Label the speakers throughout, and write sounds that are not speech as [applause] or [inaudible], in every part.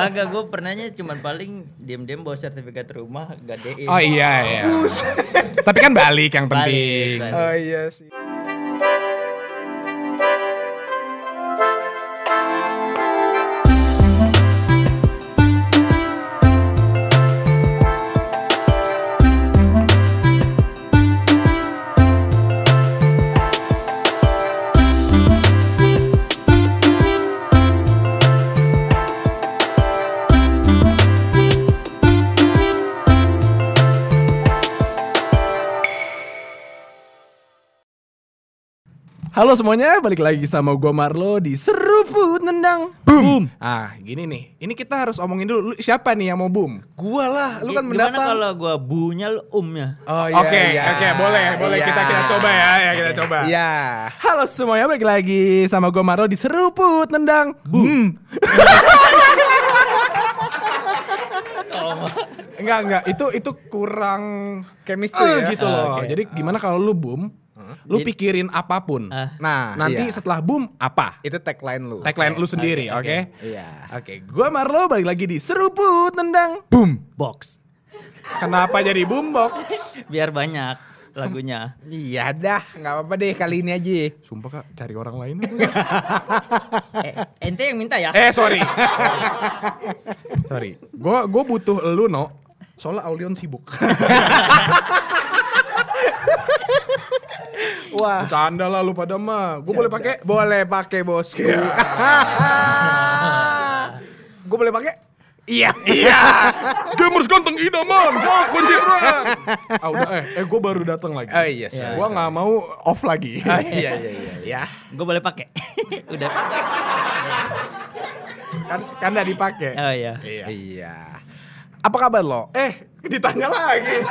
Speaker 1: Kagak gue pernahnya cuman paling diam-diam bawa sertifikat rumah gadein.
Speaker 2: Oh iya iya. Tapi kan balik yang
Speaker 1: Balik,
Speaker 2: penting.
Speaker 1: balik.
Speaker 3: Oh iya sih. Halo semuanya, balik lagi sama gua Marlo di Seruput Nendang Boom. Ah, gini nih. Ini kita harus omongin dulu lu siapa nih yang mau boom? Gua lah, lu kan
Speaker 1: Gimana
Speaker 3: mendatang.
Speaker 1: kalau gua bunya lu umnya?
Speaker 3: Oh
Speaker 2: Oke, oke, boleh, boleh
Speaker 3: Iya.
Speaker 2: kita kita coba ya, ya kita coba.
Speaker 3: Iya. Halo semuanya, balik lagi sama gua Marlo di Seruput Nendang Boom. enggak, enggak. Itu itu kurang
Speaker 4: Chemistry
Speaker 3: eh,
Speaker 4: ya?
Speaker 3: gitu loh.
Speaker 1: Ah, oke.
Speaker 3: Jadi gimana kalau lu boom? Lu
Speaker 1: Jadi-
Speaker 3: pikirin apa pun.
Speaker 1: Ah.
Speaker 4: Nah,
Speaker 3: Nanti
Speaker 4: iya.
Speaker 3: setelah boom apa?
Speaker 4: itu tagline lu.
Speaker 3: Tagline lu sendiri,
Speaker 1: oke,
Speaker 3: oke?
Speaker 1: oke.
Speaker 4: Iya.
Speaker 3: Oke, gua Marlo balik lagi di Seruput Nendang Boom.
Speaker 1: Box.
Speaker 3: Kenapa jadi boombox?
Speaker 1: Biar banyak lagunya.
Speaker 4: Iya dah, nggak apa-apa deh kali ini aja.
Speaker 3: Sumpah kak, cari orang lain. [laughs]
Speaker 1: eh, ente yang minta ya?
Speaker 3: eh sorry, sorry. Gua gua butuh lu no. Soalnya Aulion sibuk. [laughs]
Speaker 4: Wah,
Speaker 3: Bercanda lah lu pada mah. Gua boleh pakai?
Speaker 4: boleh pakai bosku. [laughs] Gue boleh pakai?
Speaker 3: Iya. Iya. Gamers ganteng idaman. Oh, kunci. Ah udah eh, eh gua baru datang lagi.
Speaker 4: Oh iya, sorry,
Speaker 3: Gua nggak mau off lagi. [laughs]
Speaker 4: Ah, iya iya iya.
Speaker 3: ya.
Speaker 1: Gue boleh pakai. [laughs] Udah.
Speaker 3: Kan kan udah dipakai.
Speaker 1: Oh iya.
Speaker 3: Iya.
Speaker 4: Iya.
Speaker 3: Apa kabar lo? Eh, ditanya lagi.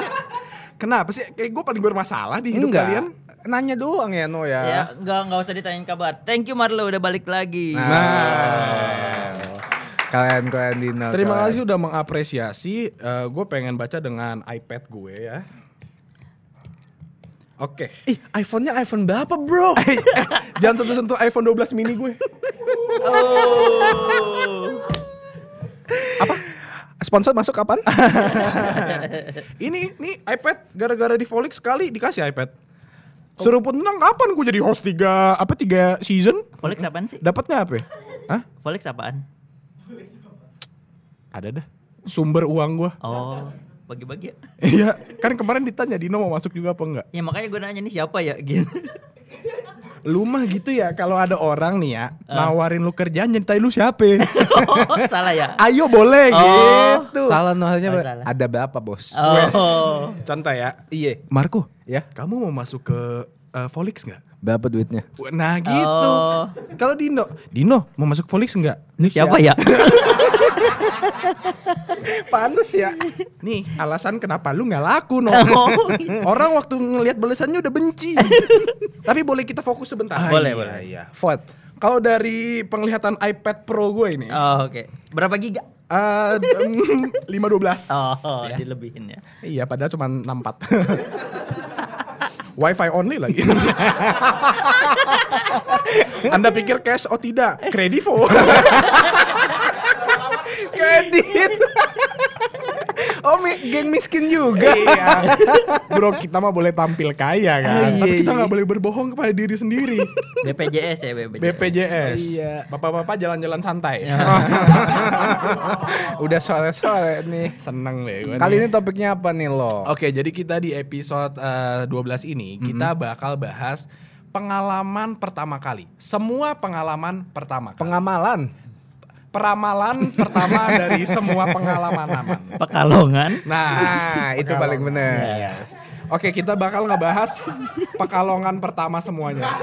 Speaker 3: Kenapa sih? Kayak gue paling bermasalah di hidup
Speaker 4: Enggak.
Speaker 3: kalian.
Speaker 4: Nanya doang ya No ya.
Speaker 1: Ya, enggak enggak usah ditanyain kabar. Thank you Marlo udah balik lagi.
Speaker 3: Nah,
Speaker 4: Kalian kalian Dino.
Speaker 3: terima
Speaker 4: kalian.
Speaker 3: kasih udah mengapresiasi. gue pengen baca dengan iPad gue ya. Oke.
Speaker 4: Ih, iPhone-nya iPhone berapa, Bro? [laughs]
Speaker 3: Jangan sentuh-sentuh iPhone 12 mini gue.
Speaker 1: Oh.
Speaker 4: Sponsor masuk kapan? [laughs]
Speaker 3: Ini nih iPad gara-gara di Volix sekali dikasih iPad. Suruh pun tenang kapan gue jadi host tiga apa tiga season?
Speaker 1: Volix apaan sih?
Speaker 3: Dapatnya apa? ya? Hah?
Speaker 1: Volix apaan?
Speaker 3: Ada dah. Sumber uang gue.
Speaker 1: Oh, bagi-bagi ya.
Speaker 3: Iya, kan kemarin ditanya Dino mau masuk juga apa enggak?
Speaker 1: Ya makanya gue nanya nih siapa ya gitu. [laughs]
Speaker 3: Lu mah gitu ya, kalau ada orang nih ya nawarin lu kerjaan jadi lu siapa? ya? [laughs]
Speaker 1: oh, salah ya?
Speaker 3: Ayo boleh
Speaker 1: Oh.
Speaker 3: gitu.
Speaker 4: Salah no halnya
Speaker 1: Oh, salah.
Speaker 4: ada berapa, Bos?
Speaker 1: Oh.
Speaker 3: Contoh ya.
Speaker 4: Iya.
Speaker 3: Marco,
Speaker 4: Ya.
Speaker 3: kamu mau masuk ke uh, Volix nggak?
Speaker 4: Berapa duitnya?
Speaker 3: Nah gitu.
Speaker 1: Oh.
Speaker 3: Kalau Dino, Dino mau masuk Volix nggak?
Speaker 1: Ini siapa ya? [laughs]
Speaker 3: Pantes ya. Nih alasan kenapa lu nggak laku no. [laughs]
Speaker 1: Oh.
Speaker 3: Orang waktu ngelihat balasannya udah benci. [laughs] Tapi boleh kita fokus sebentar.
Speaker 1: Boleh,
Speaker 3: Iya,
Speaker 1: boleh.
Speaker 3: Iya.
Speaker 4: Ford.
Speaker 3: Kalau dari penglihatan iPad Pro gue ini,
Speaker 1: Oh, oke. Berapa giga?
Speaker 3: eh, lima dua belas.
Speaker 1: Oh, dilebihin ya.
Speaker 3: Iya, padahal cuma 64. Wifi only lagi. [laughs] Anda pikir cash? Oh tidak, kredivo. [laughs]
Speaker 4: Kredit. [laughs] oh, mi- geng miskin juga.
Speaker 3: iya. [laughs] Bro, kita mah boleh tampil kaya kan.
Speaker 4: Iya,
Speaker 3: Tapi kita
Speaker 4: iya.
Speaker 3: nggak boleh berbohong kepada diri sendiri. [laughs]
Speaker 1: BPJS ya, BPJS.
Speaker 3: BPJS.
Speaker 4: Iya.
Speaker 3: Bapak-bapak jalan-jalan santai. [laughs]
Speaker 4: Udah sore-sore nih.
Speaker 3: Seneng deh gue
Speaker 4: Kali
Speaker 3: nih.
Speaker 4: ini topiknya apa nih lo?
Speaker 3: Oke, jadi kita di episode eh, 12 ini kita bakal bahas pengalaman pertama kali. Semua pengalaman pertama kali.
Speaker 4: Pengamalan.
Speaker 3: Peramalan pertama dari semua pengalaman aman.
Speaker 1: Pekalongan.
Speaker 3: Nah,
Speaker 4: Nah, itu paling bener.
Speaker 3: Iya. Oke, kita bakal ngebahas pekalongan pertama semuanya.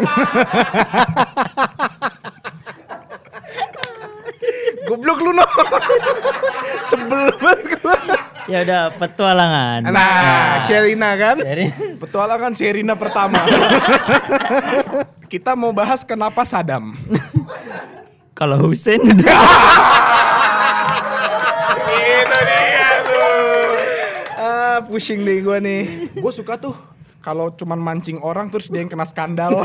Speaker 4: Goblok lu no. Sebel banget gua.
Speaker 1: Ya udah petualangan.
Speaker 4: Nah, Sherina kan?
Speaker 1: Dari
Speaker 3: Petualangan Sherina pertama. [laughs] kita mau bahas kenapa Sadam.
Speaker 1: Kalau Husein [laughs]
Speaker 3: Itu dia tuh.
Speaker 4: Ah, pusing deh gua nih.
Speaker 3: Gue suka tuh kalau cuman mancing orang terus dia yang kena skandal. [laughs]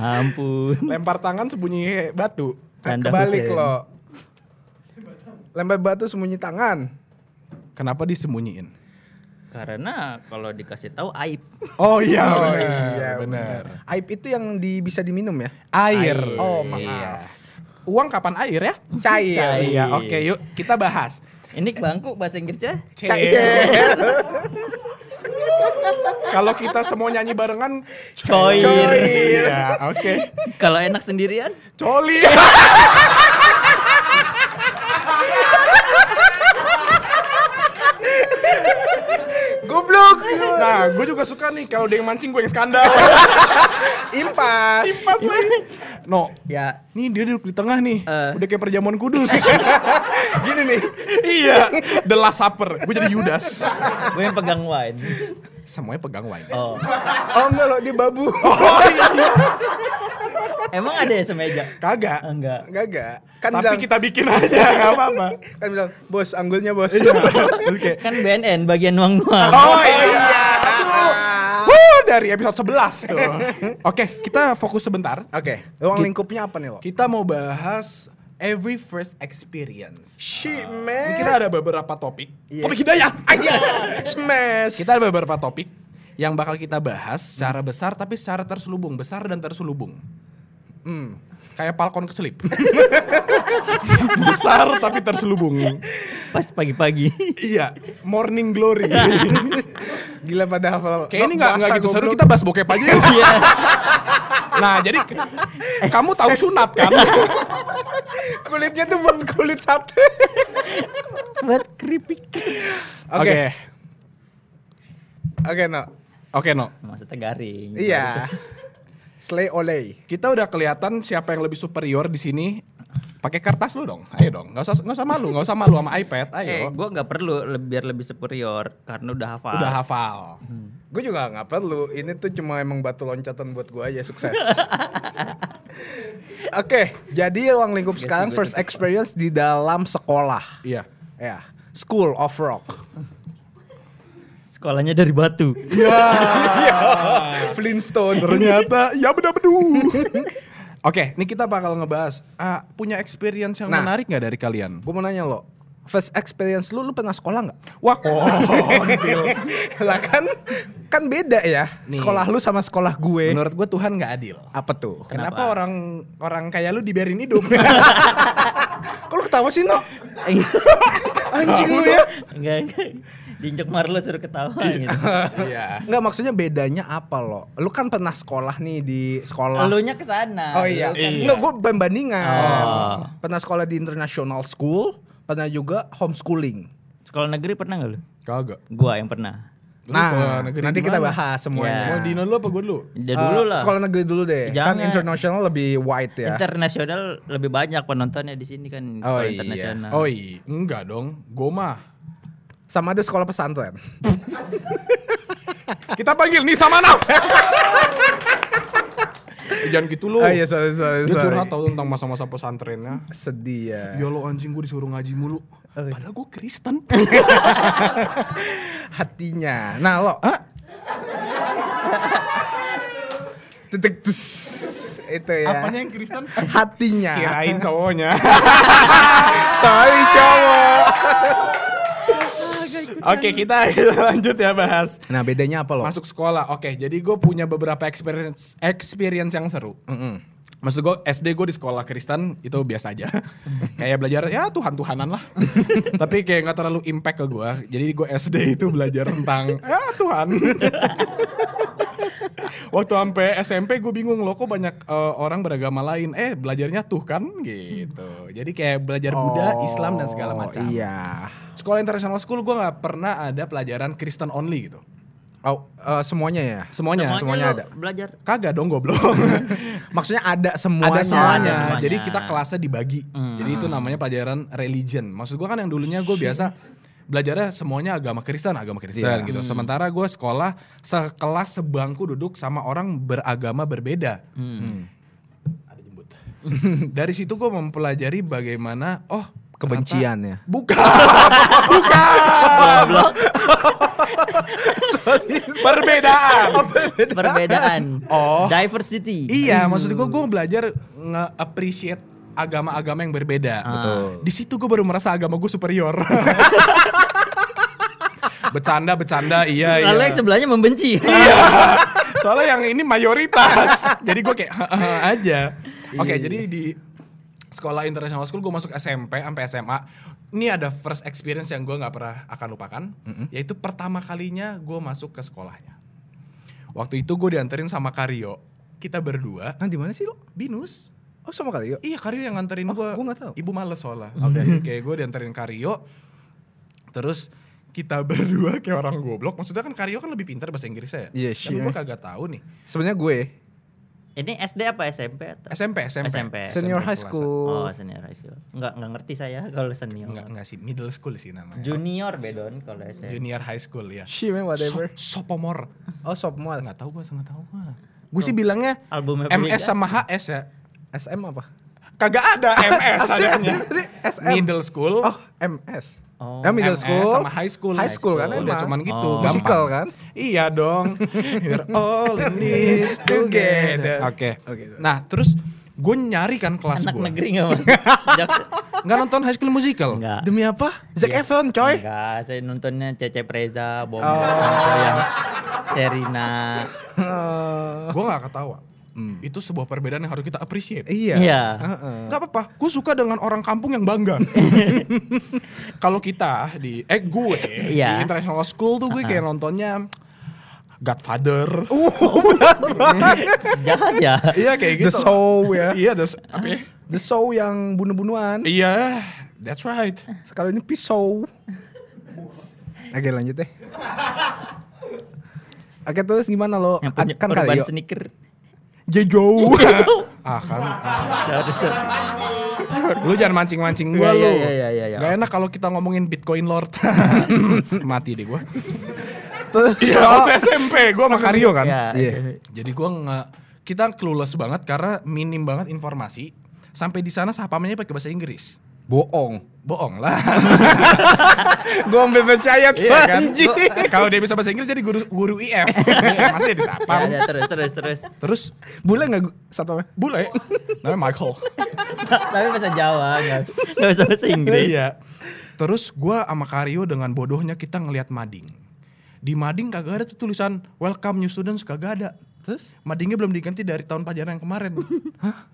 Speaker 1: ampun.
Speaker 3: Lempar tangan sembunyi batu.
Speaker 1: Canda
Speaker 4: Kebalik
Speaker 1: Husein.
Speaker 4: lo. Lempar batu sembunyi tangan.
Speaker 3: Kenapa disembunyiin?
Speaker 1: Karena kalau dikasih tahu aib.
Speaker 3: Oh iya,
Speaker 4: Oh
Speaker 3: benar,
Speaker 4: iya
Speaker 3: benar.
Speaker 4: Aib itu yang di, bisa diminum ya?
Speaker 3: Air.
Speaker 1: Air.
Speaker 4: Oh,
Speaker 3: Iya.
Speaker 4: maaf.
Speaker 3: Uang kapan air ya?
Speaker 4: Cair.
Speaker 1: Cair.
Speaker 3: Iya, oke yuk kita bahas.
Speaker 1: Ini bangku bahasa Inggrisnya
Speaker 4: Cair. [laughs]
Speaker 3: Kalau kita semua nyanyi barengan
Speaker 1: Coir.
Speaker 3: Iya, oke.
Speaker 1: Kalau enak sendirian
Speaker 3: Coli. [laughs]
Speaker 4: Goblok.
Speaker 3: Nah, gue juga suka nih kalau dia yang mancing gue yang skandal. [laughs]
Speaker 4: Impas.
Speaker 3: Pas lagi. No,
Speaker 1: ya
Speaker 3: nih dia duduk di tengah nih.
Speaker 1: Eh.
Speaker 3: Udah kayak perjamuan kudus. [laughs]
Speaker 4: Gini nih.
Speaker 3: iya, the last supper. Gue jadi Yudas.
Speaker 1: gue yang pegang wine.
Speaker 3: Semuanya pegang wine.
Speaker 1: Oh,
Speaker 4: Oh enggak loh, dia babu. [laughs]
Speaker 1: emang ada ya semeja?
Speaker 3: Kagak.
Speaker 1: Enggak.
Speaker 4: Enggak enggak. Kan
Speaker 3: Tapi
Speaker 4: bilang,
Speaker 3: kita bikin aja, gak apa-apa.
Speaker 4: kan bilang, "Bos, anggulnya, Bos."
Speaker 3: Oke.
Speaker 1: Kan BNN bagian nuang-nuang.
Speaker 3: Oh iya. Dari episode 11 tuh. [laughs] Oke, kita fokus sebentar.
Speaker 4: Oke, ruang lingkupnya apa nih lo?
Speaker 3: Kita mau bahas every first experience.
Speaker 4: Shit,
Speaker 3: Ini
Speaker 4: man.
Speaker 3: kita ada beberapa topik.
Speaker 4: Iya.
Speaker 3: Topik hidayat. [laughs]
Speaker 4: Smash.
Speaker 3: Kita ada beberapa topik yang bakal kita bahas secara besar tapi secara terselubung, besar dan terselubung.
Speaker 4: Hmm.
Speaker 3: Kayak Falcon keselip. [laughs] besar tapi terselubung.
Speaker 1: Pas pagi-pagi.
Speaker 3: iya, morning glory. [laughs]
Speaker 4: Gila pada hafal.
Speaker 3: Kayak ini nggak nggak
Speaker 4: puasa,
Speaker 3: gitu seru kita bahas bokep aja yuk.
Speaker 1: Iya. [laughs]
Speaker 3: Nah, jadi kamu tahu sunat kan?
Speaker 4: kulitnya tuh buat kulit sate.
Speaker 1: Buat keripik.
Speaker 4: Oke. Oke, no.
Speaker 3: Oke, no.
Speaker 1: Maksudnya garing.
Speaker 4: Iya. Slay olay.
Speaker 3: Kita udah kelihatan siapa yang lebih superior di sini. Pakai kertas lu dong. Ayo dong. Nggak usah nggak usah malu, nggak usah malu sama iPad.
Speaker 1: Eh,
Speaker 3: Ayo.
Speaker 1: gue nggak perlu biar lebih superior karena udah hafal.
Speaker 3: Udah hafal.
Speaker 4: Gue juga nggak perlu. Ini tuh cuma emang batu loncatan buat gue aja sukses. [laughs] Oke, jadi ruang lingkup sekarang first experience di dalam sekolah.
Speaker 3: Iya.
Speaker 4: Ya, School of Rock.
Speaker 1: Sekolahnya dari batu. [laughs]
Speaker 4: Flintstone.
Speaker 3: Ternyata ya benar bedu. [laughs] Oke, ini kita bakal ngebahas ah, punya experience yang
Speaker 4: Nah.
Speaker 3: menarik nggak dari kalian?
Speaker 4: Gue mau nanya lo, first experience lu, lu pernah sekolah nggak?
Speaker 3: Wah, kontil. [laughs]
Speaker 4: lah kan, kan beda ya.
Speaker 3: Nih.
Speaker 4: Sekolah lu sama sekolah gue.
Speaker 3: Menurut gue Tuhan nggak adil.
Speaker 4: Apa tuh?
Speaker 3: Kenapa,
Speaker 1: Kenapa?
Speaker 3: orang orang kayak lu dibiarin hidup?
Speaker 4: Kok lu ketawa sih, No? Anjing lu ya.
Speaker 1: Enggak, enggak. Diinjek Marlo suruh ketawa gitu.
Speaker 3: Iya.
Speaker 4: Enggak maksudnya bedanya apa lo? Lu kan pernah sekolah nih di sekolah.
Speaker 1: Elunya ke sana.
Speaker 4: Oh iya.
Speaker 1: Lu kan-
Speaker 3: Iya.
Speaker 4: Enggak, gue pembandingan.
Speaker 1: Oh.
Speaker 4: Pernah sekolah di international school, pernah juga homeschooling.
Speaker 1: Sekolah negeri pernah gak lu?
Speaker 3: Kagak.
Speaker 1: Gua yang pernah.
Speaker 3: Lu
Speaker 4: Nah,
Speaker 3: negeri
Speaker 4: nanti kita
Speaker 3: mana?
Speaker 4: bahas semuanya.
Speaker 1: Ya.
Speaker 3: Mau Dino lu apa gue dulu?
Speaker 1: Ya
Speaker 4: Eh,
Speaker 1: dulu lah.
Speaker 4: Sekolah negeri dulu deh. Kan
Speaker 1: Jangan.
Speaker 4: international lebih wide ya.
Speaker 1: Internasional lebih banyak penontonnya di sini kan
Speaker 4: Oh iya.
Speaker 1: internasional.
Speaker 3: Oh iya, enggak dong. Gue mah.
Speaker 4: Sama ada sekolah pesantren.
Speaker 3: Kita panggil nih sama Naf. Eh, Jangan gitu lu.
Speaker 4: Oh iya, sorry, sorry,
Speaker 3: Dia
Speaker 4: sorry.
Speaker 3: curhat tau tentang masa-masa pesantrennya.
Speaker 4: Sedih ya.
Speaker 3: Ya lo anjing gue disuruh ngaji mulu. Padahal gue Kristen. [laughs]
Speaker 4: Hatinya. Nah lo, ah? Titik tus. Itu ya.
Speaker 3: Apanya yang Kristen?
Speaker 4: Hatinya.
Speaker 3: Kirain cowoknya. [laughs]
Speaker 4: Sorry cowok.
Speaker 3: Oke kita [laughs] kita lanjut ya bahas.
Speaker 4: Nah bedanya apa lo?
Speaker 3: Masuk sekolah. Oke jadi gue punya beberapa experience experience yang seru. Maksud gue SD gue di sekolah Kristen itu biasa aja. [laughs] kayak belajar ya Tuhan-Tuhanan lah. [laughs] Tapi kayak nggak terlalu impact ke gue. Jadi gue SD itu belajar tentang ya Tuhan. Waktu sampai SMP gue bingung loh kok banyak eh, orang beragama lain. Eh belajarnya tuh kan gitu. Jadi kayak belajar Buddha, Islam dan segala macam.
Speaker 4: Iya.
Speaker 3: Sekolah international school gue nggak pernah ada pelajaran Kristen only gitu.
Speaker 4: Oh, eh, semuanya ya.
Speaker 3: Semuanya,
Speaker 4: semuanya
Speaker 1: lu
Speaker 4: ada.
Speaker 1: Belajar.
Speaker 3: Kagak dong goblok. [laughs]
Speaker 4: Maksudnya ada semuanya.
Speaker 3: ada semuanya.
Speaker 1: Ada semuanya.
Speaker 3: Jadi kita kelasnya dibagi.
Speaker 1: Hmm.
Speaker 3: Jadi itu namanya pelajaran religion. Maksud gua kan yang dulunya gue biasa belajarnya semuanya agama Kristen, agama Kristen
Speaker 4: Iya.
Speaker 3: gitu. Sementara gue sekolah sekelas sebangku duduk sama orang beragama berbeda.
Speaker 1: Hmm.
Speaker 3: Ada jembut. [laughs] Dari situ gue mempelajari bagaimana oh
Speaker 4: Kebencian ya.
Speaker 3: Bukan. [laughs] Bukan. [laughs] Perbedaan.
Speaker 1: Perbedaan.
Speaker 3: Oh.
Speaker 1: Diversity.
Speaker 3: Iya, maksud gue gue belajar nge-appreciate agama-agama yang berbeda.
Speaker 1: Ah.
Speaker 3: Betul. Di situ gue baru merasa agama gue superior. [laughs] bercanda, bercanda, iya, iya.
Speaker 1: Lalu yang sebelahnya membenci.
Speaker 3: Iya. [laughs] Soalnya yang ini mayoritas. jadi gue kayak "Heeh aja. Oke, jadi di sekolah international school gue masuk SMP sampai SMA. Ini ada first experience yang gue nggak pernah akan lupakan, yaitu pertama kalinya gue masuk ke sekolahnya. Waktu itu gue dianterin sama Karyo. Kita berdua
Speaker 4: Nah, di mana sih lo?
Speaker 3: binus.
Speaker 4: Oh, sama kali yuk.
Speaker 3: Iya Karyo yang nganterin
Speaker 4: Oh,
Speaker 3: gue.
Speaker 4: gua nggak tahu.
Speaker 3: Ibu males soalnya. Oke, kayak gue dianterin Karyo. Terus kita [laughs] berdua kayak orang goblok. Maksudnya kan Karyo kan lebih pintar bahasa Inggrisnya ya.
Speaker 4: Iya,
Speaker 3: Tapi
Speaker 4: sure.
Speaker 3: gue kagak tahu nih.
Speaker 4: Sebenarnya gue
Speaker 1: Ini SD apa SMP atau?
Speaker 3: SMP, SMP.
Speaker 1: SMP.
Speaker 4: senior high
Speaker 3: kelas-
Speaker 1: Oh,
Speaker 4: school.
Speaker 1: senior high school. Enggak, enggak ngerti saya kalau senior.
Speaker 3: Enggak, enggak sih, middle school sih namanya.
Speaker 1: Junior bedon kalau SMP.
Speaker 3: Junior high school ya.
Speaker 4: Shit, man, whatever.
Speaker 3: So, sopomor.
Speaker 4: Oh, sophomore.
Speaker 3: Enggak tahu gua, enggak tahu gua.
Speaker 4: Gue sih bilangnya
Speaker 1: Albumnya
Speaker 3: MS sama HS ya.
Speaker 4: SM apa?
Speaker 3: Kagak ada [laughs] MS adanya.
Speaker 4: SM.
Speaker 3: Middle school.
Speaker 4: Oh, MS.
Speaker 1: Oh.
Speaker 4: Ya, middle
Speaker 3: MS
Speaker 4: school.
Speaker 3: sama high school.
Speaker 4: High school kan
Speaker 3: Udah
Speaker 4: emang.
Speaker 3: cuman gitu,
Speaker 1: Oh.
Speaker 4: Musical kan?
Speaker 3: Iya dong. [laughs] We're all in this [laughs] together. Oke.
Speaker 4: Oke.
Speaker 3: Nah, terus gue nyari kan kelas
Speaker 1: Anak
Speaker 3: gue.
Speaker 1: negeri enggak Mas?
Speaker 3: Nggak nonton High School Musical?
Speaker 1: Enggak.
Speaker 4: Demi apa? Zac Efron, coy.
Speaker 1: Enggak, saya nontonnya Cecep Reza, Bom
Speaker 4: Oh.
Speaker 1: yang Serina.
Speaker 3: Gue nggak ketawa. Itu sebuah perbedaan yang harus kita appreciate.
Speaker 4: Iya.
Speaker 1: Iya.
Speaker 3: Gak apa-apa, gue suka dengan orang kampung yang bangga. [laughs] Kalau kita di, eh gue
Speaker 1: Iya.
Speaker 3: di international school tuh gue kayak nontonnya Godfather. [laughs]
Speaker 1: Jahat ya.
Speaker 3: iya kayak
Speaker 4: The
Speaker 3: gitu.
Speaker 4: Show ya.
Speaker 3: Iya, the, apa ya?
Speaker 4: The Show yang bunuh-bunuhan.
Speaker 3: Iya, that's right.
Speaker 4: Sekali ini pisau. Oke lanjut deh. Oke terus gimana lo?
Speaker 1: Yang punya
Speaker 4: kan
Speaker 1: korban
Speaker 4: kali yuk.
Speaker 1: sneaker.
Speaker 4: Jejo. [laughs]
Speaker 3: ah kan, ah.
Speaker 1: Tuh.
Speaker 3: lu jangan mancing-mancing gue
Speaker 1: Iya,
Speaker 3: lu.
Speaker 1: iya, iya, iya, iya.
Speaker 3: Gak enak kalau kita ngomongin Bitcoin Lord. [laughs] Mati deh gue.
Speaker 4: terus
Speaker 3: Iya, waktu SMP gue sama Karyo kan.
Speaker 1: Iya.
Speaker 4: Iya.
Speaker 3: Jadi gue nggak kita clueless banget karena minim banget informasi. Sampai di sana sapamnya pakai bahasa Inggris.
Speaker 4: Bohong.
Speaker 3: Bohong lah. [laughs]
Speaker 4: Gue ambil percaya tuh
Speaker 3: iya kan? Kalau dia bisa bahasa Inggris jadi guru guru IF. [laughs] Iya, Masih di
Speaker 1: Ya,
Speaker 3: sapam.
Speaker 1: ya, terus terus terus.
Speaker 3: Terus
Speaker 4: Boleh nggak satu apa?
Speaker 3: bule namanya Michael. [laughs]
Speaker 1: Tapi bahasa Jawa enggak. Enggak bisa bahasa Inggris.
Speaker 3: Iya. Terus gua sama Karyo dengan bodohnya kita ngelihat mading. Di mading kagak ada tuh tulisan welcome new students kagak ada.
Speaker 4: Terus?
Speaker 3: Madingnya belum diganti dari tahun pelajaran yang kemarin. [laughs]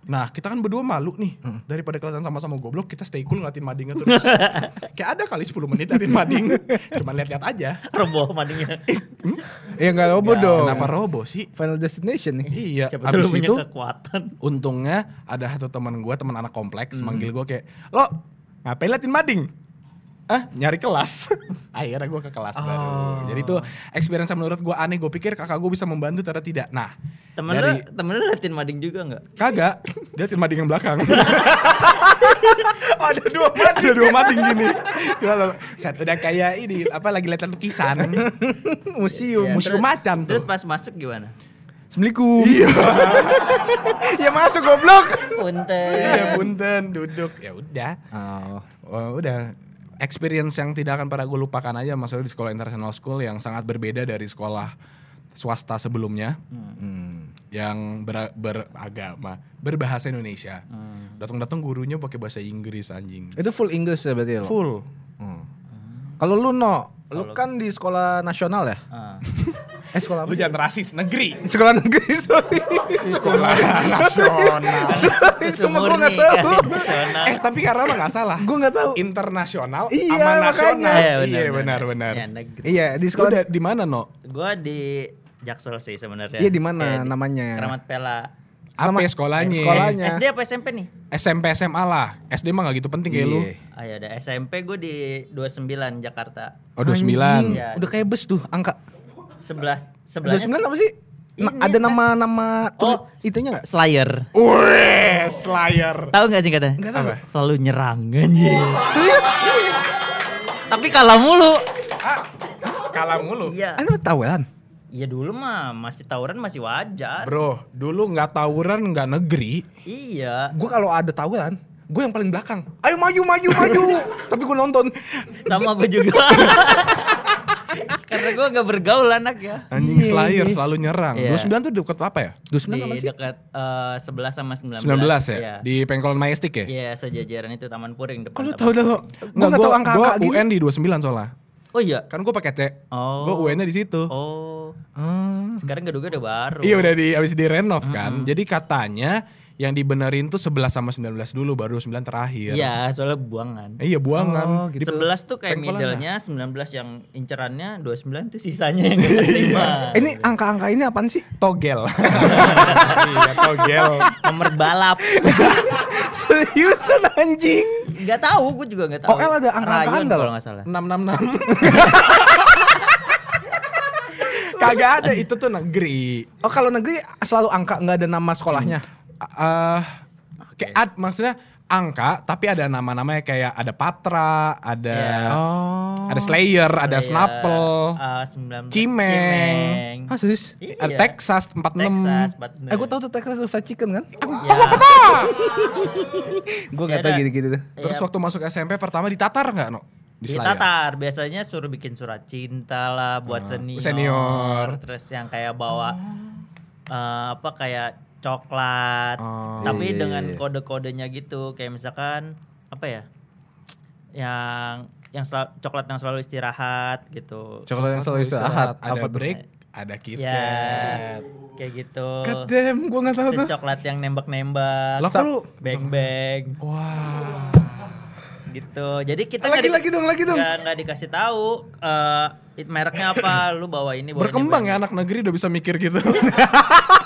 Speaker 3: Nah kita kan berdua malu nih. Daripada kelihatan sama-sama goblok kita stay cool ngeliatin madingnya terus. [laughs] Kayak ada kali 10 menit ngeliatin mading. [laughs] Cuman lihat-lihat aja.
Speaker 1: Roboh madingnya.
Speaker 4: Ya nggak robo dong.
Speaker 3: Kenapa robo sih?
Speaker 4: Final Destination nih.
Speaker 3: Iya.
Speaker 1: Siapa
Speaker 3: Abis
Speaker 1: punya
Speaker 3: itu
Speaker 1: kekuatan.
Speaker 3: untungnya ada satu teman gua teman anak kompleks manggil gua kayak lo ngapain liatin mading ah nyari kelas [laughs] akhirnya gua ke kelas baru jadi itu experience yang menurut gua aneh gue pikir kakak gua bisa membantu ternyata tidak nah
Speaker 1: Temen
Speaker 3: dari
Speaker 1: lu, temen lu liatin mading juga enggak?
Speaker 3: kagak dia liatin mading yang belakang [laughs] [laughs] ada dua mading ada dua mading gini satu udah kayak ini apa lagi lihat lukisan
Speaker 4: Museum.
Speaker 1: Iya,
Speaker 3: museum
Speaker 1: terus-
Speaker 3: macan tuh.
Speaker 1: Terus pas masuk gimana?
Speaker 4: Assalamualaikum. Iya. ya masuk goblok.
Speaker 1: Punten.
Speaker 3: iya punten duduk ya udah
Speaker 4: Oh.
Speaker 3: Oh, udah experience yang tidak akan pernah gue lupakan aja maksudnya di sekolah international school yang sangat berbeda dari sekolah swasta sebelumnya. Yang ber- beragama berbahasa Indonesia. Datang-datang gurunya pakai bahasa Inggris anjing.
Speaker 4: Itu full English ya berarti lo?
Speaker 3: full
Speaker 4: Kalau lu no, lu kan di sekolah nasional ya?
Speaker 1: Ah. [laughs]
Speaker 4: Eh sekolah apa?
Speaker 3: lu jangan rasis negeri
Speaker 4: Sekolah negeri, sorry. [laughs]
Speaker 3: sekolah nasional [laughs]
Speaker 4: tahu.
Speaker 1: kan nasional.
Speaker 3: eh tapi karena mah nggak salah
Speaker 4: Gue nggak tahu.
Speaker 3: internasional
Speaker 4: Iya,
Speaker 3: sama
Speaker 4: makanya.
Speaker 3: nasional
Speaker 1: Iya,
Speaker 3: iya benar-benar
Speaker 1: Ya, negeri.
Speaker 4: Iya di
Speaker 3: lu
Speaker 4: sekolah.
Speaker 3: udah di mana no
Speaker 1: Gua di Jaksel sih sebenarnya.
Speaker 4: Iya, di mana
Speaker 1: Kayak
Speaker 4: namanya?
Speaker 1: Keramat Pela.
Speaker 3: Apa
Speaker 4: Nama-
Speaker 3: sekolahnya
Speaker 4: sekolahnya.
Speaker 1: SD apa SMP nih?
Speaker 3: SMP SMA lah SD mah gak gitu penting kayak lu
Speaker 4: Iya.
Speaker 1: Ah ya udah SMP gue di 29 Jakarta.
Speaker 3: oh 29
Speaker 4: Anjing,
Speaker 1: Iya.
Speaker 4: Udah kayak bus tuh angka.
Speaker 1: 11
Speaker 4: Udah
Speaker 1: 11
Speaker 4: sembilan apa sih?
Speaker 1: Ini
Speaker 4: ada
Speaker 1: kan-
Speaker 4: nama-nama
Speaker 1: Oh.
Speaker 4: itunya nggak?
Speaker 1: Slayer.
Speaker 3: Wih, Slayer.
Speaker 1: Tahu nggak sih kata?
Speaker 4: Nggak tahu.
Speaker 1: Selalu nyerang anjing.
Speaker 4: Serius?
Speaker 1: Tapi kalah mulu.
Speaker 3: Ah, kalah mulu.
Speaker 1: Iya.
Speaker 4: Anda tahu kan?
Speaker 1: Iya dulu mah masih tawuran masih wajar.
Speaker 3: Bro, dulu nggak tawuran nggak negeri.
Speaker 1: Iya.
Speaker 4: Gue kalau ada tawuran, gue yang paling belakang. Ayo maju, maju, maju. [laughs] Tapi gue nonton.
Speaker 1: Sama gue juga. [laughs] Karena gue gak bergaul anak ya.
Speaker 3: Anjing Slayer selalu nyerang.
Speaker 1: Iya.
Speaker 3: 29 tuh dekat apa ya?
Speaker 4: 29
Speaker 1: Di
Speaker 4: apa sih?
Speaker 1: dekat eh, 11 sama 19.
Speaker 3: 19 ya?
Speaker 1: Iya.
Speaker 3: Di Pengkolan Majestic ya?
Speaker 1: Iya, sejajaran itu Taman Puring depan. Taman
Speaker 4: tau dah lo? Gue gak tau angka-angka
Speaker 3: gua
Speaker 4: gini.
Speaker 3: UN di 29 soalnya.
Speaker 1: Oh iya.
Speaker 3: Kan gue pakai C.
Speaker 1: Oh.
Speaker 3: Gue UN-nya di situ.
Speaker 1: Oh.
Speaker 4: Ah.
Speaker 1: Sekarang gedungnya udah baru.
Speaker 3: Iya udah di habis direnov kan. Jadi katanya yang dibenerin tuh 11 sama 19 dulu baru 9 terakhir.
Speaker 1: Iya, soalnya buangan.
Speaker 3: Eh, iya buangan.
Speaker 4: Oh,
Speaker 3: Di
Speaker 4: gitu.
Speaker 1: 11 tuh kayak middle-nya, 19 yang incerannya, 29 tuh sisanya yang gak terima.
Speaker 4: Ini angka-angka ini apaan sih?
Speaker 3: togel. [laughs] iya, togel.
Speaker 1: Nomor balap. [laughs]
Speaker 4: Seriusan anjing?
Speaker 1: Gak tahu, gue juga gak tahu.
Speaker 4: OL ada angka-angkaan
Speaker 1: kalau
Speaker 4: loh.
Speaker 1: gak salah.
Speaker 3: 666. [laughs] Kagak ada itu tuh negeri.
Speaker 4: Oh kalau negeri selalu angka nggak ada nama sekolahnya.
Speaker 3: eh kayak ad- maksudnya angka tapi ada nama-namanya kayak ada Patra, ada
Speaker 1: Iya.
Speaker 4: Oh.
Speaker 3: ada Slayer, ada
Speaker 1: Saya,
Speaker 3: Snapple,
Speaker 1: eh, 19
Speaker 3: Cimeng.
Speaker 4: Ah serius?
Speaker 1: Iya.
Speaker 3: ada Texas 46.
Speaker 1: Texas,
Speaker 4: Eh gue tau tuh Texas fried chicken kan?
Speaker 1: Ya,
Speaker 4: Gue
Speaker 1: Ya
Speaker 4: gak tau gitu-gitu tuh.
Speaker 3: Terus waktu masuk SMP pertama ditatar nggak, No? Di?
Speaker 1: Tatar biasanya suruh bikin surat cinta lah buat senior.
Speaker 3: senior.
Speaker 1: Terus yang kayak bawa eh, apa kayak coklat.
Speaker 3: Oh.
Speaker 1: Tapi
Speaker 4: Iya, iya,
Speaker 1: dengan
Speaker 4: iya.
Speaker 1: kode-kodenya gitu kayak misalkan apa ya? Yang yang sel- coklat yang selalu istirahat gitu.
Speaker 4: Coklat yang selalu istirahat.
Speaker 3: Ada
Speaker 4: Apa tuh?
Speaker 3: break, ada KitKat.
Speaker 1: Ya, kayak gitu.
Speaker 4: God damn, gue gak tau
Speaker 1: Terus
Speaker 4: tuh.
Speaker 1: coklat yang nembak-nembak.
Speaker 3: Lah kok lu
Speaker 1: beng-beng
Speaker 3: Wah.
Speaker 1: gitu. Jadi kita
Speaker 4: Lagi,
Speaker 1: nggak di-
Speaker 4: lagi dong, lagi dong.
Speaker 1: nggak nggak dikasih tahu eh it- mereknya apa, lu bawa ini bawa
Speaker 3: Berkembang
Speaker 1: ini,
Speaker 3: ya anak negeri udah bisa mikir gitu. [laughs]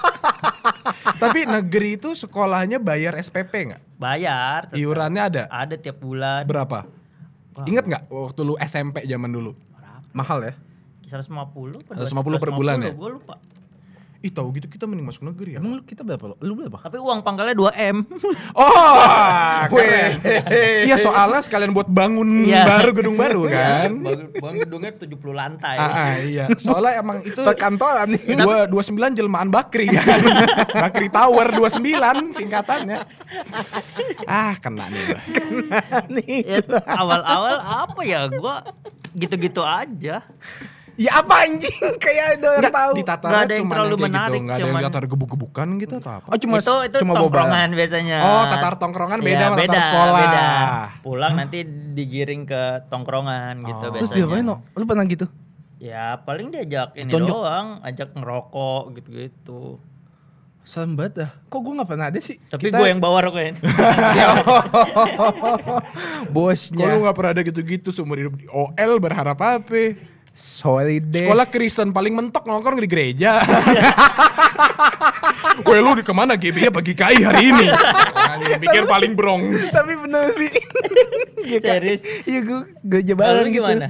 Speaker 3: Tapi negeri itu sekolahnya bayar SPP nggak?
Speaker 1: Bayar. tetap.
Speaker 3: Iurannya ada
Speaker 1: Ada tiap bulan.
Speaker 3: berapa? Ingat nggak waktu lu SMP zaman dulu?
Speaker 4: Mahal ya?
Speaker 1: 150
Speaker 3: 150 per bulan ya?
Speaker 1: Gue lupa.
Speaker 3: Ih tahu gitu kita mending masuk negeri ya.
Speaker 4: Emang lu kita berapa lo? Lu berapa?
Speaker 1: Tapi uang pangkalnya 2 M. [laughs]
Speaker 3: Oh, [laughs] keren. Iya soalnya sekalian buat bangun
Speaker 1: Iya.
Speaker 3: baru gedung baru kan.
Speaker 1: Bang, bang gedungnya 70 lantai.
Speaker 3: Ah, ah, iya. Soalnya emang itu
Speaker 4: Perkantoran nih. [laughs]
Speaker 3: dua dua sembilan jelmaan Bakri kan. Bakri Tower 29 singkatannya. Ah, kena nih. gua.
Speaker 1: Ya, awal-awal apa ya? Gua gitu-gitu aja.
Speaker 4: Ya apa anjing? [laughs] Kayak ada orang tahu.
Speaker 3: Di Tatar
Speaker 1: Nggak ada yang
Speaker 3: cuma
Speaker 1: terlalu
Speaker 3: kayak
Speaker 1: menarik,
Speaker 3: gitu, nggak ada yang tatar gebuk-gebukan gitu atau apa?
Speaker 4: Oh cuma
Speaker 1: itu itu
Speaker 4: cuma boba.
Speaker 1: tongkrongan biasanya.
Speaker 3: Oh, tatar tongkrongan beda
Speaker 1: Iya,
Speaker 3: sama tatar
Speaker 1: beda,
Speaker 3: sekolah.
Speaker 1: Beda. [laughs] Pulang nanti digiring ke tongkrongan gitu
Speaker 3: Oh.
Speaker 4: Terus
Speaker 1: biasanya.
Speaker 4: diapain no? Lu pernah gitu?
Speaker 1: Ya paling diajak ini
Speaker 4: Ditonjok.
Speaker 1: doang, ajak ngerokok gitu-gitu.
Speaker 4: Serem banget dah. Kok gue gak pernah ada sih?
Speaker 1: Tapi
Speaker 4: Kita-
Speaker 1: gue yang bawa rokoknya. [laughs]
Speaker 4: Bosnya.
Speaker 3: lu nggak pernah ada gitu-gitu seumur hidup di OL berharap apa?
Speaker 4: Holiday.
Speaker 3: Sekolah Kristen paling mentok nongkrong di gereja. [laughs] Weh lu di ke mana GB-nya pagi KI hari ini? Anjing, pikir paling Bronx.
Speaker 4: Tapi bener sih. [laughs]
Speaker 1: Serius?
Speaker 4: Iya gue bareng
Speaker 1: lu
Speaker 4: gitu.
Speaker 1: gimana?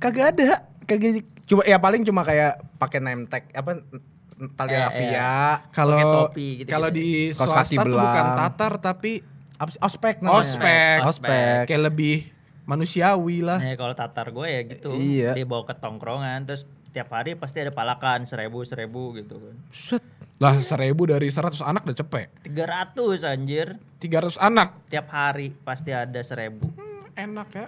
Speaker 4: Kagak ada. Kagak cuma ya paling cuma kayak pakai name tag apa tali
Speaker 1: Eh,
Speaker 4: rafia.
Speaker 3: Kalau kalau di swasta tuh bukan Tatar tapi?
Speaker 4: Ospek namanya.
Speaker 3: ospek.
Speaker 4: Ospek.
Speaker 3: Kayak lebih manusiawi lah.
Speaker 1: Nah, kalau tatar gue ya gitu.
Speaker 4: Iya.
Speaker 1: Dia bawa ke tongkrongan terus tiap hari pasti ada palakan seribu seribu gitu kan.
Speaker 4: Set.
Speaker 3: Lah seribu dari 100 anak udah cepet.
Speaker 1: 300 anjir
Speaker 3: 300 anak.
Speaker 1: tiap hari pasti ada seribu.
Speaker 3: Enak ya.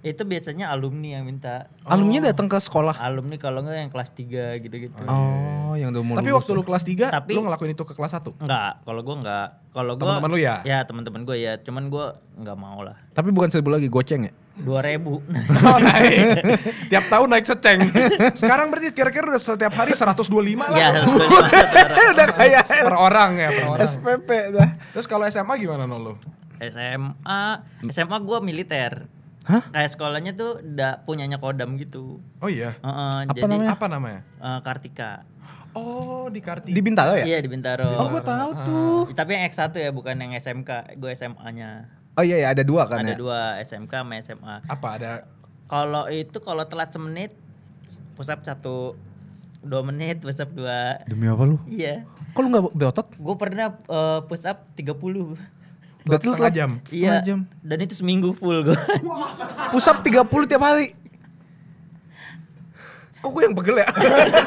Speaker 1: Itu biasanya alumni yang minta.
Speaker 4: Alumni datang ke sekolah.
Speaker 1: Alumni kalau nggak yang kelas 3 gitu-gitu.
Speaker 4: Oh, yang udah mau
Speaker 3: Tapi
Speaker 4: lulus
Speaker 3: waktu lu kelas 3
Speaker 1: Tapi-
Speaker 3: lu ngelakuin itu ke kelas 1.
Speaker 1: Enggak, kalau gua enggak. Kalau gua
Speaker 3: Teman-teman lu ya?
Speaker 1: Ya, teman-teman gua ya, cuman gua enggak mau lah.
Speaker 4: Tapi bukan seribu lagi goceng ya?
Speaker 1: 2000. [laughs]
Speaker 3: Oh naik. Tiap tahun naik seceng. [laughs] Sekarang berarti kira-kira udah setiap hari 125 lah.
Speaker 1: ya, [laughs] 125.
Speaker 4: Udah kayak
Speaker 3: per orang ya, per orang.
Speaker 4: SPP dah.
Speaker 3: Terus kalau SMA gimana no lu?
Speaker 1: SMA, SMA gua militer.
Speaker 4: Hah?
Speaker 1: Kayak sekolahnya tuh udah punyanya Kodam gitu.
Speaker 3: Oh iya.
Speaker 1: Heeh,
Speaker 4: Apa
Speaker 1: jadi
Speaker 4: namanya?
Speaker 3: Apa namanya?
Speaker 1: eh, Kartika.
Speaker 3: Oh, di Kartika.
Speaker 4: Di Bintaro ya?
Speaker 1: Iya di Bintaro.
Speaker 4: Oh, gue tahu tuh.
Speaker 1: Tapi yang X1 ya, bukan yang SMK. Gue SMA-nya.
Speaker 4: Oh iya, iya ada dua kan
Speaker 1: Ada
Speaker 4: ya?
Speaker 1: dua, SMK sama SMA.
Speaker 3: Apa ada
Speaker 1: Kalau itu kalau telat semenit, push up satu, dua menit, push up dua.
Speaker 4: Demi apa lu?
Speaker 1: Iya.
Speaker 4: Kok lu gak beotot?
Speaker 1: Gue pernah eh, push up 30.
Speaker 3: Telat
Speaker 4: Berarti
Speaker 3: setengah
Speaker 4: telat-
Speaker 3: jam?
Speaker 1: Iya.
Speaker 4: Setengah jam.
Speaker 1: Dan itu seminggu full gue.
Speaker 4: Push up 30 tiap hari. Kok gue yang pegel ya?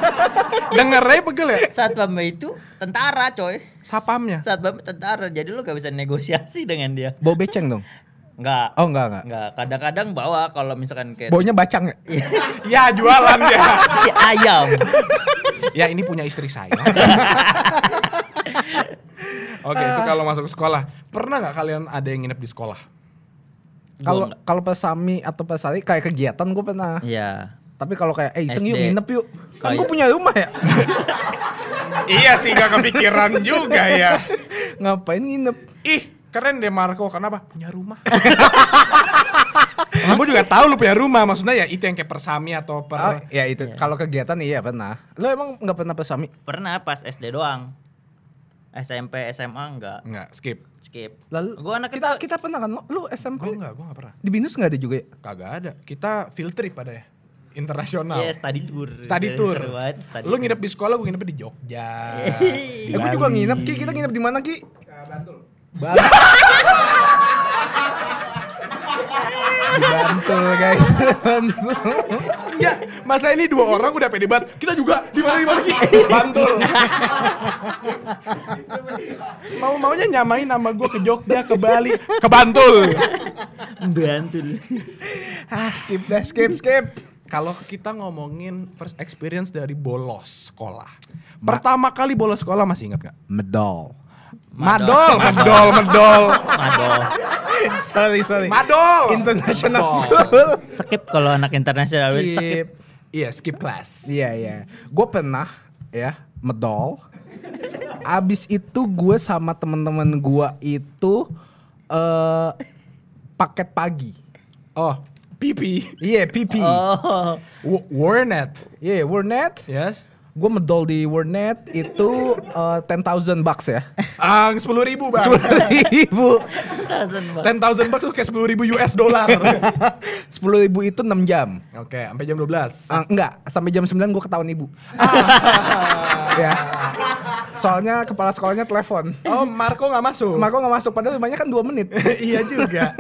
Speaker 4: [laughs]
Speaker 3: Denger aja pegel ya?
Speaker 1: Saat bamba itu tentara coy.
Speaker 3: Sapamnya.
Speaker 1: Saat bamba tentara. Jadi lu gak bisa negosiasi dengan dia.
Speaker 4: Bau beceng dong. [laughs]
Speaker 1: Enggak.
Speaker 4: Oh enggak enggak.
Speaker 1: Enggak, kadang-kadang bawa kalau misalkan kayak
Speaker 4: Baunya bacang ya? [laughs]
Speaker 3: Ya jualan ya.
Speaker 1: si ayam.
Speaker 3: ya ini punya istri saya. Oke, itu kalau masuk ke sekolah. Pernah nggak kalian ada yang nginep di sekolah?
Speaker 4: Kalau kalau pas Sami atau pas Sari kayak kegiatan gue pernah.
Speaker 1: Iya.
Speaker 4: Tapi kalau kayak eh iseng yuk
Speaker 1: SD.
Speaker 4: nginep yuk. Kan gue punya rumah ya. [laughs]
Speaker 3: iya sih gak kepikiran juga ya. [laughs]
Speaker 4: Ngapain nginep?
Speaker 3: Ih, keren deh Marco. Kenapa? Punya rumah. [laughs] Kamu juga tahu lu punya rumah. Maksudnya ya itu yang kayak persami atau per...
Speaker 4: Oh, ya itu. Kalau kegiatan iya pernah. Lo emang nggak pernah pas Sami?
Speaker 1: Pernah pas SD doang. SMP, SMA enggak.
Speaker 3: Enggak, skip.
Speaker 1: Skip.
Speaker 4: Lalu
Speaker 1: gua anak
Speaker 4: kita
Speaker 1: kita,
Speaker 4: kita pernah kan? Lo- Lu SMP
Speaker 3: Gue enggak, gue enggak pernah.
Speaker 4: di Binus nggak ada juga ya?
Speaker 3: Kagak ada. Kita field trip pada ya. Internasional.
Speaker 1: Iya, study tour.
Speaker 3: Study
Speaker 1: Seru
Speaker 3: tour.
Speaker 1: banget, study
Speaker 3: Lu
Speaker 1: tour.
Speaker 3: nginep di sekolah, gue nginep di Jogja.
Speaker 4: Eh, gue juga nginep Ki. Kita nginep di mana Ki? Bantul. [laughs] di Bantul guys. [laughs] Bantul.
Speaker 3: Enggak, masa ini dua orang udah pede banget. Kita juga di mana di mana? Bantul. Mau maunya nyamain nama gue ke Jogja, ke Bali, ke Bantul.
Speaker 1: Bantul.
Speaker 4: ah skip dah skip skip.
Speaker 3: Kalau kita ngomongin first experience dari bolos sekolah. Pertama kali bolos sekolah masih ingat gak?
Speaker 4: Medal.
Speaker 3: Madol, madol, madol.
Speaker 1: Aduh.
Speaker 4: sorry sorry.
Speaker 3: Madol.
Speaker 4: International
Speaker 3: Madol.
Speaker 4: school.
Speaker 1: Skip kalau anak internasional skip.
Speaker 4: Skip.
Speaker 3: Iya, skip class.
Speaker 4: Iya iya. Gue pernah ya medal. Abis itu gue sama temen-temen gue itu eh paket pagi.
Speaker 3: Oh, pipi.
Speaker 4: Iya pipi.
Speaker 1: Oh.
Speaker 3: W- Warnet.
Speaker 4: Iya Warnet.
Speaker 3: Yes.
Speaker 4: Gue medal di Warnet itu eh, 10,000 bucks ya.
Speaker 3: Ah, sepuluh ribu bang.
Speaker 4: ribu.
Speaker 1: Thousand bucks.
Speaker 3: Ten thousand bucks tuh kayak sepuluh ribu US dollar. [laughs]
Speaker 4: Sepuluh ribu itu 6 jam.
Speaker 3: Oke, sampai jam 12
Speaker 4: Ah, enggak, sampai jam 9 gue ketahuan ibu. [laughs] ya. Soalnya kepala sekolahnya telepon.
Speaker 3: Oh, Marco nggak masuk.
Speaker 4: Marco nggak masuk padahal rumahnya kan 2 menit. [laughs]
Speaker 3: iya juga.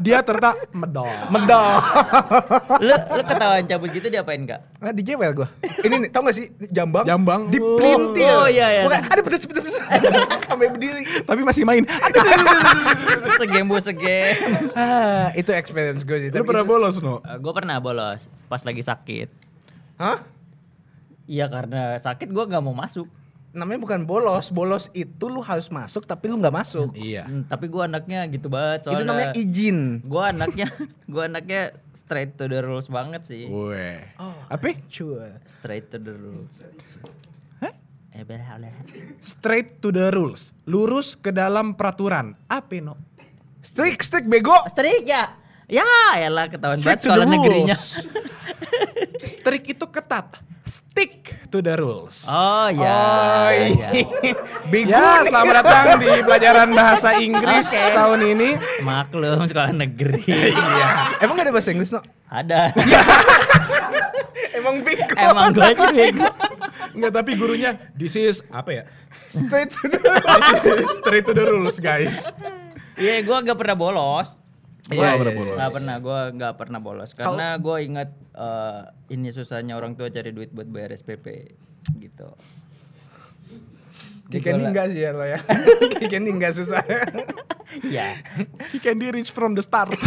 Speaker 3: Dia tertak medol.
Speaker 4: Medal.
Speaker 1: lu lu ketahuan cabut gitu diapain enggak?
Speaker 4: Nah, di jewel gue. Ini nih, tau gak sih jambang?
Speaker 3: Jambang.
Speaker 4: Di pelintir.
Speaker 1: Oh, iya, iya.
Speaker 4: Bukan, ada pedes pedes pedes. [laughs] Sampai berdiri.
Speaker 3: Tapi masih main. [laughs]
Speaker 1: Segem bu segem.
Speaker 4: Ah, itu experience gue sih.
Speaker 3: Lu pernah
Speaker 4: itu-
Speaker 3: bolos no?
Speaker 1: gue pernah bolos pas lagi sakit.
Speaker 4: Hah?
Speaker 1: Iya karena sakit gue nggak mau masuk.
Speaker 4: Namanya bukan bolos. Bolos itu lu harus masuk tapi lu nggak masuk.
Speaker 3: Iya.
Speaker 1: Hmm, tapi gue anaknya gitu banget soalnya.
Speaker 4: Itu namanya izin.
Speaker 1: Gue anaknya, [laughs] gue anaknya straight to the rules banget sih.
Speaker 3: Weh. Apa?
Speaker 4: Cua.
Speaker 1: Straight to the rules. Eh belah belah.
Speaker 3: Straight to the rules. Lurus ke dalam peraturan. Apa no?
Speaker 4: Stick stick bego.
Speaker 1: Strik ya? Ya, elah ketahuan banget sekolah negerinya.
Speaker 3: Strict itu ketat. Stick to the rules.
Speaker 1: Oh ya.
Speaker 3: Oh,
Speaker 1: iya.
Speaker 3: Bego ya, selamat datang di pelajaran bahasa Inggris
Speaker 1: Oke.
Speaker 3: tahun ini.
Speaker 1: Maklum sekolah negeri. [laughs]
Speaker 3: Iya.
Speaker 4: Emang gak ada bahasa Inggris no?
Speaker 1: Ada.
Speaker 4: Emang bego.
Speaker 1: Emang gue aja bego.
Speaker 3: Enggak, tapi gurunya this is apa ya?
Speaker 4: Straight to the [laughs]
Speaker 3: straight to the rules, guys.
Speaker 1: Iya, gue gak pernah bolos.
Speaker 3: Iya,
Speaker 1: Gua
Speaker 3: iya, iya.
Speaker 1: Nggak pernah, gue nggak pernah bolos karena gue ingat eh, ini susahnya orang tua cari duit buat bayar SPP gitu.
Speaker 4: Kikendi enggak sih ya lo ya. [laughs] Kikendi enggak susah. [laughs]
Speaker 1: Ya,
Speaker 3: be rich from the start. [laughs]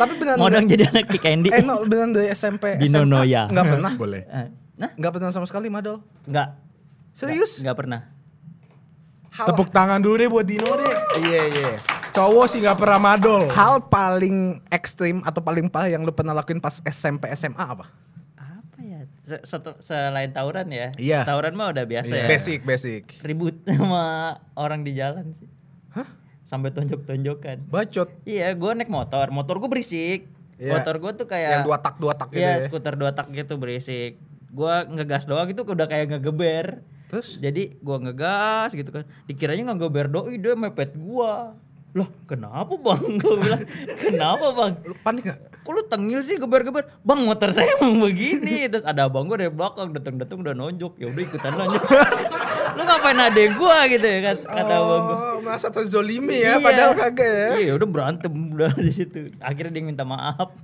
Speaker 4: Tapi
Speaker 1: dong
Speaker 4: dari-
Speaker 1: jadi anak Ki Candy.
Speaker 4: Eh no, beneran dari SMP
Speaker 1: Di
Speaker 4: SMA,
Speaker 1: Nonoya.
Speaker 4: Enggak pernah.
Speaker 3: Boleh.
Speaker 1: Eh, Nah,
Speaker 4: Enggak pernah sama sekali madol.
Speaker 1: nggak.
Speaker 4: Serius?
Speaker 1: Nggak pernah.
Speaker 4: Hal,
Speaker 3: Tepuk tangan dulu deh buat Dino deh.
Speaker 4: Iya iya.
Speaker 3: Cowok sih nggak pernah madol.
Speaker 4: Hal paling ekstrim atau paling parah yang lu pernah lakuin pas SMP SMA apa?
Speaker 1: Apa ya? Se- setu- Selain tawuran ya.
Speaker 4: Iya.
Speaker 1: Tawuran mah udah biasa ya.
Speaker 4: Basic basic.
Speaker 1: Ribut [laughs] sama orang di jalan sih.
Speaker 4: Hah?
Speaker 1: Sampai tonjok-tonjokan.
Speaker 4: Bacot.
Speaker 1: Iya, gue naik motor. Motor gue berisik.
Speaker 4: Iya.
Speaker 1: Motor gue tuh kayak
Speaker 4: Yang dua tak dua tak gitu
Speaker 1: Iya,
Speaker 4: ya.
Speaker 1: skuter dua tak gitu berisik. Gua ngegas doang gitu udah kayak ngegeber.
Speaker 4: Terus?
Speaker 1: Jadi gua ngegas gitu kan. Dikiranya ngegeber doi dia mepet gua. Lah, kenapa bang? [laughs] Gua bilang, kenapa bang?
Speaker 4: Lu panik gak?
Speaker 1: Kok lu tengil sih geber-geber? Bang motor saya emang begini. Terus ada abang gua dari belakang datang-datang udah nonjok. Ya udah ikutan nonjok. [laughs] lu ngapain adek gua gitu ya kan kata abang gua.
Speaker 4: Oh, merasa terzolimi ya,
Speaker 1: Iya.
Speaker 4: padahal kagak ya.
Speaker 1: Iya, udah berantem udah di situ. Akhirnya dia minta maaf. [laughs]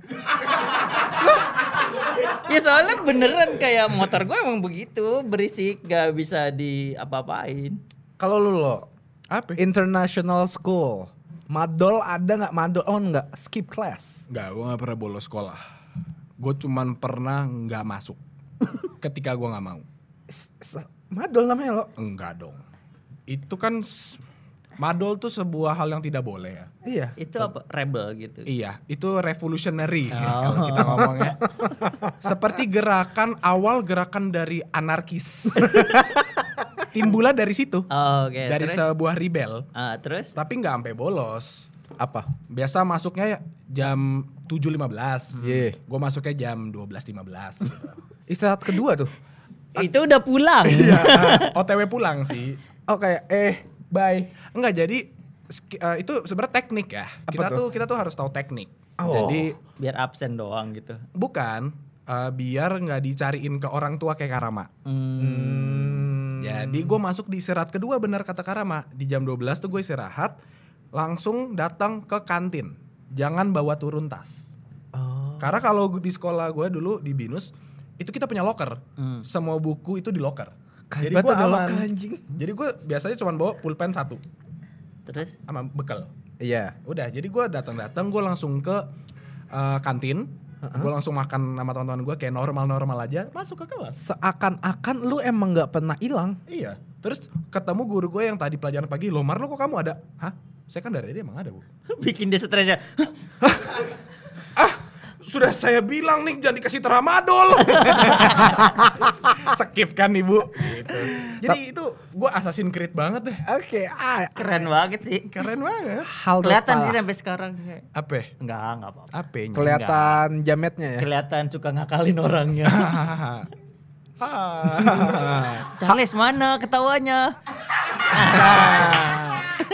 Speaker 1: ya soalnya beneran kayak motor gue emang begitu berisik gak bisa di apa-apain.
Speaker 4: Kalau lu lo
Speaker 3: Apa?
Speaker 4: international school Madol ada nggak madol? Oh nggak, skip class.
Speaker 3: Enggak, gue gak pernah bolos sekolah. Gue cuman pernah nggak masuk. [laughs] Ketika gue nggak mau.
Speaker 4: Madol namanya lo.
Speaker 3: Enggak dong. Itu kan madol tuh sebuah hal yang tidak boleh ya.
Speaker 4: Iya.
Speaker 1: Itu apa? Rebel gitu.
Speaker 3: Iya, itu revolutionary [laughs] kalau kita ngomongnya. [laughs] Seperti gerakan awal gerakan dari anarkis. Timbulnya dari situ. [laughs]
Speaker 1: Oh, oke.
Speaker 3: dari
Speaker 1: terus?
Speaker 3: sebuah rebel.
Speaker 1: Ah, terus?
Speaker 3: Tapi nggak sampai bolos.
Speaker 4: Apa?
Speaker 3: Biasa masuknya jam 7.15.
Speaker 4: Iya.
Speaker 3: Gue masuknya jam 12.15 gitu. [laughs]
Speaker 4: Istirahat kedua tuh.
Speaker 1: Itu udah pulang.
Speaker 3: Iya, [laughs] OTW pulang sih.
Speaker 4: Oh kayak eh bye.
Speaker 3: Enggak, jadi eh, itu sebenarnya teknik ya.
Speaker 4: Apa
Speaker 3: kita
Speaker 4: tuh?
Speaker 3: tuh? kita tuh harus tahu teknik.
Speaker 4: Oh.
Speaker 3: Jadi
Speaker 1: Biar absen doang gitu.
Speaker 3: bukan eh, biar nggak dicariin ke orang tua kayak Karama.
Speaker 1: Hmm.
Speaker 3: Jadi gue masuk di istirahat kedua benar kata Karama. Di jam 12 tuh gue istirahat, langsung datang ke kantin. Jangan bawa turun tas.
Speaker 4: Oh.
Speaker 3: Karena kalau di sekolah gue dulu di Binus, itu kita punya locker.
Speaker 1: Hmm.
Speaker 3: Semua buku itu di locker. Jadi gue aman.
Speaker 4: anjing.
Speaker 3: Jadi gue biasanya cuma bawa pulpen satu
Speaker 1: Terus?
Speaker 3: sama bekal.
Speaker 4: Iya.
Speaker 3: Udah, jadi gue datang-datang gue langsung ke eh, kantin. Gue langsung makan sama teman-teman gue kayak normal-normal aja, masuk ke kelas.
Speaker 4: Seakan-akan lu emang nggak pernah hilang.
Speaker 3: Iya. Terus ketemu guru gue yang tadi pelajaran pagi, lo kok kamu ada? Hah? Saya kan dari tadi emang ada bu. [laughs]
Speaker 1: Bikin dia stres ya. [laughs]
Speaker 3: Sudah saya bilang nih jangan dikasih tramadol. [laughs] Skip kan ibu. Gitu. Jadi itu gue Assassin's Creed banget deh.
Speaker 4: Oke, ah,
Speaker 1: Keren banget sih.
Speaker 3: Keren banget.
Speaker 4: hal
Speaker 1: Kelihatan sih sampai sekarang.
Speaker 3: Apa?
Speaker 1: Enggak, enggak apa-apa.
Speaker 3: Apanya?
Speaker 4: Kelihatan jametnya ya.
Speaker 1: Kelihatan suka ngakalin orangnya. [laughs]
Speaker 3: Ah. [laughs]
Speaker 1: Charles mana ketawanya?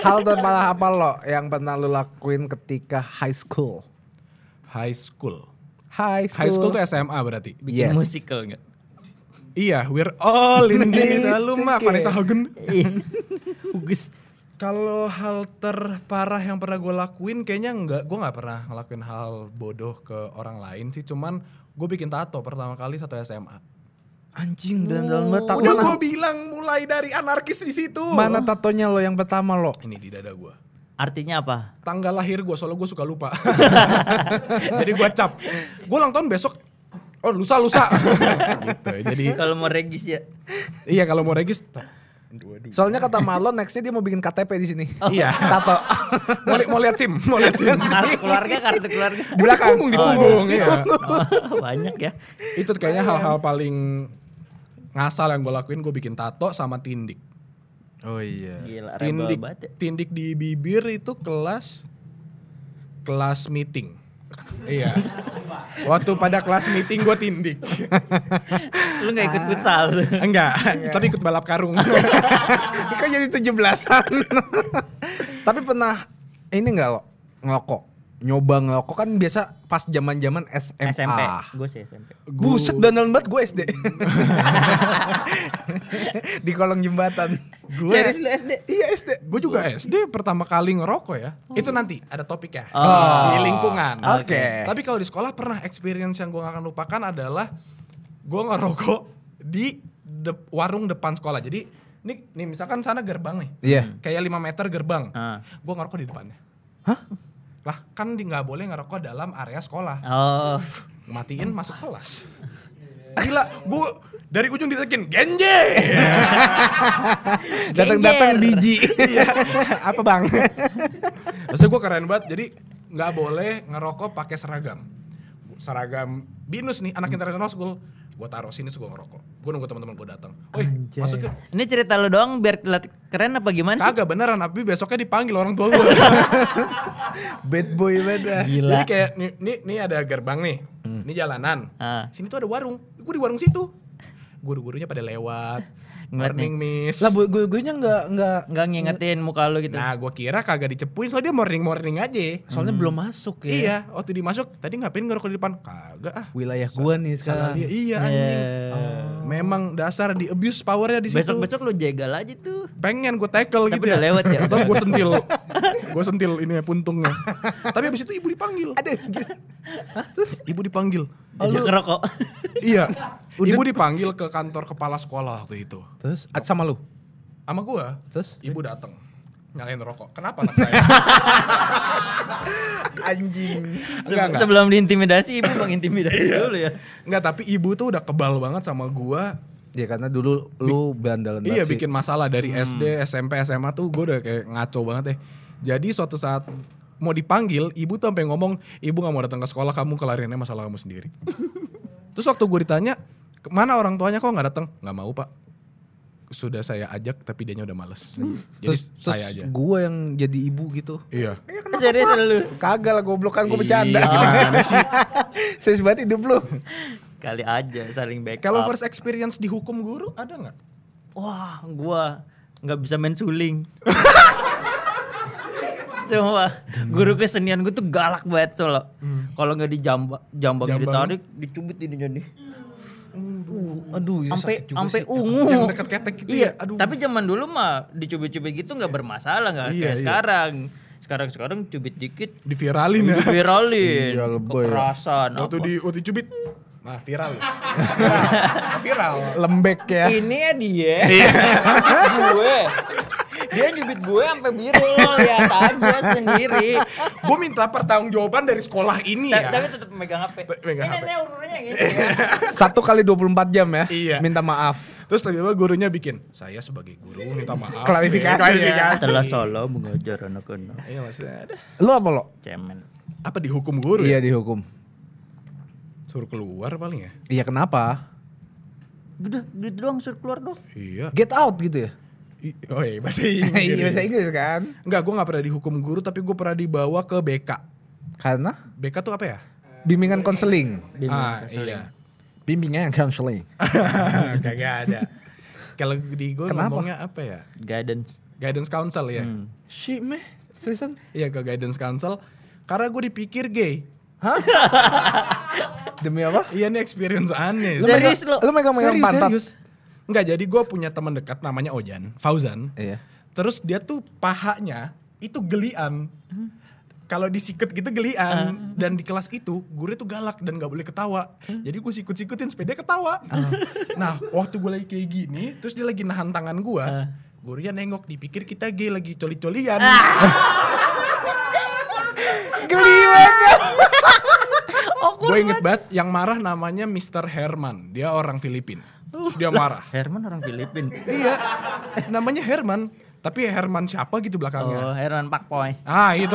Speaker 4: hal terparah apa lo yang pernah lu lakuin ketika high school?
Speaker 3: High school.
Speaker 4: High school.
Speaker 3: High school tuh SMA berarti.
Speaker 1: Bikin
Speaker 4: Yes.
Speaker 1: musical enggak?
Speaker 3: Iya, we're all in [laughs] this. Lu mah Vanessa Hudgens. [laughs]
Speaker 1: Bagus.
Speaker 3: Kalau hal terparah yang pernah gue lakuin kayaknya enggak, gue nggak pernah ngelakuin hal bodoh ke orang lain sih. Cuman gue bikin tato pertama kali satu SMA.
Speaker 4: Anjing dan dalam banget.
Speaker 3: Udah gue bilang mulai dari anarkis di situ.
Speaker 4: mana tatonya lo yang pertama lo?
Speaker 3: Ini di dada gue.
Speaker 1: Artinya apa?
Speaker 3: Tanggal lahir gue, soalnya gue suka lupa. [laughs] jadi gue cap. Gue ulang tahun besok. Oh lusa lusa. [laughs] gitu. Jadi
Speaker 1: Kalau mau regis ya.
Speaker 3: iya kalau mau regis. Aduh, aduh.
Speaker 4: Soalnya kata Marlon nextnya dia mau bikin KTP di sini.
Speaker 3: Iya.
Speaker 4: Tato.
Speaker 3: mau, li- mau lihat sim, mau lihat sim. [laughs]
Speaker 1: Kartu keluarga, kartu keluarga.
Speaker 3: Di punggung, di punggung. iya.
Speaker 1: Oh, banyak ya.
Speaker 3: Itu kayaknya hal-hal paling ngasal yang gue lakuin gue bikin tato sama tindik.
Speaker 4: Oh iya.
Speaker 1: Gila,
Speaker 3: Tindik,
Speaker 1: ya.
Speaker 3: tindik di bibir itu kelas kelas meeting. iya. Waktu pada kelas meeting gue tindik.
Speaker 1: Lu gak ikut futsal tuh.
Speaker 3: Enggak, tapi ikut balap karung.
Speaker 4: Kok jadi 17-an? Tapi pernah ini enggak lo ngelokok? Nyoba ngelokok kan biasa pas zaman-zaman SMA.
Speaker 1: SMP. Gue sih SMP.
Speaker 4: Buset dandan banget gue SD. di kolong jembatan.
Speaker 3: gue
Speaker 1: Serius lu SD?
Speaker 4: Iya SD.
Speaker 3: gue juga SD pertama kali ngerokok ya. Itu nanti ada topik ya.
Speaker 1: Oh.
Speaker 3: Di lingkungan.
Speaker 4: Oke.
Speaker 3: Tapi kalau di sekolah pernah experience yang gue gak akan lupakan adalah gue ngerokok di de- warung depan sekolah. Jadi nih, nih misalkan sana gerbang nih.
Speaker 4: Iya.
Speaker 3: Kayak 5 meter gerbang.
Speaker 1: Ah.
Speaker 3: Gue ngerokok di depannya.
Speaker 4: Hah?
Speaker 3: Lah kan di nggak boleh ngerokok dalam area sekolah.
Speaker 1: Oh.
Speaker 3: Matiin masuk kelas. Gila, gue dari ujung ditekin genje. [laughs]
Speaker 4: Datang-datang
Speaker 1: Genjer.
Speaker 4: biji. [laughs]
Speaker 3: Iya. Apa bang? Terus gue keren banget. Jadi nggak boleh ngerokok pakai seragam. Seragam binus nih anak international school. Gue taruh sini gue ngerokok. Gue nunggu teman-teman gue datang. Woi masuk yuk.
Speaker 1: Ini cerita lu doang biar kelihatan keren apa gimana sih?
Speaker 3: Kagak beneran, tapi besoknya dipanggil orang tua gue. [laughs]
Speaker 4: Bad boy.
Speaker 1: Gila.
Speaker 3: Jadi kayak nih, nih, nih ada gerbang nih, ini jalanan.
Speaker 1: Ah.
Speaker 3: Sini tuh ada warung, gue di warung situ. Guru-gurunya pada lewat,
Speaker 1: Ngeliat
Speaker 3: morning miss.
Speaker 4: Lah gue gue nya enggak enggak
Speaker 1: Enggak ngingetin muka lu gitu.
Speaker 3: Nah, gue kira kagak dicepuin soalnya dia morning morning aja.
Speaker 4: soalnya belum masuk ya.
Speaker 3: Iya, waktu dimasuk tadi ngapain ngerokok di depan? Kagak ah.
Speaker 4: Wilayah gua nih
Speaker 3: Salah
Speaker 4: sekarang.
Speaker 3: dia. Iya anjing.
Speaker 1: Eh,
Speaker 3: Memang dasar di abuse powernya di situ.
Speaker 1: Besok-besok lu jegal aja tuh.
Speaker 3: pengen gue tackle
Speaker 1: Tapi
Speaker 3: gitu
Speaker 1: udah lewat ya?
Speaker 3: Atau gue sentil. gue sentil ini ya puntungnya. Tapi abis itu ibu dipanggil.
Speaker 4: Ada
Speaker 3: Terus ibu dipanggil.
Speaker 1: Ajak ngerokok.
Speaker 3: iya. Ibu dipanggil ke kantor kepala sekolah waktu itu.
Speaker 4: Terus sama lu.
Speaker 3: Sama gua,
Speaker 4: Terus
Speaker 3: ibu datang. nyalain rokok. Kenapa anak saya? [laughs]
Speaker 4: Anjing.
Speaker 3: enggak, enggak.
Speaker 1: Sebelum diintimidasi ibu bang intimidasi dulu ya.
Speaker 3: Enggak, tapi ibu tuh udah kebal banget sama gua.
Speaker 4: Ya karena dulu lu berandalan
Speaker 3: Iya bikin masalah dari SD, SMP, SMA tuh gue udah kayak ngaco banget ya. Jadi suatu saat mau dipanggil, ibu tuh sampai ngomong, ibu nggak mau datang ke sekolah kamu kelarinnya masalah kamu sendiri. [laughs] Terus waktu gue ditanya, ke mana orang tuanya kok nggak datang? Nggak mau pak. Sudah saya ajak tapi dia udah males. Jadi
Speaker 4: Terus,
Speaker 3: saya
Speaker 4: terus
Speaker 3: aja.
Speaker 4: gua yang jadi ibu gitu.
Speaker 3: Iya.
Speaker 1: Serius lu.
Speaker 4: Kagak lah goblok kan gue bercanda.
Speaker 3: Iya, gimana sih? [laughs]
Speaker 4: Serius banget hidup lu.
Speaker 1: Kali aja saling backup.
Speaker 3: Kalau first experience dihukum guru ada nggak?
Speaker 1: Wah, gua nggak bisa main suling. [laughs] Cuma guru kesenian gue tuh galak banget solo. Kalau nggak dijambak, jambaknya
Speaker 3: Jambang.
Speaker 1: ditarik, dicubit ini jadi.
Speaker 4: Aduh, itu
Speaker 1: Sampai
Speaker 4: sakit juga
Speaker 1: sampai
Speaker 4: sih.
Speaker 1: ungu.
Speaker 3: Yang deket ketek gitu
Speaker 1: iya,
Speaker 3: ya, aduh.
Speaker 1: tapi zaman dulu mah dicubit-cubit gitu nggak bermasalah nggak
Speaker 3: Iya,
Speaker 1: kayak
Speaker 3: iya.
Speaker 1: sekarang. Sekarang sekarang cubit dikit
Speaker 3: Diviralin ya.
Speaker 1: viralin,
Speaker 4: Iya, lebay ya.
Speaker 1: kekerasan.
Speaker 3: Waktu
Speaker 1: apa.
Speaker 3: di waktu cubit, nah viral. [laughs] viral.
Speaker 4: Lembek ya.
Speaker 1: Ini ya dia. gue. Dia nyubit gue sampai biru lo lihat aja sendiri.
Speaker 3: gue minta pertanggungjawaban dari sekolah ini
Speaker 1: Ta-
Speaker 3: ya.
Speaker 1: Tapi tetap megang HP.
Speaker 3: Megang
Speaker 1: ini
Speaker 3: HP.
Speaker 1: ururnya gitu. [laughs]
Speaker 4: Satu kali 24 jam ya.
Speaker 3: Iya.
Speaker 4: Minta maaf.
Speaker 3: Terus tiba-tiba gurunya bikin, saya sebagai guru minta maaf. [laughs]
Speaker 4: Klarifikasi
Speaker 3: Eh, klarifikasi.
Speaker 1: Setelah solo mengajar anak-anak.
Speaker 3: Iya maksudnya ada.
Speaker 4: Lu apa lo?
Speaker 1: Cemen.
Speaker 3: Apa dihukum guru
Speaker 4: Iya
Speaker 3: ya?
Speaker 4: dihukum.
Speaker 3: Suruh keluar paling ya?
Speaker 4: Iya kenapa?
Speaker 1: Udah gitu doang suruh keluar dong.
Speaker 3: Iya.
Speaker 4: Get out gitu ya?
Speaker 3: Oh iya bahasa [laughs] Inggris.
Speaker 4: Iya bahasa Inggris kan?
Speaker 3: Enggak, gue gak pernah dihukum guru tapi gue pernah dibawa ke BK.
Speaker 4: Karena
Speaker 3: BK tuh apa ya?
Speaker 4: bimbingan konseling.
Speaker 3: ah iya.
Speaker 4: Bimbingan konseling. [laughs]
Speaker 3: Kagak ada. Kalau di gue
Speaker 4: Kenapa?
Speaker 3: ngomongnya apa ya?
Speaker 1: Guidance.
Speaker 3: Guidance council ya?
Speaker 4: Shit meh. Seriusan?
Speaker 3: Iya ke guidance council. Karena gue dipikir gay. [laughs]
Speaker 4: Demi apa?
Speaker 3: Iya nih experience aneh.
Speaker 1: Serius lo?
Speaker 4: Lu megang-megang
Speaker 3: Serius,
Speaker 4: pantat?
Speaker 3: serius. Enggak, jadi gue punya teman dekat namanya Ojan, Fauzan.
Speaker 4: Iya.
Speaker 3: Terus dia tuh pahanya itu gelian. Kalau disikat gitu gelian dan di kelas itu guru tuh galak dan nggak boleh ketawa. Jadi gue sikut-sikutin dia ketawa. Nah, waktu gue lagi kayak gini, terus dia lagi nahan tangan gue. Gurunya nengok, dipikir kita gay lagi coli-colian. [laughs]
Speaker 4: Geli banget.
Speaker 3: gue inget banget yang marah namanya Mr. Herman. Dia orang Filipin. Terus dia marah.
Speaker 1: Herman orang Filipin.
Speaker 3: iya, namanya Herman. Tapi Herman siapa gitu belakangnya.
Speaker 1: Oh, Herman Pak Poy.
Speaker 3: Ah itu,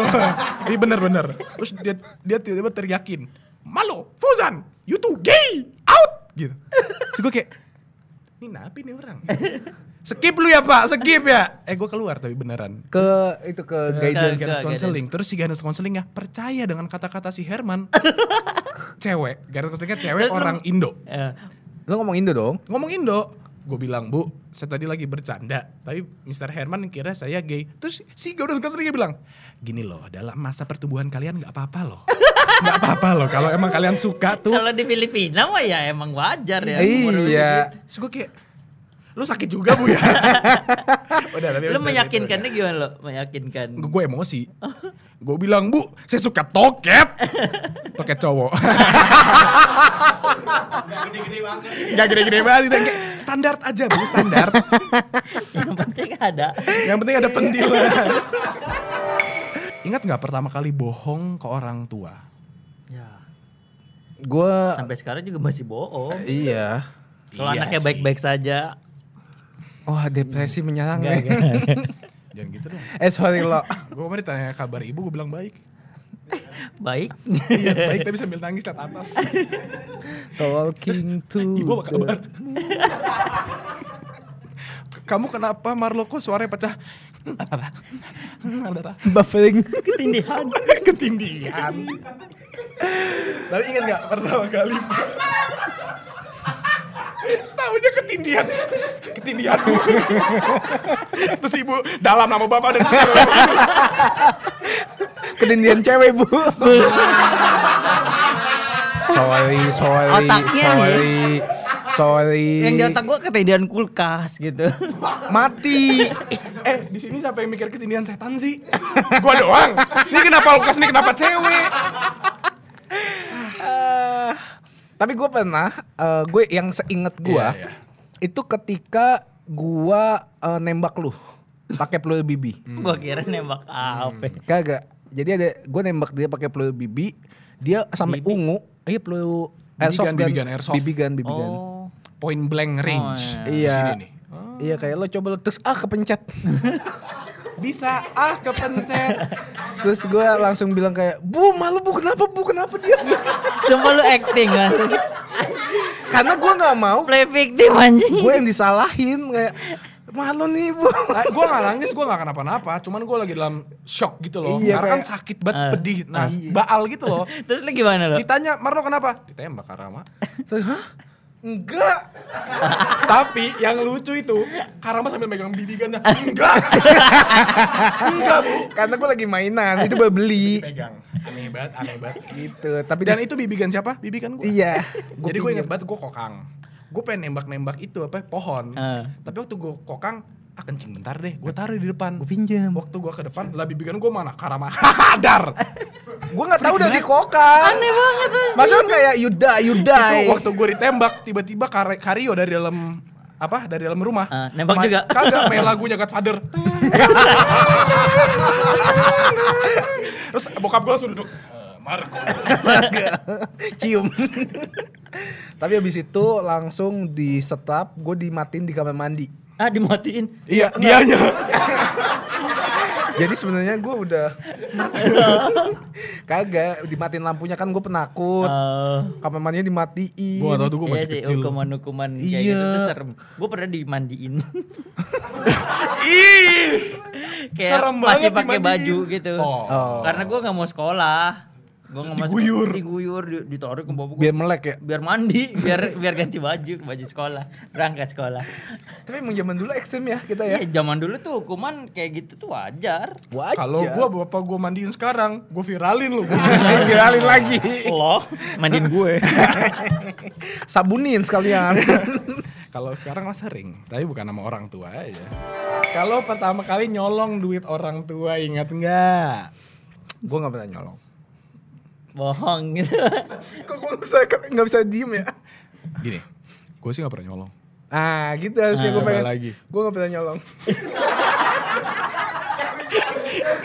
Speaker 3: iya bener-bener. Terus dia dia tiba-tiba teriakin, Malo, Fuzan, you two gay, out, gitu. Terus gue kayak, ini napi nih orang. skip lu ya pak, skip ya. Eh gue keluar tapi beneran.
Speaker 4: Ke itu ke guidance.
Speaker 1: Ke-
Speaker 3: Guidance
Speaker 1: ke-
Speaker 3: counseling, terus si guidance counselingnya percaya dengan kata-kata si Herman. [laughs] cewek, guidance counselingnya cewek
Speaker 1: Terus lu-
Speaker 3: orang Indo.
Speaker 1: Eh,
Speaker 4: Lu ngomong Indo dong.
Speaker 3: Ngomong Indo. Gue bilang, Bu, saya tadi lagi bercanda. Tapi Mr. Herman kira saya gay. Terus si guidance counselingnya bilang, gini loh, dalam masa pertumbuhan kalian nggak apa-apa loh. [laughs] Nggak apa-apa loh, kalau emang kalian suka tuh.
Speaker 1: kalau di Filipina mah ya emang wajar ya.
Speaker 4: Iya.
Speaker 3: Terus gue kayak, lu sakit juga Bu ya? [laughs] Udah, tapi
Speaker 1: Lu meyakinkannya gimana lo? Meyakinkan.
Speaker 3: Gue emosi. [laughs] Gue bilang, Bu, saya suka toket. [laughs] Toket cowok. Gak gede-gede banget. Gak kayak standar aja, Bu, standar.
Speaker 1: Yang penting ada.
Speaker 3: Yang penting ada pendilan. Ingat nggak pertama kali bohong ke orang tua?
Speaker 1: Ya.
Speaker 4: Gua
Speaker 1: Sampai sekarang juga masih bohong.
Speaker 4: iya.
Speaker 1: Kalau
Speaker 3: Iya
Speaker 1: anaknya baik-baik saja.
Speaker 4: Wah, depresi menyerang
Speaker 1: Enggak,
Speaker 4: nih.
Speaker 1: enggak.
Speaker 3: Jangan gitu dong.
Speaker 4: Eh sorry lo. [laughs]
Speaker 3: Gue kemarin ditanya kabar ibu, gue bilang baik. [laughs]
Speaker 1: Baik.
Speaker 3: Iya baik tapi sambil nangis liat atas.
Speaker 4: Talking [laughs] to
Speaker 3: Ibu apa kabar? Kamu kenapa Marlo kok suaranya pecah? Apa? Apa?
Speaker 4: buffering.
Speaker 1: Ketindihan.
Speaker 3: Ketindihan. Tapi ingat nggak pertama kali? Tahunya ketindihan. Ketindihan. Terus ibu dalam nama bapak dan
Speaker 4: Ketindihan cewek, Bu. sorry, sorry,
Speaker 1: Otaknya nih.
Speaker 4: sorry. Sorry.
Speaker 1: Yang di otak gua ketindihan kulkas gitu.
Speaker 4: mati.
Speaker 3: eh di sini siapa yang mikir ketindihan setan sih? Gua doang. Ini kenapa Lukas ini kenapa cewek?
Speaker 4: Eh, tapi gue pernah, eh, gue yang seinget gue
Speaker 3: Iya, iya.
Speaker 4: itu ketika gue eh, nembak lu. pakai peluru bibi.
Speaker 1: Gua kira nembak apa.
Speaker 4: Kagak. Jadi ada gue nembak dia pakai peluru bibi, dia sampai ungu. Iya peluru airsoft
Speaker 3: BB gun, airsoft.
Speaker 4: BB gun, BB gun.
Speaker 1: Oh.
Speaker 3: Point blank range.
Speaker 1: Oh,
Speaker 3: Di
Speaker 4: Iya.
Speaker 3: Sini nih.
Speaker 4: Iya kayak lo coba lo terus ah kepencet. [laughs]
Speaker 3: Bisa ah kepencet.
Speaker 4: terus gue langsung bilang kayak, "Bu, malu Bu, kenapa Bu? Kenapa dia?"
Speaker 1: Sumpah lu acting kan.
Speaker 4: Karena gue nggak mau
Speaker 1: Play victim anjing.
Speaker 4: gue yang disalahin kayak malu nih Bu.
Speaker 3: Nah, gue gak nangis, gue gak kenapa-napa. Cuman gue lagi dalam shock gitu loh.
Speaker 4: Iya,
Speaker 3: Karena kan sakit banget,
Speaker 1: Ah.
Speaker 3: pedih. Nah, baal gitu loh.
Speaker 1: Terus lu gimana lo?
Speaker 3: Ditanya, Marlo kenapa? Ditembak Karama.
Speaker 4: Terus, Hah? Enggak. [laughs]
Speaker 3: Tapi yang lucu itu, Karama sambil megang bibi ganda. Enggak. [laughs] Enggak, Bu.
Speaker 4: Karena gue lagi mainan, itu baru beli.
Speaker 3: Pegang. Aneh banget, aneh banget.
Speaker 4: gitu. Tapi
Speaker 3: Dan itu bibi gun siapa? Bibi gun gue.
Speaker 4: Iya. [laughs]
Speaker 3: Jadi gue inget banget gue kokang. Gue pengen nembak-nembak itu apa pohon.
Speaker 1: Ah.
Speaker 3: Tapi waktu gue kokang, ah kencing bentar deh. Gue taruh di depan.
Speaker 4: Gue pinjam.
Speaker 3: Waktu gue ke depan, lah bibi gun gue mana? Karama. [laughs] Dar.
Speaker 4: Gue nggak tahu dari kokang. Aneh banget Maksudnya kayak Yuda, Yuda.
Speaker 3: itu waktu gue ditembak tiba-tiba Kar- Kario dari dalam apa dari dalam rumah
Speaker 1: Ah, nembak juga? [laughs]
Speaker 3: kagak main lagunya Godfather [laughs] terus bokap gue langsung duduk "Eh, Marco
Speaker 4: cium. Tapi habis itu langsung di setup, gue dimatiin di kamar mandi.
Speaker 1: Ah dimatiin.
Speaker 3: iya dianya [laughs]
Speaker 4: Jadi sebenarnya gue udah [laughs] kagak dimatiin lampunya kan gue penakut.
Speaker 1: Oh.
Speaker 4: Kamar mandinya dimatiin.
Speaker 3: gue gak tau tuh gue
Speaker 1: Iya
Speaker 3: masih
Speaker 1: sih,
Speaker 3: kecil
Speaker 1: hukuman-hukuman kayak
Speaker 4: Iya.
Speaker 1: gitu tuh serem. Gue pernah dimandiin. [laughs]
Speaker 3: ih
Speaker 1: kayak
Speaker 3: Serem
Speaker 1: masih pakai baju gitu.
Speaker 3: Oh.
Speaker 4: Oh.
Speaker 1: Karena gue nggak mau sekolah. Gue nggak mau
Speaker 3: Diguyur.
Speaker 1: diguyur, di- ditarik ke bapak
Speaker 4: Biar melek ya.
Speaker 1: biar mandi, [laughs] biar biar ganti baju, baju sekolah, berangkat sekolah.
Speaker 4: Tapi emang zaman dulu ekstrim ya kita ya.
Speaker 1: Iya, zaman dulu tuh hukuman kayak gitu tuh wajar.
Speaker 4: Wajar.
Speaker 3: kalau gue bapak gue mandiin sekarang gue viralin lu [laughs]
Speaker 4: viralin lagi.
Speaker 1: Lo mandiin gue. [laughs]
Speaker 4: Sabunin sekalian.
Speaker 3: kalau sekarang mah sering tapi bukan sama orang tua aja kalau pertama kali nyolong duit orang tua ingat nggak
Speaker 4: gue nggak pernah nyolong.
Speaker 1: Bohong gitu. [laughs]
Speaker 4: Kok gue nggak bisa nggak bisa diem ya?
Speaker 3: gini gue sih gak pernah nyolong
Speaker 4: Ah gitu harusnya gue
Speaker 3: Coba
Speaker 4: pengen.
Speaker 3: lagi.
Speaker 4: Gue nggak pernah nyolong. [laughs]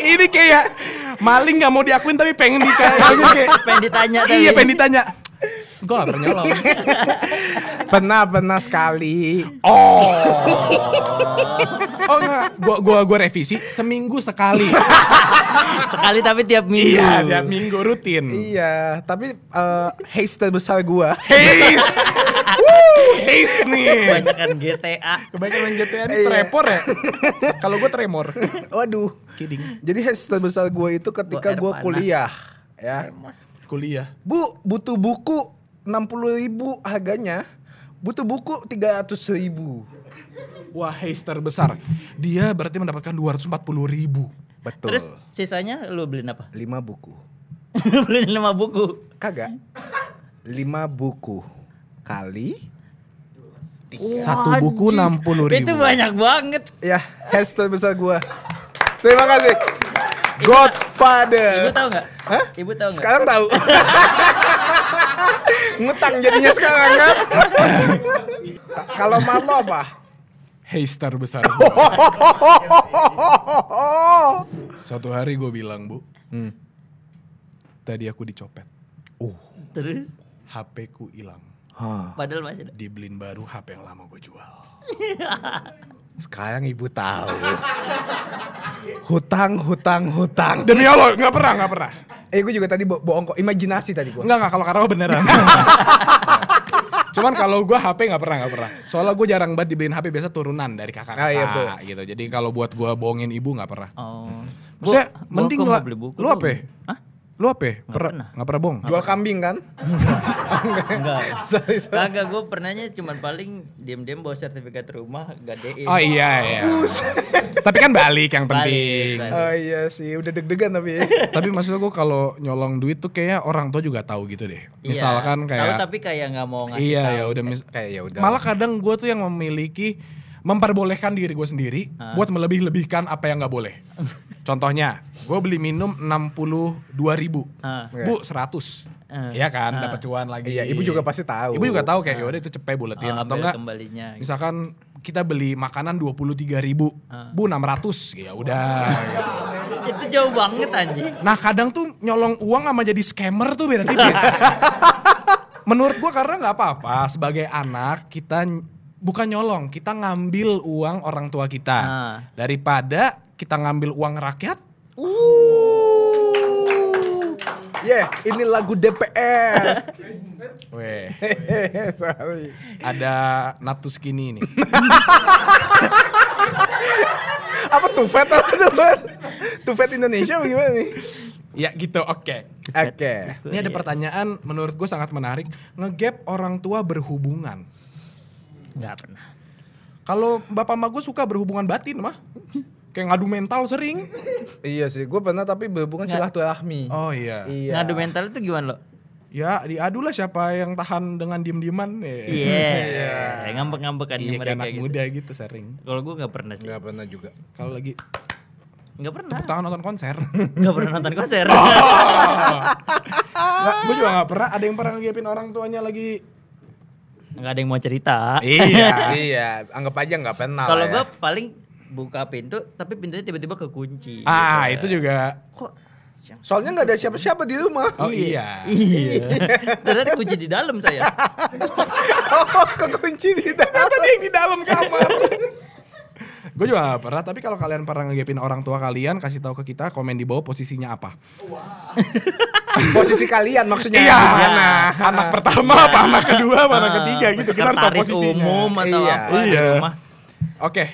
Speaker 3: ini kayak maling nggak mau diakuin tapi pengen kayak [laughs]
Speaker 1: Pengen ditanya
Speaker 3: iya pengen ditanya gue gak pernah nyolong [laughs]
Speaker 4: pernah pernah sekali.
Speaker 3: oh oh enggak gua gua gua revisi seminggu sekali [laughs]
Speaker 1: Sekali tapi tiap minggu.
Speaker 3: iya tiap minggu rutin
Speaker 4: Iya, tapi eh haze terbesar gua.
Speaker 3: Haze Woo, Haze nih
Speaker 1: Kebanyakan GTA.
Speaker 3: kebanyakan GTA ini
Speaker 4: Iya.
Speaker 3: tremor ya kalau gue tremor
Speaker 4: Waduh.
Speaker 3: kidding
Speaker 4: Jadi haze terbesar gua itu ketika
Speaker 1: panas.
Speaker 4: kuliah, ya.
Speaker 3: kuliah
Speaker 4: Bu, butuh buku 60 ribu harganya. Butuh buku 300 ribu.
Speaker 3: wah Haze terbesar dia berarti mendapatkan 240 ribu
Speaker 4: Betul.
Speaker 1: Terus sisanya lu beliin apa? [laughs]
Speaker 4: 5 buku.
Speaker 1: beliin 5 buku.
Speaker 4: Kagak. 5 buku kali
Speaker 3: satu buku 60 ribu
Speaker 1: Itu banyak banget.
Speaker 4: ya haze terbesar gua. Terima kasih. Godfather.
Speaker 1: Ibu tahu nggak?
Speaker 4: Hah?
Speaker 1: Ibu tahu nggak?
Speaker 4: Sekarang tahu. [laughs] Ngutang jadinya sekarang kan. Kalau Marlo apa?
Speaker 3: Haze terbesar suatu hari gue bilang bu tadi aku dicopet
Speaker 1: Terus
Speaker 3: HP ku hilang
Speaker 4: Hah.
Speaker 1: padahal masih ada.
Speaker 3: dibeliin baru HP yang lama gue jual [laughs]
Speaker 4: Sekarang ibu tahu. hutang, hutang, hutang.
Speaker 3: demi Allah nggak pernah nggak pernah
Speaker 4: Eh gue juga tadi bo bohong kok. Imajinasi tadi gue.
Speaker 3: Enggak enggak kalau karena beneran. [laughs] Cuman kalau gua HP nggak pernah nggak pernah. Soalnya gue jarang banget dibeliin HP biasa turunan dari kakak kakak
Speaker 4: Ah, iya, betul.
Speaker 3: gitu. Jadi kalau buat gua bohongin ibu nggak pernah.
Speaker 1: Oh.
Speaker 3: Maksudnya
Speaker 1: Gua-
Speaker 3: mending
Speaker 1: gua
Speaker 3: lah.
Speaker 1: mau beli buku
Speaker 3: Lu apa?
Speaker 1: Hah?
Speaker 3: Lu apa?
Speaker 1: Nggak
Speaker 3: Pernah
Speaker 1: pernah.
Speaker 3: nggak pernah bohong.
Speaker 4: Jual kambing kan? [laughs]
Speaker 1: Enggak.
Speaker 4: Sorry, sorry.
Speaker 1: Kagak gue pernahnya cuman paling diem-diem bawa sertifikat rumah gadein.
Speaker 3: Oh iya iya. Tapi kan balik yang
Speaker 1: Balik,
Speaker 3: penting.
Speaker 1: balik.
Speaker 4: Oh iya sih, udah deg-degan tapi. [laughs]
Speaker 3: Tapi maksud gue kalau nyolong duit tuh kayak orang tua juga tahu gitu deh.
Speaker 1: Iya.
Speaker 3: Misalkan
Speaker 1: Tahu
Speaker 3: kayak
Speaker 1: tapi kayak nggak mau ngasih
Speaker 3: Iya
Speaker 1: tahu.
Speaker 3: ya udah mis-
Speaker 4: Kayak ya udah.
Speaker 3: Malah kadang gue tuh yang memiliki memperbolehkan diri gue sendiri buat melebih-lebihkan apa yang nggak boleh. [laughs] Contohnya, gue beli minum 62 ribu,
Speaker 1: Ah.
Speaker 3: bu 100,
Speaker 1: Ah.
Speaker 3: Iya kan,
Speaker 1: Ah.
Speaker 3: dapat cuan lagi.
Speaker 4: Iya, ibu juga pasti tahu.
Speaker 3: Ibu juga tahu kayak yaudah itu cepet buletin
Speaker 1: Oh,
Speaker 3: atau enggak?
Speaker 1: kembalinya. gitu.
Speaker 3: Misalkan kita beli makanan 23 ribu, bu 600, ya udah. [laughs]
Speaker 1: Itu jauh banget anjing.
Speaker 3: Nah kadang tuh nyolong uang sama jadi scammer tuh beda tipis. [laughs] Menurut gua karena nggak apa-apa sebagai anak kita bukan nyolong, kita ngambil uang orang tua kita
Speaker 1: Ah.
Speaker 3: daripada kita ngambil uang rakyat.
Speaker 4: Yeah, ini lagu DPR. [laughs]
Speaker 3: Weh, [laughs]
Speaker 4: Sorry.
Speaker 3: ada natus kini nih. [laughs]
Speaker 4: Apa Tufet apa Tufet? Tufet Indonesia apa gimana nih?
Speaker 3: ya gitu, oke.
Speaker 4: Oke.
Speaker 3: Ini ada pertanyaan menurut gue sangat menarik. Ngegap orang tua berhubungan.
Speaker 1: Enggak pernah.
Speaker 3: Kalau bapak emak gue suka berhubungan batin mah. Kayak ngadu mental sering.
Speaker 4: Iya sih, gue pernah tapi berhubungan silaturahmi.
Speaker 3: Oh iya.
Speaker 4: Iya.
Speaker 1: Ngadu mental itu gimana lo?
Speaker 3: Ya diadu lah siapa yang tahan dengan diem-dieman.
Speaker 1: Iya. [laughs] Ngambek-ngambek kan
Speaker 3: Iya
Speaker 1: mereka
Speaker 3: kayak anak
Speaker 1: gitu.
Speaker 3: muda gitu sering.
Speaker 1: Kalau gue nggak pernah sih.
Speaker 4: Gak pernah juga.
Speaker 3: Kalau lagi
Speaker 1: Nggak pernah.
Speaker 3: tepuk tangan nonton konser. [laughs]
Speaker 1: Nggak pernah nonton konser. [laughs]
Speaker 3: Nggak, gue juga gak pernah. Ada yang pernah ngegapin orang tuanya lagi.
Speaker 1: Nggak ada yang mau cerita.
Speaker 3: Iya.
Speaker 4: iya, anggap aja nggak pernah.
Speaker 1: Kalau
Speaker 4: lah ya.
Speaker 1: gue paling buka pintu, tapi pintunya tiba-tiba kekunci.
Speaker 3: ah itu juga.
Speaker 4: Soalnya nggak ada siapa-siapa di rumah.
Speaker 3: Oh iya.
Speaker 1: Iya. [laughs] Ternyata kunci di dalam saya.
Speaker 4: oh, kekunci di dalam.
Speaker 3: Tadi yang di dalam kamar. gue juga gak pernah. Tapi kalau kalian pernah ngegapin orang tua kalian, kasih tahu ke kita komen di bawah posisinya apa.
Speaker 4: Posisi kalian maksudnya
Speaker 3: Iya.
Speaker 4: gimana?
Speaker 3: Anak pertama apa anak kedua apa anak ketiga gitu. Kita harus tahu posisinya.
Speaker 1: umum atau
Speaker 4: Iya.
Speaker 1: apa di
Speaker 3: Iya.
Speaker 1: rumah.
Speaker 3: Oke,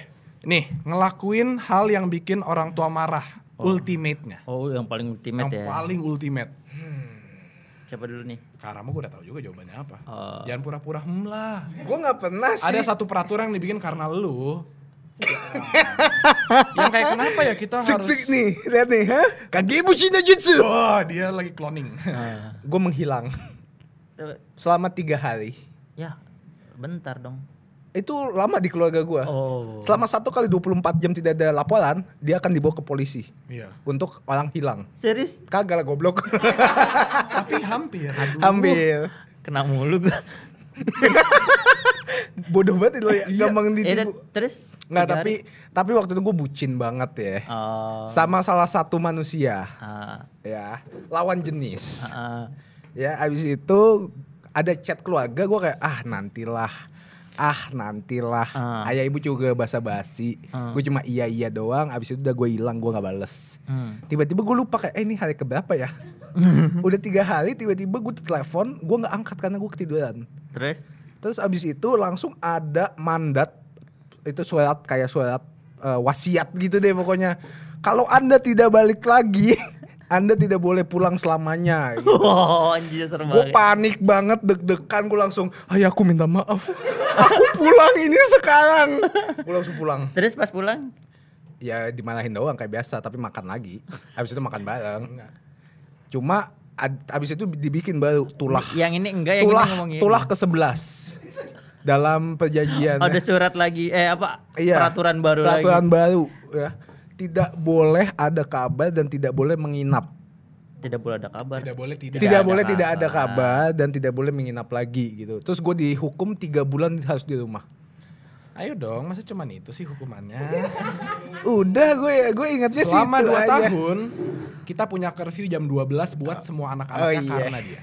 Speaker 3: nih ngelakuin hal yang bikin orang tua marah, ultimate-nya,
Speaker 1: Oh, yang paling ultimate
Speaker 3: yang
Speaker 1: ya.
Speaker 3: paling ultimate.
Speaker 1: Siapa dulu nih?
Speaker 3: Karena gue udah tahu juga jawabannya apa.
Speaker 1: Oh.
Speaker 3: Jangan pura-pura hmm lah.
Speaker 4: Gue nggak pernah sih.
Speaker 3: Ada satu peraturan yang dibikin karena lu. [laughs] yang kayak kenapa ya kita
Speaker 4: Cek,
Speaker 3: harus
Speaker 4: cek nih, lihat nih, ha? Kagebushi no jutsu.
Speaker 3: Wah, dia lagi cloning. [laughs]
Speaker 4: Gue menghilang selama tiga hari.
Speaker 1: Ya, bentar dong.
Speaker 4: Itu lama di keluarga gue.
Speaker 1: Oh.
Speaker 4: Selama satu kali 24 jam tidak ada laporan, dia akan dibawa ke polisi
Speaker 3: Iya.
Speaker 4: untuk orang hilang.
Speaker 1: Serius?
Speaker 4: Kagak lah goblok. [laughs]
Speaker 3: Tapi hampir.
Speaker 4: Ambil.
Speaker 1: Kena mulu gue. [laughs]
Speaker 4: Bodoh banget lo ya, gampang
Speaker 1: Eh,
Speaker 4: ditipu.
Speaker 1: terus?
Speaker 4: Nggak, tapi tapi waktu itu gue bucin banget ya.
Speaker 1: Oh.
Speaker 4: Sama salah satu manusia,
Speaker 1: Ah,
Speaker 4: ya, lawan jenis.
Speaker 1: ah.
Speaker 4: Ya, abis itu ada chat keluarga gue kayak ah nantilah, ah nantilah.
Speaker 1: Ah.
Speaker 4: Ayah ibu juga basa-basi.
Speaker 1: Ah.
Speaker 4: Gue cuma iya iya doang. Abis itu udah gue hilang, gue nggak bales.
Speaker 1: Hmm.
Speaker 4: Tiba-tiba gue lupa kayak, eh ini hari keberapa ya? [laughs] udah tiga hari, tiba-tiba gue telepon, gue nggak angkat karena gue ketiduran.
Speaker 1: Terus?
Speaker 4: Terus abis itu langsung ada mandat itu surat kayak surat eh, wasiat gitu deh pokoknya. Kalau anda tidak balik lagi, [laughs] anda tidak boleh pulang selamanya. Gitu. [laughs]
Speaker 1: Oh, anjir serem
Speaker 4: Gue panik banget, deg-degan gue langsung, ayah aku minta maaf, [laughs] aku pulang ini sekarang. Gue langsung pulang.
Speaker 1: Terus pas pulang?
Speaker 4: Ya dimarahin doang kayak biasa, tapi makan lagi. Abis itu makan bareng. Cuma ad- abis itu dibikin baru tulah.
Speaker 1: Yang ini enggak, yang
Speaker 4: tulah
Speaker 1: ini ngomongin.
Speaker 4: tulah ke 11 dalam perjanjian
Speaker 1: ada surat lagi, eh apa?
Speaker 4: Iya.
Speaker 1: Peraturan baru
Speaker 4: peraturan
Speaker 1: lagi.
Speaker 4: baru ya tidak boleh ada kabar dan tidak boleh menginap
Speaker 1: Tidak boleh ada kabar.
Speaker 3: Tidak boleh tidak.
Speaker 4: tidak,
Speaker 1: ada
Speaker 4: boleh tidak ada
Speaker 1: kabar.
Speaker 4: kabar dan tidak boleh menginap lagi gitu terus gue dihukum tiga bulan harus di rumah
Speaker 3: Ayo dong, masa cuman itu sih hukumannya? [laughs]
Speaker 4: udah gue ya gue ingatnya sih
Speaker 3: Selama
Speaker 4: itu
Speaker 3: 2
Speaker 4: aja.
Speaker 3: tahun kita punya curfew jam 12 buat semua anak-anaknya
Speaker 4: Oh, iya.
Speaker 3: karena dia.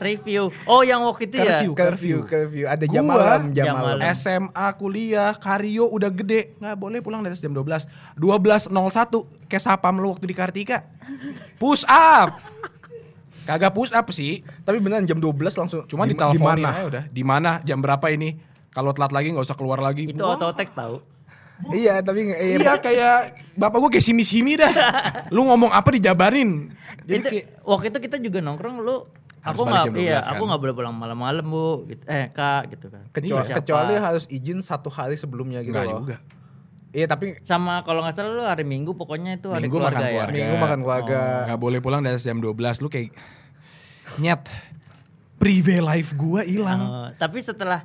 Speaker 1: Review. Oh, yang waktu itu ya?
Speaker 3: Curfew.
Speaker 4: curfew curfew ada jam
Speaker 3: Gua
Speaker 4: malam jam,
Speaker 1: jam
Speaker 4: malam.
Speaker 3: SMA, kuliah, Karyo udah gede, nggak boleh pulang dari jam 12. 12.01 kayak sapam lu waktu di Kartika. Push up. Kagak push up sih.
Speaker 4: tapi beneran jam 12 langsung
Speaker 3: Cuma
Speaker 4: di,
Speaker 3: diteleponin
Speaker 4: mana
Speaker 3: aja udah. Di mana? Jam berapa ini? Kalau telat lagi nggak usah keluar lagi.
Speaker 1: Itu
Speaker 3: Wah,
Speaker 1: auto text tahu.
Speaker 4: iya tapi iya,
Speaker 3: Iya kayak bapak gue kayak simi-simi dah. [laughs] Lu ngomong apa dijabarin. Jadi
Speaker 1: itu,
Speaker 3: kayak
Speaker 1: waktu itu kita juga nongkrong lu
Speaker 3: Harus
Speaker 1: aku nggak
Speaker 3: jam 12
Speaker 1: iya
Speaker 3: kan?
Speaker 1: aku nggak boleh pulang malam-malam bu gitu. eh kak gitu kan
Speaker 4: kecuali,
Speaker 1: Siapa?
Speaker 4: kecuali harus izin satu hari sebelumnya gitu
Speaker 3: Enggak
Speaker 4: loh.
Speaker 3: juga.
Speaker 4: iya tapi
Speaker 1: sama kalau nggak salah lu hari minggu pokoknya itu hari
Speaker 3: Minggu
Speaker 1: keluarga,
Speaker 3: makan
Speaker 1: ya
Speaker 3: keluarga.
Speaker 4: minggu makan keluarga
Speaker 3: Gak boleh pulang dari jam 12 lu kayak nyet prive life gua hilang.
Speaker 1: Oh, tapi setelah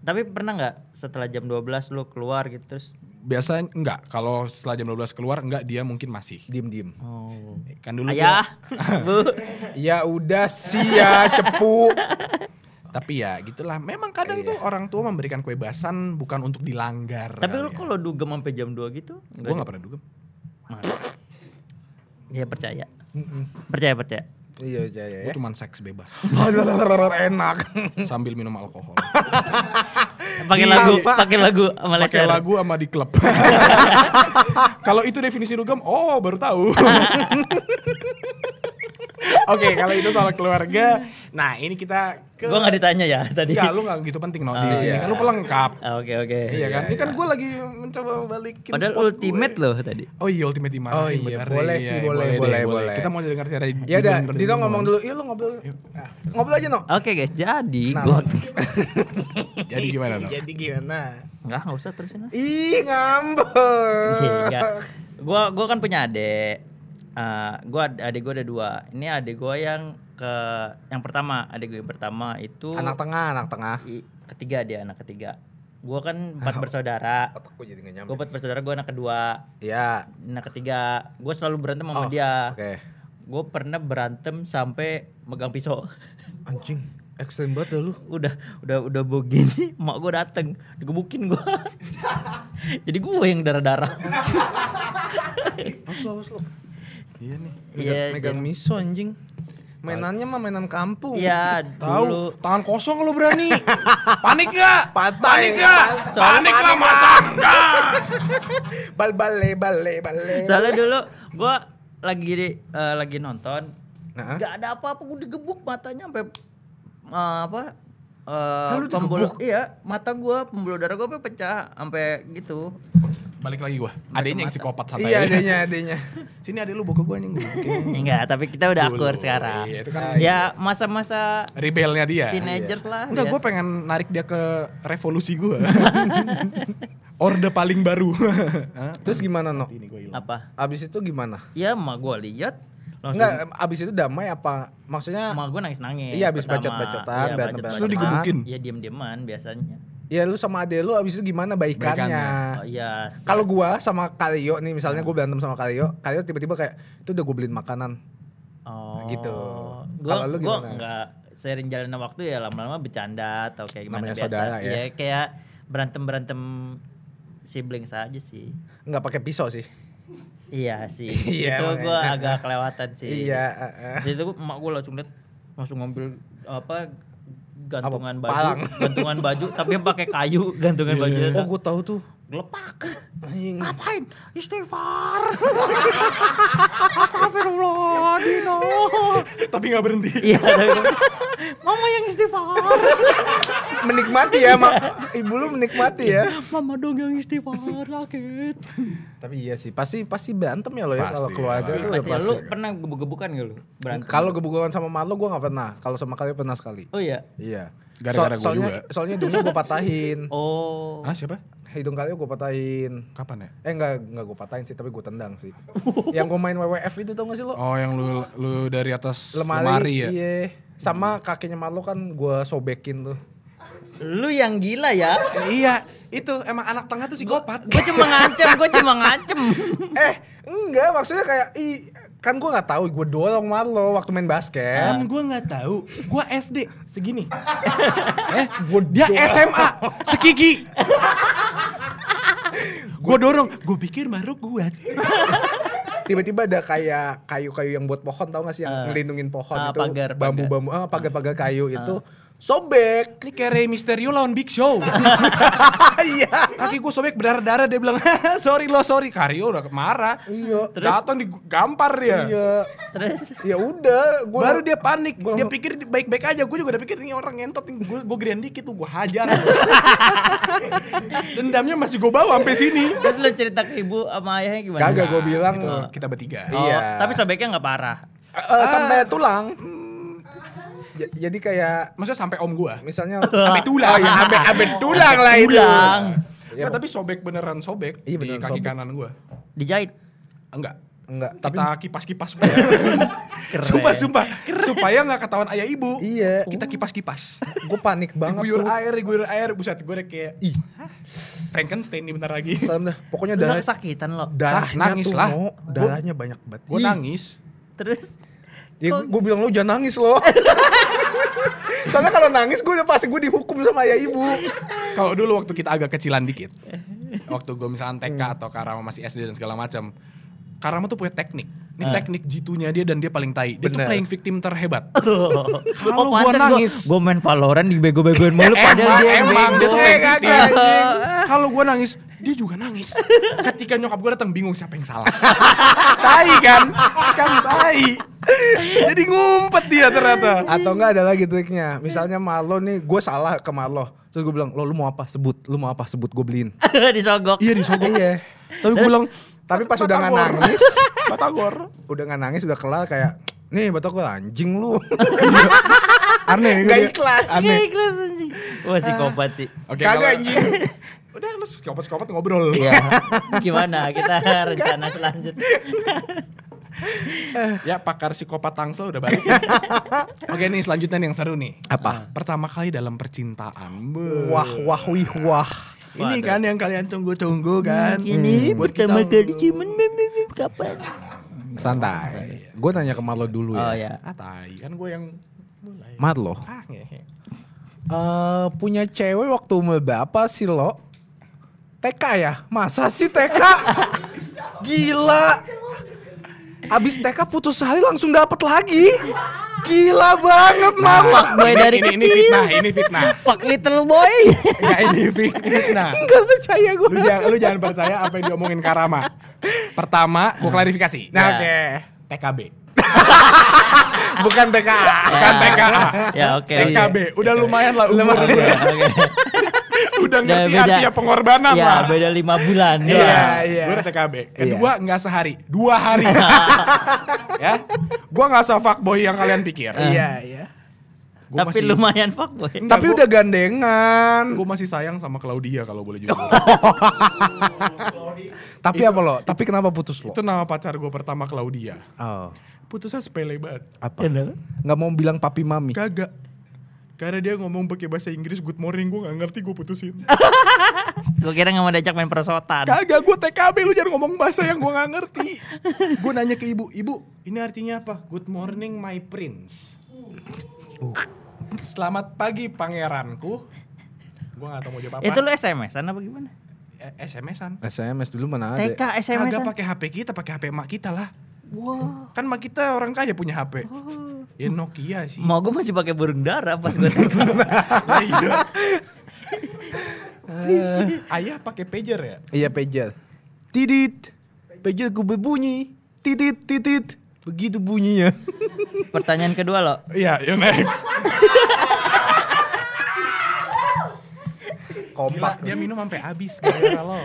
Speaker 1: tapi pernah nggak setelah jam 12 lu keluar gitu terus
Speaker 3: Biasanya enggak, kalau setelah jam 12 keluar enggak dia mungkin masih.
Speaker 4: diem diem
Speaker 1: oh
Speaker 3: Kan dulu
Speaker 1: ayah bu [laughs]
Speaker 4: ya udah sih ya cepu
Speaker 3: Tapi ya gitulah. Memang kadang tuh orang tua memberikan kebebasan bukan untuk dilanggar.
Speaker 1: Tapi lu
Speaker 3: ya.
Speaker 1: kalau dugem sampai jam 2 gitu?
Speaker 3: Gue gak pernah dugem.
Speaker 1: Masa? Ya percaya. Percaya percaya.
Speaker 4: Iya jaya
Speaker 3: Gue
Speaker 4: ya.
Speaker 3: cuman seks bebas. [laughs]
Speaker 4: Enak.
Speaker 3: sambil minum alkohol. [laughs]
Speaker 1: Pakai
Speaker 3: Iya,
Speaker 1: lagu,
Speaker 3: Pak.
Speaker 1: pakai lagu sama
Speaker 3: Pakai lagu sama di klub. [laughs] kalau itu definisi dugem, oh baru tahu. [laughs] Oke, kalau itu soal keluarga. Nah, ini kita ke
Speaker 1: Gua nggak ditanya ya tadi.
Speaker 3: Enggak, lu gak gitu penting no di
Speaker 1: Oh,
Speaker 3: sini.
Speaker 4: iya.
Speaker 3: Kan lu pelengkap.
Speaker 1: Ah, Oke oke.
Speaker 3: Iya kan? Ini kan gue lagi mencoba balikin
Speaker 1: Padahal
Speaker 3: spot
Speaker 1: ultimate
Speaker 3: gue.
Speaker 1: loh tadi.
Speaker 3: Oh iya ultimate di mana?
Speaker 4: Oh iya, boleh sih, boleh,
Speaker 3: deh,
Speaker 4: boleh, boleh.
Speaker 3: Kita mau dengar cara
Speaker 4: Ya udah, Dino ngomong dulu. Iya lu ngobrol. Nah, ngobrol aja no.
Speaker 1: Oke guys, jadi
Speaker 4: Nah,
Speaker 1: gua [laughs]
Speaker 3: Jadi gimana no?
Speaker 4: Jadi gimana?
Speaker 1: enggak enggak usah terusin lah.
Speaker 4: Ih ngambek.
Speaker 1: Iya, enggak. Gua gua kan punya adik. Eh, gua ad- adik gua ada dua. Ini adik gua yang ke yang pertama, adik gue yang pertama itu
Speaker 4: Anak tengah, anak tengah.
Speaker 1: i- ketiga dia anak ketiga. Gua kan empat bersaudara. Gue empat bersaudara, gue anak kedua.
Speaker 4: Iya.
Speaker 1: Anak ketiga, gue selalu berantem sama
Speaker 4: Oh,
Speaker 1: dia.
Speaker 4: Oke.
Speaker 1: Gue pernah berantem sampai megang pisau.
Speaker 4: Anjing, ekstrem banget dah lu.
Speaker 1: udah udah udah begini mak gue dateng digebukin gue jadi gue yang darah darah
Speaker 4: Awas lu, awas lu.
Speaker 3: Iya nih.
Speaker 1: Iya,
Speaker 4: Megang miso anjing. Mainannya mah mainan kampung.
Speaker 1: Iya dulu
Speaker 3: Tahu, tangan kosong kalau berani. [laughs] Panik gak?
Speaker 4: Patah
Speaker 3: Panik
Speaker 4: ya.
Speaker 3: gak?
Speaker 1: Soalnya
Speaker 3: Panik lah
Speaker 4: panik
Speaker 3: masa enggak? [laughs]
Speaker 4: Bal bale bale bale.
Speaker 1: soalnya dulu gue lagi di, eh, lagi nonton
Speaker 4: Nah.
Speaker 1: nggak ada apa-apa gue digebuk matanya sampai eh, apa eh,
Speaker 4: lu
Speaker 1: pembuluh iya mata gue pembuluh darah gue pecah sampai gitu
Speaker 3: Balik lagi gua. Adanya yang psikopat santai.
Speaker 4: Iya adanya [laughs] adanya.
Speaker 3: Sini ada lu buka gua anjing gua. [laughs]
Speaker 1: enggak tapi kita udah
Speaker 3: Dulu.
Speaker 1: akur sekarang
Speaker 3: Iya, itu kan
Speaker 1: ya masa-masa
Speaker 3: rebelnya dia.
Speaker 1: teenagers lah
Speaker 3: Enggak,
Speaker 1: ya.
Speaker 3: gue pengen narik dia ke revolusi gue. [laughs] Orde paling baru. Hah?
Speaker 4: Terus gimana no?
Speaker 3: Gue
Speaker 1: apa
Speaker 4: Abis itu gimana?
Speaker 1: ya mak gue lihat langsung
Speaker 4: Enggak, abis itu damai apa? Maksudnya
Speaker 1: Emak gue nangis-nangis.
Speaker 4: Iya, habis
Speaker 1: pertama.
Speaker 4: bacot-bacotan,
Speaker 1: Iya,
Speaker 4: berantem-
Speaker 1: bacot-bacotan.
Speaker 3: Lu digebukin?
Speaker 1: Iya, diem-dieman biasanya.
Speaker 4: ya lu sama ade lu abis itu gimana baikannya?
Speaker 3: Baikannya.
Speaker 1: Oh iya. si-
Speaker 4: Kalau gua sama Kalio nih misalnya gua berantem sama Kalio, Kalio tiba-tiba kayak itu udah gue beliin makanan.
Speaker 1: oh,
Speaker 4: gitu.
Speaker 1: Gua,
Speaker 4: Kalau lu
Speaker 1: gua
Speaker 4: gimana?
Speaker 1: enggak sering jalan waktu ya lama-lama bercanda atau kayak gimana
Speaker 4: Namanya
Speaker 1: biasa.
Speaker 4: saudara ya.
Speaker 1: Iya, kayak berantem-berantem sibling saja sih.
Speaker 4: Nggak pakai pisau sih.
Speaker 1: Iya sih. [laughs]
Speaker 4: Iya,
Speaker 1: itu gua
Speaker 4: makanya.
Speaker 1: agak kelewatan sih.
Speaker 4: Iya, eh, eh.
Speaker 1: Di situ emak gua langsung lihat langsung ngambil apa gantungan
Speaker 4: Apa,
Speaker 1: baju,
Speaker 4: palang? [laughs]
Speaker 1: gantungan baju tapi pakai kayu gantungan baju.
Speaker 4: Oh, gua tahu tuh.
Speaker 1: Gelepak.
Speaker 4: Anjing.
Speaker 1: Ngapain? Istighfar. [laughs] Astagfirullah, Dino.
Speaker 3: Tapi nggak berhenti.
Speaker 1: Iya, [laughs] Mama yang istighfar. [laughs]
Speaker 4: menikmati ya, Mak. Ibu lu menikmati ya.
Speaker 1: Mama dong yang istighfar sakit.
Speaker 4: Tapi iya sih, pasti pasti berantem ya lo ya kalau
Speaker 3: Pasti,
Speaker 4: keluarga tuh udah
Speaker 1: Pasti lu pernah gebuk-gebukan gak lu? Berantem.
Speaker 4: Kalau gebukan sama Marlo gua nggak pernah. Kalau sama Kalio pernah sekali.
Speaker 1: Oh iya.
Speaker 4: Iya.
Speaker 3: Gara-gara gua
Speaker 4: soalnya,
Speaker 3: juga. [laughs]
Speaker 4: Soalnya hidungnya gua patahin.
Speaker 1: Oh.
Speaker 3: Ah siapa?
Speaker 4: Hidung Kalio gua patahin.
Speaker 3: Kapan ya?
Speaker 4: Eh enggak enggak gue patahin sih, tapi gue tendang sih. [laughs] yang gue main WWF itu tau gak sih lo?
Speaker 3: Oh yang lu lu dari atas
Speaker 4: lemari,
Speaker 3: lemari, ya?
Speaker 4: Iya. Sama kakinya Marlo kan gue sobekin tuh.
Speaker 1: Lu yang gila ya. [laughs]
Speaker 3: iya, itu emang anak tengah tuh psikopat.
Speaker 1: Gue cuma ngancem, gue cuma ngancem.
Speaker 4: eh, enggak maksudnya kayak i kan gue nggak tahu gue dorong Marlo waktu main basket.
Speaker 3: Kan gue nggak tahu, gue SD segini. [laughs] eh, gua dia SMA sekiki. [laughs] gue dorong, gue pikir baru kuat. [laughs]
Speaker 4: Tiba-tiba ada kayak kayu-kayu yang buat pohon tau gak sih yang ngelindungin pohon
Speaker 1: Ah,
Speaker 4: itu?
Speaker 1: pagar,
Speaker 4: bambu-bambu ah pagar-pagar kayu itu sobek.
Speaker 3: Ini kayak Rey Mysterio lawan Big Show. [laughs]
Speaker 4: Iya.
Speaker 3: Kaki gue sobek berdarah-darah dia bilang, sorry lo sorry. Karyo udah marah.
Speaker 4: Iya.
Speaker 3: Jatuh digampar dia.
Speaker 4: Iya.
Speaker 1: Terus
Speaker 4: Ya udah, gua
Speaker 3: Baru dia panik,
Speaker 4: gua-
Speaker 3: dia pikir baik-baik aja. Gue juga udah pikir ini orang ngentot, gue gue gedean dikit tuh, gue hajar. [laughs] Dendamnya masih gue bawa sampai sini.
Speaker 1: terus lu cerita ke ibu sama ayahnya gimana?
Speaker 4: kagak gue bilang
Speaker 3: Itu kita bertiga.
Speaker 1: Oh,
Speaker 4: Iya.
Speaker 1: Tapi sobeknya nggak parah.
Speaker 4: eh, sampai tulang. Ja- jadi kayak
Speaker 3: Maksudnya sampai om gue.
Speaker 4: misalnya [laughs]
Speaker 3: Sampai tulang.
Speaker 4: Oh iya, sampai sampai [laughs] tulang lah itu.
Speaker 1: Tulang.
Speaker 4: Iya,
Speaker 3: Nggak, tapi sobek beneran sobek
Speaker 4: Iya,
Speaker 3: di
Speaker 4: beneran
Speaker 3: kaki
Speaker 4: sobek.
Speaker 3: kanan gue.
Speaker 1: Dijahit.
Speaker 3: Enggak.
Speaker 4: Enggak, tapi
Speaker 3: Kita kipas-kipas supaya. sumpah, sumpah. Supaya nggak ketahuan ayah ibu.
Speaker 4: Iya.
Speaker 3: Kita kipas-kipas.
Speaker 4: gue panik banget
Speaker 3: Diguyur
Speaker 4: tuh.
Speaker 3: air, diguyur air. Buset, gue udah kayak, ih. Frankenstein nih bentar lagi.
Speaker 4: Salam dah. Pokoknya darah
Speaker 1: nggak kesakitan lo.
Speaker 4: darahnya
Speaker 3: nangis
Speaker 4: tuh,
Speaker 3: lah.
Speaker 4: Darahnya banyak banget.
Speaker 3: Gue
Speaker 4: Ih,
Speaker 3: nangis.
Speaker 1: Terus
Speaker 4: Ya gue bilang lo jangan nangis lo. [laughs] Soalnya kalau nangis gue udah pasti gue dihukum sama ayah ibu.
Speaker 3: Kalau dulu waktu kita agak kecilan dikit, waktu gue misalkan TK atau Karama masih SD dan segala macam, Karama tuh punya teknik. Ini teknik jitunya dia dan dia paling tai. Dia tuh
Speaker 4: Bener.
Speaker 3: playing victim terhebat. [laughs]
Speaker 1: Oh,
Speaker 3: Kalau gua
Speaker 1: pantes
Speaker 3: nangis.
Speaker 1: Gue main Valorant dibego-begoin mulu padahal
Speaker 3: emang,
Speaker 1: dia yang
Speaker 3: emang dia tuh playing
Speaker 4: kagak,
Speaker 3: victim.
Speaker 4: anjing.
Speaker 3: Kalau gue nangis, dia juga nangis. [laughs] Ketika nyokap gue datang bingung siapa yang salah. [laughs] tai kan? Kan tai. Jadi ngumpet dia ternyata.
Speaker 4: Atau enggak ada lagi triknya. Misalnya Marlo nih, gue salah ke Marlo. Terus gue bilang, lo lu mau apa? Sebut. Lu mau apa? Sebut gue beliin.
Speaker 1: Disogok.
Speaker 3: Iya disogok.
Speaker 4: iya.
Speaker 3: Tapi gue bilang,
Speaker 4: Tapi pas udah nggak nangis, [laughs]
Speaker 3: Batagor.
Speaker 4: udah nggak nangis, udah kelar kayak, nih batagor anjing lu. [laughs] Aneh.
Speaker 3: Nggak
Speaker 4: dia.
Speaker 3: ikhlas.
Speaker 1: Iya ikhlas anjing. Wah psikopat sih.
Speaker 3: Oke,
Speaker 4: Kagak, anjing. [laughs]
Speaker 3: Udah lu skopat-skopat ngobrol.
Speaker 1: Iya. Gimana kita rencana selanjutnya?
Speaker 3: ya pakar psikopat tangsel udah balik. ya. Oke nih selanjutnya nih yang seru nih.
Speaker 4: Apa?
Speaker 3: Pertama kali dalam percintaan.
Speaker 4: Wah, wah, wih, wah.
Speaker 3: Ini kan yang kalian tunggu-tunggu kan.
Speaker 1: Ini
Speaker 3: Buat
Speaker 1: pertama
Speaker 3: kita-
Speaker 1: kali mem- kapan?
Speaker 4: Santai. Gue nanya ke Marlo dulu
Speaker 1: Oh
Speaker 4: ya.
Speaker 1: ya.
Speaker 3: Ah tai, kan gue yang mulai.
Speaker 4: Marlo,
Speaker 3: Ah,
Speaker 4: eh punya cewek waktu umur berapa sih lo? TK ya? Masa sih TK? [laughs] Gila. Abis TK putus sehari langsung dapet lagi. Gila banget, Mama.
Speaker 1: Boy dari
Speaker 3: ini, ini fitnah, ini fitnah.
Speaker 1: Fuck little boy.
Speaker 3: Enggak ini fitnah.
Speaker 4: Gak percaya gue.
Speaker 3: Lu jangan, lu jangan percaya apa yang diomongin Karama. Pertama, gue klarifikasi.
Speaker 1: Nah,
Speaker 3: oke. TKB. [laughs]
Speaker 4: Bukan TKA.
Speaker 3: Bukan TKA.
Speaker 1: Ya oke.
Speaker 3: TKB. Udah lumayan lah umur gue.
Speaker 1: oke. [laughs]
Speaker 3: Udah
Speaker 1: Udah
Speaker 3: ngerti
Speaker 1: beda.
Speaker 3: artinya pengorbanan
Speaker 1: Ya
Speaker 3: lah.
Speaker 1: beda lima bulan.
Speaker 3: Iya,
Speaker 4: iya.
Speaker 3: Gue udah TKB. Kedua nggak sehari, dua hari. [laughs] [laughs] ya, gue nggak fuckboy yang kalian pikir.
Speaker 4: Iya, iya.
Speaker 3: Gua
Speaker 1: Tapi lumayan fuck boy.
Speaker 3: Enggak,
Speaker 4: Tapi
Speaker 3: gua-
Speaker 4: udah gandengan.
Speaker 3: Gue masih sayang sama Claudia kalau boleh jujur.
Speaker 4: Tapi apa lo? Tapi kenapa putus lo?
Speaker 3: Itu nama pacar gue pertama Claudia.
Speaker 4: Oh.
Speaker 3: Putusnya sepele banget.
Speaker 4: Apa? Nggak mau bilang papi mami.
Speaker 3: Kagak. Karena dia ngomong pakai bahasa Inggris good morning, gue gak ngerti gue putusin. [laughs]
Speaker 1: Gue kira nggak mau diajak main perosotan.
Speaker 3: Kagak, gue TKB lu jangan ngomong bahasa yang gue gak ngerti. [laughs] gue nanya ke ibu, ibu ini artinya apa? Good morning my prince. Selamat pagi pangeranku. Gue gak tau mau jawab apa.
Speaker 1: Itu lu SMS an apa gimana?
Speaker 3: Eh, SMS-an.
Speaker 4: SMS dulu mana ada?
Speaker 1: TK SMS
Speaker 3: Kagak pakai HP kita, pakai HP emak kita lah. Kan emak kita orang kaya punya HP. Ya Nokia sih.
Speaker 1: Mau gue masih pakai burung dara pas gue. [laughs]
Speaker 3: Lah iya. Ayah pakai pager ya?
Speaker 4: Iya pager. Tidit. Pager gue berbunyi. Titit titit. Begitu bunyinya. [laughs]
Speaker 1: Pertanyaan kedua lo.
Speaker 3: Iya, you next. Gila,
Speaker 4: Kompak.
Speaker 3: dia minum sampai habis gara-gara lo.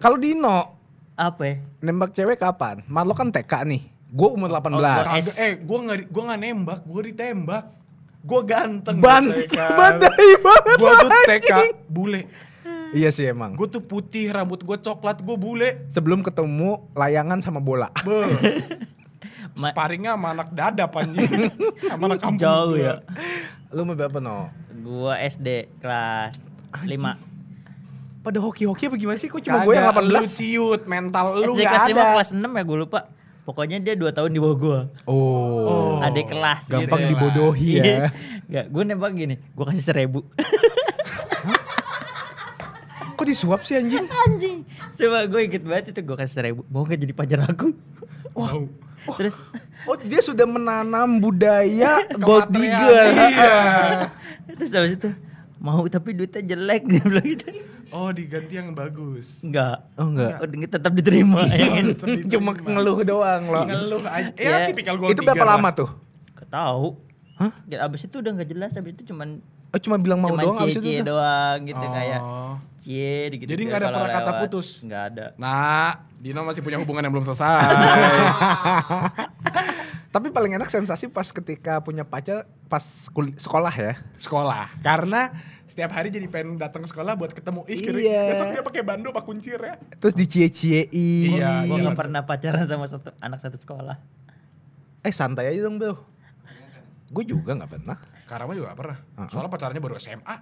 Speaker 4: Kalau Dino
Speaker 1: Apa ya?
Speaker 4: nembak cewek kapan? Marlo kan TK nih. Gue umur 18.
Speaker 3: Kagak, eh, gua nggak gua nggak nembak, gua ditembak. Gua ganteng.
Speaker 4: Ban,
Speaker 3: di TK.
Speaker 4: badai banget
Speaker 3: Gua tuh TK bule.
Speaker 4: Iya sih emang.
Speaker 3: Gua tuh putih, rambut gua coklat, gua bule.
Speaker 4: Sebelum ketemu layangan sama bola.
Speaker 3: Be. [laughs] Sparringnya sama anak dada anjing. sama anak kampung.
Speaker 1: Jauh
Speaker 3: gua.
Speaker 1: ya.
Speaker 4: Lu umur berapa no?
Speaker 1: Gua SD kelas 5.
Speaker 4: Pada hoki-hoki apa gimana sih? Kok cuma gue yang
Speaker 3: Kagak, Lu
Speaker 4: 18?
Speaker 3: ciut, mental lu
Speaker 1: SD
Speaker 3: gak
Speaker 1: kelas 5
Speaker 3: ada.
Speaker 1: kelas 6 ya gue lupa. Pokoknya dia 2 tahun di bawah gua.
Speaker 4: Oh.
Speaker 1: Adik kelas
Speaker 4: Gampang
Speaker 1: gitu.
Speaker 4: dibodohi ya.
Speaker 1: Gak, gue nembak gini, gue kasih seribu.
Speaker 4: Kok disuap sih anjing?
Speaker 1: Anjing. Coba gue inget banget itu gue kasih seribu. Mau gak jadi pacar aku?
Speaker 3: Wow.
Speaker 1: Terus
Speaker 4: Oh dia sudah menanam budaya [laughs] gold digger.
Speaker 3: Iya.
Speaker 1: terus habis itu mau tapi duitnya jelek [laughs] dia bilang gitu.
Speaker 3: Oh, diganti yang bagus.
Speaker 1: Enggak.
Speaker 4: Oh enggak.
Speaker 1: Oh, tetap diterima [laughs] yang ini.
Speaker 4: Cuma ngeluh doang loh.
Speaker 3: Ngeluh aja.
Speaker 1: Ya,
Speaker 3: Ya, tipikal gua
Speaker 4: Itu berapa lama tuh?
Speaker 1: Gak tahu. Hah? Abis itu udah gak jelas, abis itu cuman
Speaker 4: Oh cuma bilang mau
Speaker 1: cuman
Speaker 4: doang abis itu udah.
Speaker 1: doang gitu
Speaker 3: Oh.
Speaker 1: kayak cie gitu.
Speaker 3: Jadi nggak ada pernah kata putus?
Speaker 1: Nggak ada.
Speaker 3: Nah, Dino masih punya hubungan yang belum selesai. [laughs]
Speaker 4: Tapi paling enak sensasi pas ketika punya pacar pas sekolah ya.
Speaker 3: sekolah. Karena setiap hari jadi pengen datang ke sekolah buat ketemu. Ih.
Speaker 4: Iya.
Speaker 3: besok dia pakai bando pak kuncir ya.
Speaker 4: Terus dicie-ciein.
Speaker 3: Iya,
Speaker 1: Gue
Speaker 3: iya.
Speaker 1: gak pernah pacaran sama satu anak satu sekolah.
Speaker 4: Eh santai aja dong bro. Gue juga nggak pernah.
Speaker 3: Karama juga gak pernah. Soalnya pacarnya baru SMA.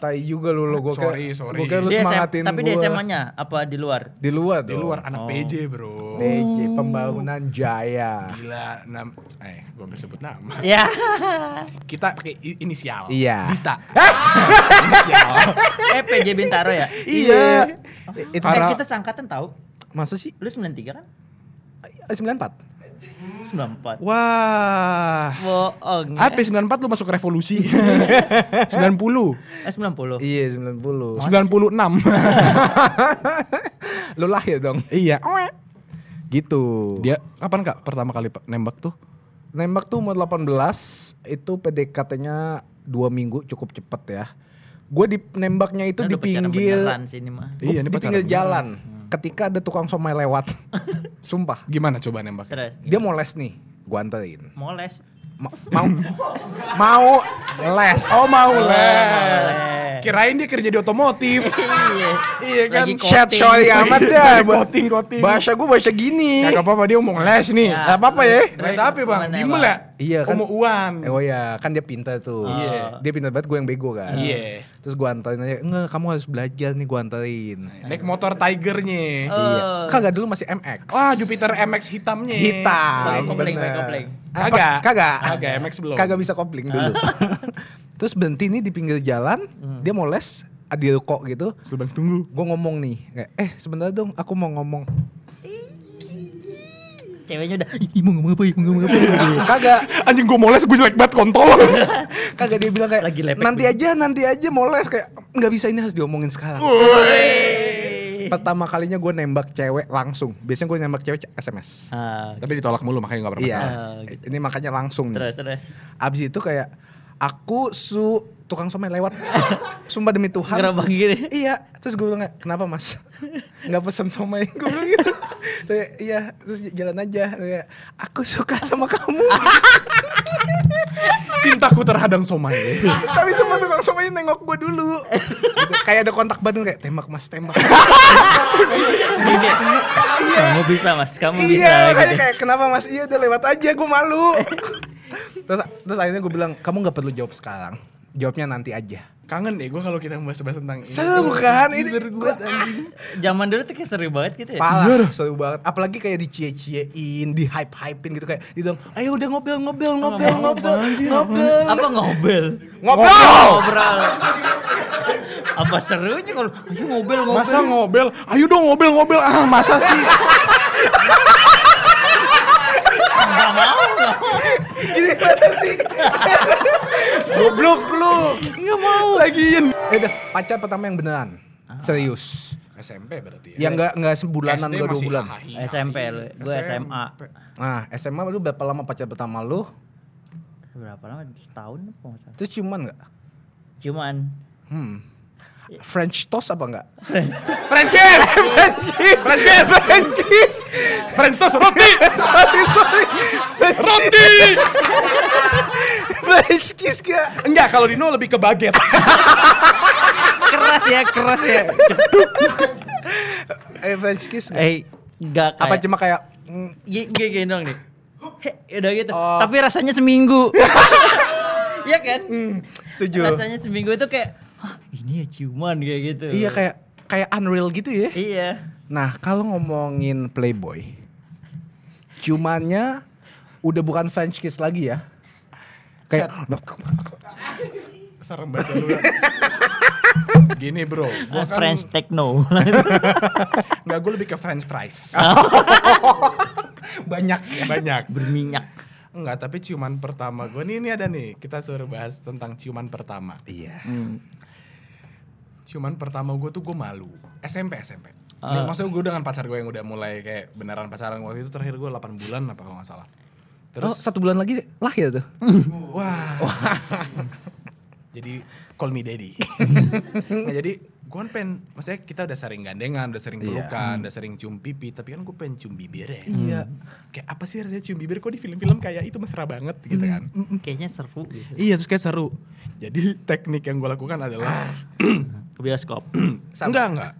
Speaker 4: Tai juga lu lo gua kira-
Speaker 3: Sorry, sorry.
Speaker 4: Gua kira lu
Speaker 1: Di
Speaker 4: semangatin
Speaker 1: tapi di
Speaker 4: gua.
Speaker 1: SMA-nya apa di luar?
Speaker 4: Di luar
Speaker 3: Di
Speaker 4: dong.
Speaker 3: luar anak PJ bro.
Speaker 4: PJ Pembangunan Jaya.
Speaker 3: Gila, nam, eh gue hampir sebut nama.
Speaker 1: Ya. [laughs]
Speaker 3: Kita pakai inisial.
Speaker 4: Iya.
Speaker 3: Dita. [laughs] inisial.
Speaker 1: eh PJ Bintaro ya?
Speaker 4: Iya. Itu
Speaker 1: Eh,
Speaker 3: Para-
Speaker 1: kita sangkatan tahu.
Speaker 4: masa sih?
Speaker 1: Lu 93 kan?
Speaker 4: Eh, 94.
Speaker 1: 94.
Speaker 3: Wah.
Speaker 1: Bohong. ya.
Speaker 3: AP 94 lu masuk revolusi. [laughs] 90.
Speaker 1: Eh 90.
Speaker 4: Iya, 90.
Speaker 3: 96. [laughs]
Speaker 4: Lu lahir dong.
Speaker 3: iya.
Speaker 4: Gitu.
Speaker 3: Dia kapan Kak pertama kali nembak tuh?
Speaker 4: Nembak tuh umur 18 itu PDKT-nya dua minggu cukup cepet ya. Gue di nembaknya itu di pinggir
Speaker 1: beneran sih ini mah.
Speaker 3: Iya, ini
Speaker 4: di pinggir jalan. Ketika ada tukang somai lewat. [laughs] Sumpah.
Speaker 3: Gimana coba nembak?
Speaker 1: Terus
Speaker 4: Dia mau les nih. Gua anterin.
Speaker 1: mau les.
Speaker 4: Ma- mau mau les.
Speaker 3: Oh mau
Speaker 1: les.
Speaker 3: les. Kirain dia kerja di otomotif.
Speaker 1: Iya. [laughs]
Speaker 3: iya kan.
Speaker 1: Lagi
Speaker 4: Chat sorry amat dah.
Speaker 3: Coating, coating.
Speaker 4: Bahasa gue bahasa gini.
Speaker 3: Gak apa-apa dia mau ngeles nih.
Speaker 1: Ya.
Speaker 3: Gak apa-apa ya. Les apa bang?
Speaker 1: gimana,
Speaker 3: Bimbel ya?
Speaker 4: Iya kan.
Speaker 3: Mau uan.
Speaker 4: Eh, Oh ya, kan dia pintar tuh.
Speaker 3: Iya.
Speaker 4: Dia pintar banget, gue yang bego kan.
Speaker 3: Iya.
Speaker 4: Terus gue anterin aja, enggak kamu harus belajar nih gue anterin.
Speaker 3: Naik motor Tigernya.
Speaker 4: Iya.
Speaker 1: Oh.
Speaker 4: Kagak dulu masih MX.
Speaker 3: Wah Jupiter MX hitamnya.
Speaker 4: Hitam.
Speaker 1: Kopling, kopling.
Speaker 3: Kagak.
Speaker 4: Kagak.
Speaker 3: Kagak, MX belum.
Speaker 4: Kagak bisa kopling dulu. [laughs] Terus berhenti nih di pinggir jalan, dia mau les di ruko gitu.
Speaker 3: Bang tunggu.
Speaker 4: Gue ngomong nih, kayak, eh sebentar dong, aku mau ngomong.
Speaker 1: Ceweknya udah, ih mau ngomong apa, ih, mau ngomong apa. [laughs]
Speaker 4: Kagak,
Speaker 3: Anjing gue mau les gue jelek banget kontol. [laughs]
Speaker 4: kagak dia bilang kayak,
Speaker 1: Lagi lepek
Speaker 4: nanti
Speaker 1: dulu."
Speaker 4: aja, nanti aja mau les kayak, nggak bisa ini harus diomongin sekarang. Pertama kalinya gue nembak cewek langsung. Biasanya gue nembak cewek SMS.
Speaker 1: Ah,
Speaker 3: Tapi ditolak mulu makanya gak pernah
Speaker 4: Iya.
Speaker 1: Ah, gitu.
Speaker 4: Ini makanya langsung. nih.
Speaker 1: terus terus.
Speaker 4: Abis itu kayak aku su tukang somai lewat. [laughs] Sumpah demi Tuhan.
Speaker 1: Gerabang gini.
Speaker 4: Iya, terus gue bilang kenapa mas? Nggak pesen somai, gue bilang gitu. Terus, iya, terus jalan aja. Kayak, aku suka sama kamu. [laughs]
Speaker 3: Cintaku terhadang somai. [laughs]
Speaker 4: Tapi semua tukang somai nengok gue dulu. Gitu, Kayak ada kontak batin kayak tembak mas, tembak.
Speaker 1: Kamu bisa mas, kamu bisa.
Speaker 4: iya,
Speaker 1: gitu.
Speaker 4: kayak kenapa mas? Iya udah lewat aja, gue malu. [laughs] terus terus akhirnya gue bilang kamu nggak perlu jawab sekarang, jawabnya nanti aja.
Speaker 3: Kangen deh gue kalau kita bahas-bahas tentang ini.
Speaker 4: Seru kan? Ini
Speaker 3: Seru
Speaker 4: gua-
Speaker 1: Zaman dulu tuh kayak seru banget gitu ya.
Speaker 4: Parah, seru banget. Apalagi kayak dicie-ciein, di hype-hypein gitu kayak di ayo udah ngobrol, ngobrol, ngobrol, ngobrol, ngobrol.
Speaker 1: Apa ngobel?
Speaker 4: Ngobrol.
Speaker 1: Ngobrol. Apa serunya kalau ayo ngobel ngobel.
Speaker 3: Masa ngobel? Ayo dong ngobel-ngobel. Ah masa sih? [laughs]
Speaker 1: Enggak mau,
Speaker 4: masa sih? Goblok lu.
Speaker 1: Enggak mau.
Speaker 3: Lagiin.
Speaker 4: Ya udah, pacar pertama yang beneran. Serius.
Speaker 3: SMP berarti ya?
Speaker 4: Yang enggak enggak sebulanan,
Speaker 3: SD
Speaker 4: enggak dua bulan.
Speaker 1: SMP lu, gue SMA.
Speaker 4: Nah, SMA lu berapa lama pacar pertama lu?
Speaker 1: Berapa lama? Setahun apa nggak salah.
Speaker 4: Terus ciuman enggak?
Speaker 1: Cuman
Speaker 4: Hmm. French toast apa enggak?
Speaker 3: French kiss.
Speaker 4: French kiss.
Speaker 3: French kiss.
Speaker 4: French kiss.
Speaker 3: French toast roti.
Speaker 4: sorry, sorry.
Speaker 3: Roti.
Speaker 4: French kiss gak?
Speaker 3: Enggak, kalau Dino lebih ke baget.
Speaker 1: keras ya, keras ya.
Speaker 4: Eh French kiss?
Speaker 1: Eh, enggak kayak
Speaker 4: Apa cuma kayak mm,
Speaker 1: Gini, dong nih. Udah gitu.
Speaker 4: Oh.
Speaker 1: Tapi rasanya seminggu. [laughs] Iya kan?
Speaker 4: setuju?
Speaker 1: Rasanya seminggu itu kayak, Hah, ini ya ciuman kayak gitu.
Speaker 4: Iya kayak kayak unreal gitu ya.
Speaker 1: Iya.
Speaker 4: Nah, kalau ngomongin Playboy, ciumannya udah bukan French kiss lagi ya. Kayak
Speaker 3: Serem banget lu. Gini bro, gua kan
Speaker 1: French techno. [laughs]
Speaker 3: Enggak, gue lebih ke French fries. [laughs]
Speaker 4: banyak ya.
Speaker 3: Banyak.
Speaker 1: Berminyak.
Speaker 3: Enggak, tapi ciuman pertama gue nih ini ada nih. Kita suruh bahas tentang ciuman pertama.
Speaker 4: Iya.
Speaker 1: Hmm.
Speaker 3: Ciuman pertama gue tuh gue malu. SMP SMP.
Speaker 1: Ah.
Speaker 3: Dan maksudnya gue dengan pacar gue yang udah mulai kayak beneran pacaran waktu itu terakhir gue 8 bulan apa kalau nggak salah.
Speaker 4: Terus
Speaker 3: Terus
Speaker 4: satu bulan lagi lahir tuh. [laughs]
Speaker 3: wah. jadi call me daddy. [laughs] nah, jadi gue kan pengen, maksudnya kita udah sering gandengan, udah sering
Speaker 4: Iya.
Speaker 3: pelukan, udah sering cium pipi, tapi kan gue pengen cium bibir ya.
Speaker 4: Iya.
Speaker 3: Kayak apa sih rasanya cium bibir kok di film-film kayak itu mesra banget gitu kan.
Speaker 1: Kayaknya seru gitu.
Speaker 3: Iya terus kayak seru. Jadi teknik yang gue lakukan adalah [clears throat]
Speaker 1: Ke bioskop. [clears throat]
Speaker 3: enggak enggak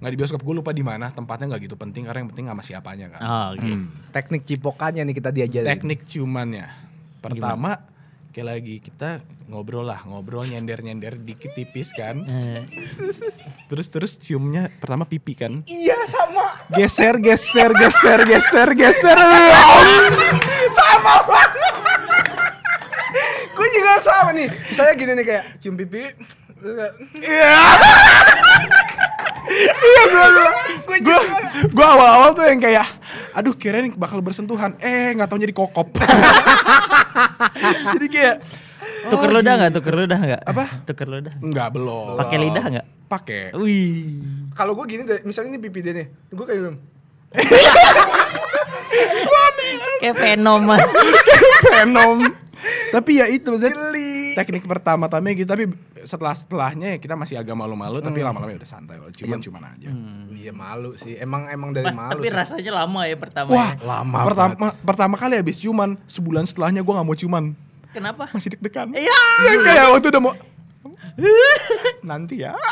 Speaker 3: nggak di bioskop gue lupa di mana tempatnya nggak gitu penting karena yang penting sama siapanya kan.
Speaker 1: Oh, gitu.
Speaker 4: Teknik cipokannya nih kita diajarin.
Speaker 3: Teknik ciumannya pertama kayak lagi kita ngobrol lah, ngobrol nyender-nyender dikit tipis kan.
Speaker 1: Eh,
Speaker 3: Terus terus ciumnya pertama pipi kan.
Speaker 4: Iya sama.
Speaker 3: Geser, geser, geser, geser, geser.
Speaker 4: sama banget. gue juga sama nih. Misalnya gini nih kayak cium pipi. Kayak,
Speaker 3: Iya. Iya gue gue gue awal-awal tuh yang kayak aduh kirain bakal bersentuhan eh nggak tahu jadi kokop [laughs] jadi kayak
Speaker 1: tuker
Speaker 3: oh,
Speaker 1: ludah
Speaker 3: gitu.
Speaker 1: nggak? Tuker ludah nggak?
Speaker 3: Apa?
Speaker 1: Tuker ludah.
Speaker 3: nggak belum
Speaker 1: Pakai lidah nggak?
Speaker 3: pakai
Speaker 1: Wih.
Speaker 4: Kalau gue gini deh, misalnya ini pipi dia nih. Gue kayak gini. [laughs]
Speaker 1: Kayak fenomen.
Speaker 3: venom [laughs] tapi ya itu maksudnya teknik pertama tama gitu tapi setelah setelahnya ya kita masih agak malu-malu tapi lama-lama ya udah santai loh cuman cuman aja
Speaker 4: Iya malu sih. Emang emang dari
Speaker 1: Pas,
Speaker 4: malu
Speaker 1: tapi
Speaker 4: sih.
Speaker 1: rasanya lama ya pertama.
Speaker 3: wah
Speaker 1: ya.
Speaker 4: lama
Speaker 3: pertama pertama kali habis ciuman sebulan setelahnya gue nggak mau ciuman
Speaker 1: Kenapa?
Speaker 3: masih deg-degan
Speaker 1: Iya.
Speaker 3: yang kayak waktu udah mau nanti ya [laughs]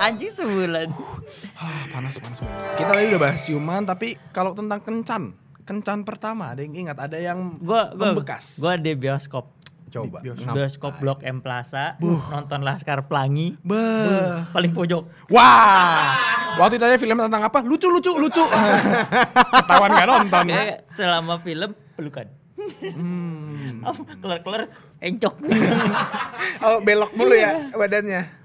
Speaker 1: Anjing sebulan.
Speaker 3: Ah, panas panas banget. Kita tadi udah bahas ciuman tapi kalau tentang kencan, kencan pertama ada yang ingat, ada yang
Speaker 1: Gua gua
Speaker 3: membekas.
Speaker 1: Gua di bioskop.
Speaker 4: Coba.
Speaker 3: Di
Speaker 1: Bioskop, bioskop Blok M Plaza, nonton Laskar Pelangi,
Speaker 3: Beuh.
Speaker 1: paling pojok.
Speaker 3: Wah. Waktu ditanya film tentang apa? Lucu lucu lucu. [laughs] Ketahuan gak nonton.
Speaker 1: Kayak selama film pelukan.
Speaker 3: Hmm. [laughs]
Speaker 1: Kelar-kelar encok. [laughs]
Speaker 4: Oh belok mulu ya badannya.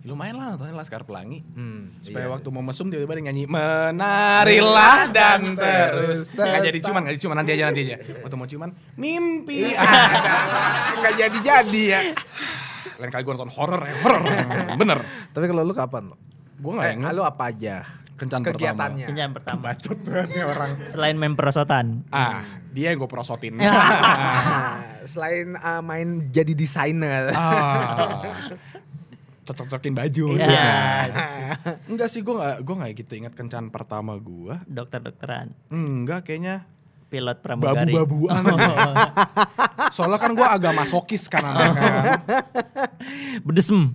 Speaker 3: Lumayan lah nontonnya Laskar Pelangi.
Speaker 4: Hmm,
Speaker 3: Supaya waktu mau mesum tiba-tiba dia nyanyi menarilah dan terus nggak jadi cuman nggak jadi cuman nanti aja nanti aja [laughs] waktu mau cuman mimpi [laughs]
Speaker 4: Nggak jadi-jadi ya.
Speaker 3: lain kali gue nonton horor ya horor bener
Speaker 4: Tapi kalau lu kapan lo?
Speaker 3: gue nggak
Speaker 4: Eh,
Speaker 3: ingat
Speaker 4: lu apa aja?
Speaker 3: kencan
Speaker 4: Kegiatannya.
Speaker 1: Kencan pertama.
Speaker 3: bacot tuh nih orang
Speaker 1: Selain main perosotan.
Speaker 3: ah dia yang gue prosotin
Speaker 4: Ah, [laughs] Selain ah, main jadi desainer.
Speaker 3: ah cocok-cocokin baju
Speaker 1: Iya. [laughs]
Speaker 3: enggak sih gue nggak gue nggak gitu ingat kencan pertama gue
Speaker 1: Dokter-dokteran.
Speaker 3: enggak kayaknya
Speaker 1: Pilot pramugari.
Speaker 3: babu-babuan [laughs] soalnya kan gue agak masokis kan kan [laughs]
Speaker 1: Bedesem.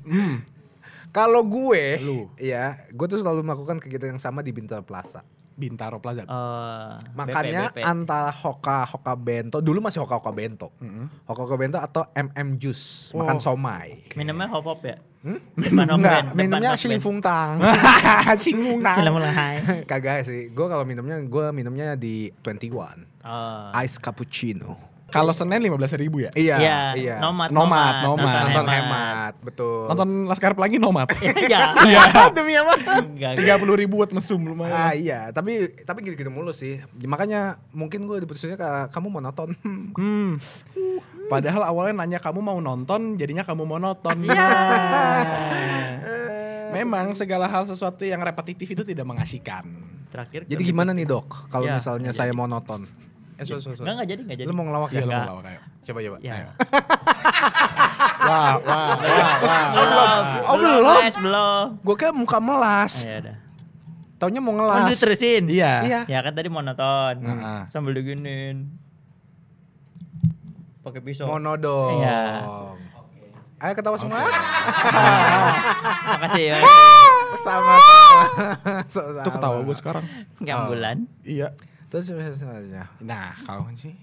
Speaker 4: Kalau gue,
Speaker 3: Lu.
Speaker 4: ya, gue tuh selalu melakukan kegiatan yang sama di Bintaro Plaza.
Speaker 3: Bintaro Plaza
Speaker 1: Oh,
Speaker 4: Makanya
Speaker 1: BP, BP.
Speaker 4: antara Hoka Hoka Bento, dulu masih Hoka Hoka Bento, Hoka Hoka Bento atau MM Juice, makan somai.
Speaker 1: minumnya hop hop ya? Depan Om
Speaker 4: Enggak,
Speaker 1: Ben,
Speaker 4: minumnya
Speaker 1: depan Om
Speaker 4: Sling
Speaker 1: Ben.
Speaker 4: Fung Tang. [laughs]
Speaker 3: Cingung
Speaker 1: Silamulahai.
Speaker 4: Kagak sih, gue kalau minumnya gue minumnya di 21
Speaker 1: Oh.
Speaker 4: Ice Cappuccino.
Speaker 3: Kalau Senin lima belas ribu ya?
Speaker 4: Iya,
Speaker 1: Iya,
Speaker 4: iya.
Speaker 1: nomad,
Speaker 3: Nomad, nomad.
Speaker 4: Nonton hemat, betul.
Speaker 3: Nonton Laskar Pelangi nomad.
Speaker 1: Iya.
Speaker 3: Iya. [laughs] [laughs]
Speaker 4: demi apa?
Speaker 3: Tiga puluh ribu buat mesum lumayan.
Speaker 4: Ah iya, tapi tapi gitu-gitu mulu sih. Makanya mungkin gue diputusinnya ka- kamu mau nonton. [laughs]
Speaker 3: Hmm. Padahal awalnya nanya kamu mau nonton, jadinya kamu mau nonton.
Speaker 1: Iya.
Speaker 3: Memang segala hal sesuatu yang repetitif itu tidak mengasihkan.
Speaker 1: Terakhir.
Speaker 4: Jadi gimana nih dok, kalau
Speaker 1: Ya,
Speaker 4: misalnya
Speaker 1: nggak
Speaker 4: saya
Speaker 1: jadi.
Speaker 4: Mau? Eh, so, so, so.
Speaker 1: Enggak enggak jadi enggak jadi.
Speaker 4: Lu mau ngelawak
Speaker 3: Iya,
Speaker 4: ya?
Speaker 1: Enggak.
Speaker 3: mau lawak ayo.
Speaker 4: Coba coba.
Speaker 1: Ya.
Speaker 3: Ayo. [laughs] Wah, wah, wah, wah.
Speaker 1: Belum.
Speaker 4: Oh, belum?
Speaker 1: Belum.
Speaker 4: Gue kan muka melas.
Speaker 1: Ya udah.
Speaker 4: Taunya mau
Speaker 1: Oh,
Speaker 4: ngelas.
Speaker 1: diterusin.
Speaker 3: Iya.
Speaker 4: Iya.
Speaker 1: Ya kan tadi mau nonton.
Speaker 3: Heeh.
Speaker 1: Sambil diginin. Pakai pisau.
Speaker 4: Mono dong.
Speaker 1: Iya.
Speaker 4: Ayo ketawa semua. [laughs]
Speaker 1: Makasih ya.
Speaker 4: sama [laughs] sama.
Speaker 3: Itu ketawa gue sekarang.
Speaker 1: Enggak bulan.
Speaker 3: Iya.
Speaker 4: Terus sebenarnya.
Speaker 3: Nah, kalau sih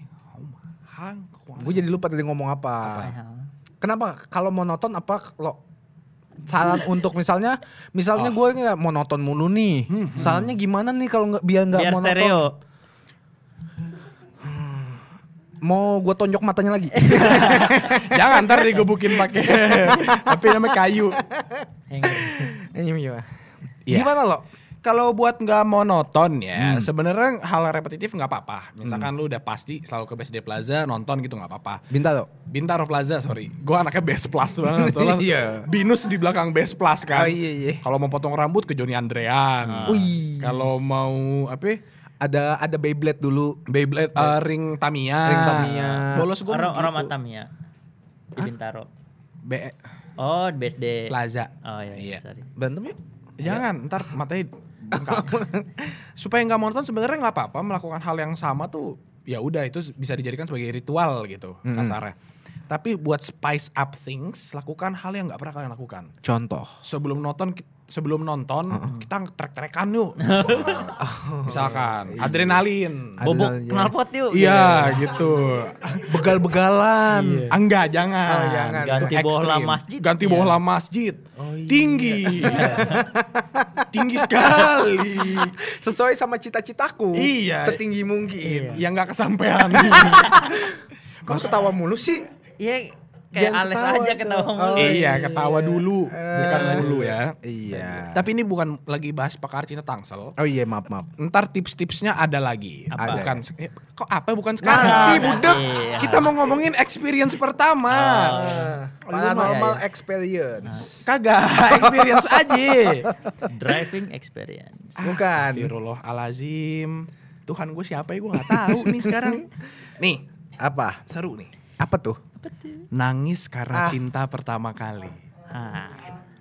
Speaker 3: hang
Speaker 4: Gue jadi lupa tadi ngomong apa.
Speaker 1: Ya.
Speaker 4: Kenapa? Kalau mau nonton apa lo saran [laughs] untuk misalnya misalnya gue nggak mau nonton mulu nih. Sarannya gimana nih kalau nggak biar nggak mau
Speaker 1: stereo.
Speaker 4: nonton? Mau gue tonjok matanya lagi. [laughs] [laughs]
Speaker 3: Jangan ntar digebukin pakai tapi namanya kayu. Iya.
Speaker 4: Gimana lo?
Speaker 3: Kalau buat nggak monoton ya, sebenarnya hal repetitif nggak apa-apa. Misalkan lu udah pasti selalu ke BSD Plaza nonton gitu nggak apa-apa.
Speaker 4: Bintaro.
Speaker 3: Bintaro Plaza, sorry. Gue anaknya Best Plus banget. [laughs] Soalnya
Speaker 4: Iya.
Speaker 3: Binus di belakang Best Plus kan.
Speaker 4: Oh, iya, iya.
Speaker 3: Kalau mau potong rambut ke Joni Andrean.
Speaker 4: Wih.
Speaker 3: Kalau mau apa?
Speaker 4: Ada ada Beyblade dulu.
Speaker 3: Beyblade eh, ring Tamiya.
Speaker 4: Ring Tamiya.
Speaker 3: Bolos gue
Speaker 1: Orang orang
Speaker 3: gitu.
Speaker 1: Ya. Di Bintaro.
Speaker 3: B
Speaker 1: Oh, BSD.
Speaker 3: Plaza.
Speaker 1: Oh iya,
Speaker 3: Iya.
Speaker 1: iya. sorry.
Speaker 4: Berantem yuk.
Speaker 3: Jangan, ntar matanya. Supaya nggak monoton sebenarnya nggak apa-apa melakukan hal yang sama tuh ya udah itu bisa dijadikan sebagai ritual gitu kasarnya. Tapi buat spice up things, lakukan hal yang nggak pernah kalian lakukan.
Speaker 4: Contoh.
Speaker 3: Sebelum nonton sebelum nonton kita trek-trekan yuk. [laughs]
Speaker 4: Oh,
Speaker 3: Misalkan adrenalin.
Speaker 1: Bobok
Speaker 4: Adrenalin.
Speaker 1: knalpot yuk.
Speaker 3: Iya gitu. [laughs]
Speaker 4: Begal-begalan.
Speaker 3: Ah, Enggak, jangan.
Speaker 4: Oh, jangan.
Speaker 1: Ganti
Speaker 3: ekstrim.
Speaker 1: masjid.
Speaker 3: Ganti
Speaker 1: Iya.
Speaker 3: bohlam masjid.
Speaker 4: Oh, iya.
Speaker 3: Tinggi. [laughs] Tinggi sekali.
Speaker 4: Sesuai sama cita-citaku.
Speaker 3: Iya.
Speaker 4: Setinggi mungkin.
Speaker 3: Yang nggak kesampaian.
Speaker 4: Kok ketawa mulu sih?
Speaker 1: Iya, kayak
Speaker 4: Jangan
Speaker 1: Alex
Speaker 4: ketawa
Speaker 1: aja
Speaker 4: tuh.
Speaker 1: ketawa
Speaker 4: Oh,
Speaker 1: mulu.
Speaker 3: iya, ketawa dulu, bukan mulu ya.
Speaker 4: Iya.
Speaker 3: Tapi ini bukan lagi bahas pakar cinta Tangsel.
Speaker 4: Oh iya, maaf, maaf.
Speaker 3: Ntar tips-tipsnya ada lagi.
Speaker 1: Apa?
Speaker 3: Bukan eh, kok apa bukan sekarang?
Speaker 4: Nanti,
Speaker 1: budak.
Speaker 3: Iya. Kita mau ngomongin experience pertama.
Speaker 4: Paranormal
Speaker 1: Iya, iya.
Speaker 4: experience.
Speaker 3: Kagak, [laughs] experience aja.
Speaker 1: Driving experience.
Speaker 4: Bukan.
Speaker 3: Astagfirullahalazim. Tuhan gue siapa ya gue nggak tahu nih sekarang. [laughs] Nih,
Speaker 4: Apa?
Speaker 3: seru nih.
Speaker 4: Apa tuh?
Speaker 3: Nangis karena
Speaker 4: Ah.
Speaker 3: cinta pertama kali.
Speaker 1: Ah,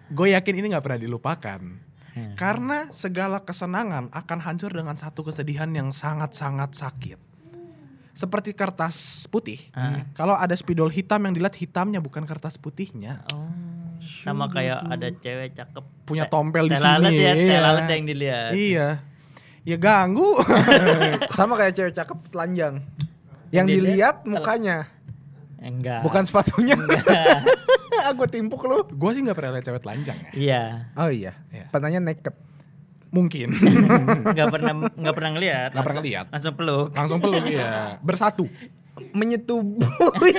Speaker 3: Gue yakin ini nggak pernah dilupakan. Karena segala kesenangan akan hancur dengan satu kesedihan yang sangat-sangat sakit. Seperti kertas putih.
Speaker 1: Ah.
Speaker 3: Kalau ada spidol hitam yang dilihat hitamnya bukan kertas putihnya.
Speaker 1: oh. Sama kayak ada cewek cakep.
Speaker 3: Punya tompel di sini.
Speaker 1: ya,
Speaker 3: iya.
Speaker 1: lalat yang dilihat.
Speaker 3: Iya. Ya ganggu. [laughs]
Speaker 4: Sama kayak cewek cakep telanjang. Yang
Speaker 1: Dilihat,
Speaker 4: dilihat
Speaker 1: tel-
Speaker 4: mukanya,
Speaker 1: Enggak.
Speaker 4: bukan sepatunya. [laughs] Aku timpuk lu.
Speaker 3: gue sih nggak pernah lihat cewek telanjang ya.
Speaker 1: Iya.
Speaker 4: Oh iya.
Speaker 3: Iya.
Speaker 4: Pernahnya naked.
Speaker 3: Mungkin. [laughs]
Speaker 1: Enggak pernah enggak pernah ngeliat.
Speaker 3: Nggak pernah
Speaker 1: Langsung-
Speaker 3: ngeliat.
Speaker 1: Langsung peluk.
Speaker 3: Langsung peluk ya. Bersatu.
Speaker 4: Menyetubui.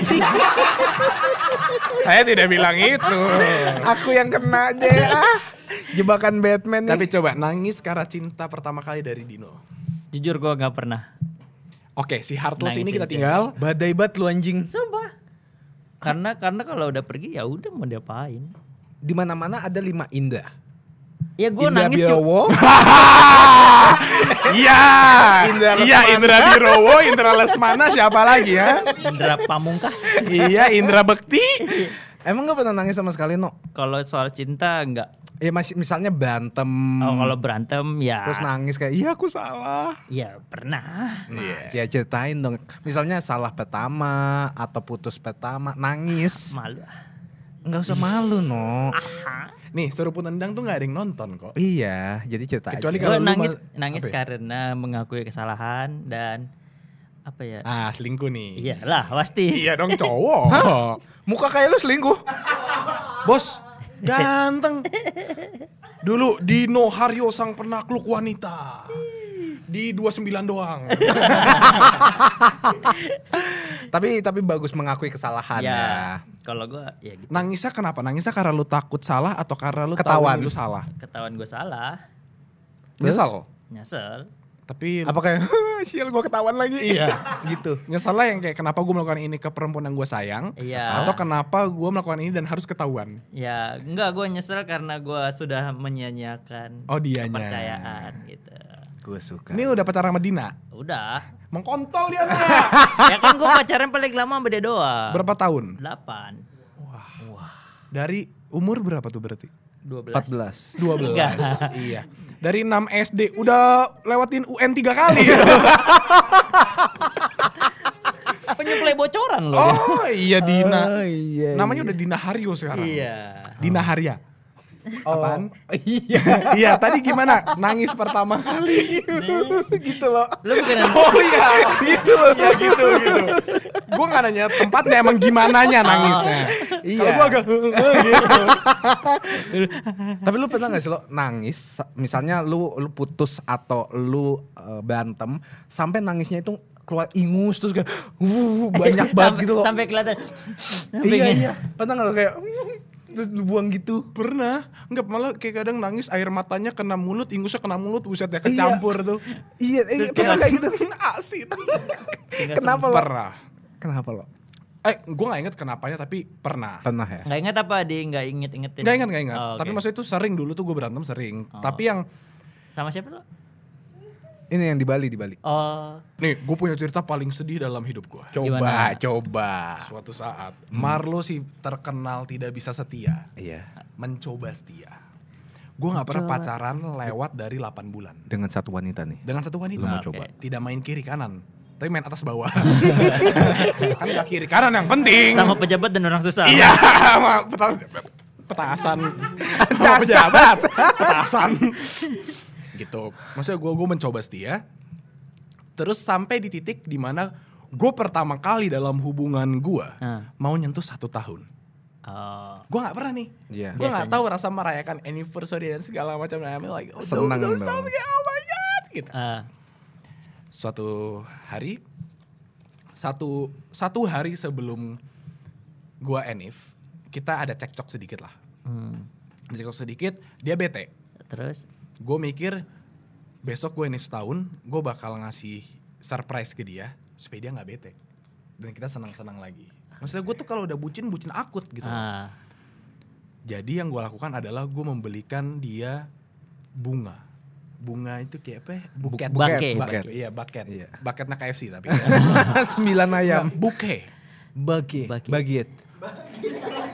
Speaker 3: Saya tidak bilang itu.
Speaker 4: Aku yang kena deh. Ah. Jebakan Batman nih.
Speaker 3: Tapi coba nangis karena cinta pertama kali dari Dino.
Speaker 1: Jujur gua nggak pernah.
Speaker 3: Oke, si Heartless
Speaker 1: Nangis
Speaker 3: ini kita tinggal.
Speaker 4: badai bat lu anjing.
Speaker 1: Sumpah. Karena karena kalau udah pergi ya udah mau diapain.
Speaker 4: Di mana-mana ada lima indah.
Speaker 1: Ya gue
Speaker 4: Indah
Speaker 1: nangis
Speaker 4: Biowo. [laughs]
Speaker 3: Iya.
Speaker 4: Indra
Speaker 3: Iya, Indra Birowo, Indra Lesmana siapa lagi ya?
Speaker 1: Indra Pamungkas.
Speaker 3: iya, Indra Bekti. [laughs]
Speaker 4: Emang gak pernah nangis sama sekali no?
Speaker 1: Kalau soal cinta enggak.
Speaker 4: Ya masih misalnya berantem.
Speaker 1: Oh, kalau berantem ya.
Speaker 4: Terus nangis kayak iya aku salah.
Speaker 1: Ya pernah.
Speaker 3: Iya.
Speaker 4: Ya ceritain dong. Misalnya salah pertama atau putus pertama nangis.
Speaker 1: Malu.
Speaker 4: Nggak usah malu no.
Speaker 3: Nih, seru nendang tuh nggak ada yang nonton kok.
Speaker 4: Iya, jadi cerita
Speaker 3: Kecuali
Speaker 4: aja.
Speaker 3: kalau
Speaker 1: nangis nangis
Speaker 3: apa ya?
Speaker 1: karena mengakui kesalahan dan apa ya?
Speaker 3: Ah, selingkuh nih.
Speaker 1: Iyalah pasti. [laughs]
Speaker 3: Iya dong cowok.
Speaker 4: Muka kayak lu selingkuh.
Speaker 3: Bos, ganteng. Dulu Dino Haryo sang penakluk wanita. Di 29 doang. [laughs]
Speaker 4: tapi tapi bagus mengakui kesalahan ya.
Speaker 1: Ya. Kalau gue ya gitu.
Speaker 3: Nangisnya kenapa? Nangisnya karena lu takut salah atau karena lu
Speaker 4: Ketahuan.
Speaker 3: tahu lu salah?
Speaker 1: Ketahuan gue salah.
Speaker 3: Nyesal.
Speaker 1: Nyesel.
Speaker 3: Tapi
Speaker 4: Apa kayak [laughs] sial gua ketahuan lagi.
Speaker 3: iya. [laughs]
Speaker 4: gitu.
Speaker 3: Nyesal lah yang kayak kenapa gue melakukan ini ke perempuan yang gue sayang.
Speaker 1: Iya.
Speaker 3: Atau kenapa gue melakukan ini dan harus ketahuan.
Speaker 1: Ya enggak gue nyesel karena gue sudah menyia-nyiakan
Speaker 3: Oh, dianya.
Speaker 1: kepercayaan gitu.
Speaker 4: Gue suka.
Speaker 3: Ini udah pacaran sama Dina.
Speaker 1: Udah.
Speaker 3: Mengkontol dia. [laughs]
Speaker 1: Ya kan gue pacaran paling lama sama dia doang.
Speaker 3: Berapa tahun?
Speaker 1: Delapan.
Speaker 3: Dari umur berapa tuh berarti?
Speaker 1: Dua belas.
Speaker 4: 14.
Speaker 3: 12.
Speaker 1: Enggak.
Speaker 3: iya. Dari 6 SD udah lewatin UN tiga kali. [laughs]
Speaker 1: Penyuplai bocoran loh.
Speaker 3: oh iya Dina.
Speaker 4: Oh, iya,
Speaker 3: Namanya udah Dina Haryo sekarang.
Speaker 1: Iya.
Speaker 3: Dina Harya. [laughs]
Speaker 4: Apaan? [laughs] Iya.
Speaker 3: iya, tadi gimana? Nangis pertama kali.
Speaker 4: gitu loh.
Speaker 1: Lu bukan
Speaker 3: Oh iya, gitu loh. Iya gitu gitu. Gue gak nanya tempatnya emang gimana nya nangisnya.
Speaker 4: Iya.
Speaker 3: Kalau gue agak gitu.
Speaker 4: Tapi lu pernah gak sih lo nangis sa- misalnya lu lu putus atau lu eh, berantem sampai nangisnya itu keluar ingus terus kayak uh, banyak [laughs] banget gitu loh.
Speaker 1: Sampai kelihatan.
Speaker 4: iya iya. Pernah gak lo kayak terus lu buang gitu?
Speaker 3: Pernah, enggak malah kayak kadang nangis air matanya kena mulut, ingusnya kena mulut, buset ya kecampur tuh.
Speaker 4: Iya, iya pernah kayak gitu. [laughs]
Speaker 3: Asin.
Speaker 4: Kenapa lo?
Speaker 3: Pernah.
Speaker 4: Kenapa lo?
Speaker 3: Eh, gue gak inget kenapanya tapi pernah.
Speaker 4: Pernah ya?
Speaker 1: Nggak inget apa di nggak inget ingetin?
Speaker 3: Gak ingat, gak ingat.
Speaker 1: Oh,
Speaker 3: Tapi
Speaker 1: oke.
Speaker 3: maksudnya itu sering dulu tuh gue berantem sering.
Speaker 1: Oh.
Speaker 3: Tapi yang
Speaker 1: sama siapa lo?
Speaker 4: Ini yang di Bali di Bali.
Speaker 1: Oh,
Speaker 3: nih gue punya cerita paling sedih dalam hidup gue.
Speaker 4: Coba,
Speaker 1: Gimana?
Speaker 4: coba.
Speaker 3: Suatu saat Marlo sih terkenal tidak bisa setia,
Speaker 4: Iya.
Speaker 3: mencoba setia. Gue nggak pernah pacaran lewat dari 8 bulan
Speaker 4: Dengan satu wanita nih.
Speaker 3: dengan satu wanita.
Speaker 4: Lu mau coba?
Speaker 3: Tidak main kiri kanan, tapi main atas bawah. [laughs] kan nggak kiri kanan yang penting.
Speaker 1: sama pejabat dan orang susah.
Speaker 3: Iya, sama peta- petasan. Sama pejabat, petasan. Gitu. Maksudnya gue gue mencoba setia. Terus sampai di titik di mana gue pertama kali dalam hubungan gue
Speaker 1: Ah.
Speaker 3: mau nyentuh satu tahun.
Speaker 1: Oh.
Speaker 3: Gue nggak pernah nih.
Speaker 4: Iya.
Speaker 3: Gue nggak tahu rasa merayakan anniversary dan segala macam. I'm like, oh,
Speaker 4: Senang dong.
Speaker 3: oh my god, gitu.
Speaker 1: Ah.
Speaker 3: Suatu hari, satu satu hari sebelum gue enif, kita ada cekcok sedikit lah.
Speaker 1: Hmm.
Speaker 3: Cekcok sedikit, dia bete.
Speaker 1: Terus?
Speaker 3: Gue mikir besok gue enif setahun, gue bakal ngasih surprise ke dia supaya dia nggak bete dan kita senang-senang lagi. Maksudnya gue tuh kalau udah bucin, bucin akut gitu.
Speaker 1: Ah.
Speaker 3: Jadi yang gue lakukan adalah gue membelikan dia bunga. Bunga itu kayak apa? ya? Buket.
Speaker 1: Bake.
Speaker 3: Buket.
Speaker 4: Buket.
Speaker 3: Iya, buket.
Speaker 4: Iya.
Speaker 3: Buketnya KFC tapi. [laughs]
Speaker 4: Sembilan ayam.
Speaker 3: Buke.
Speaker 4: Bagi.
Speaker 1: Bagi.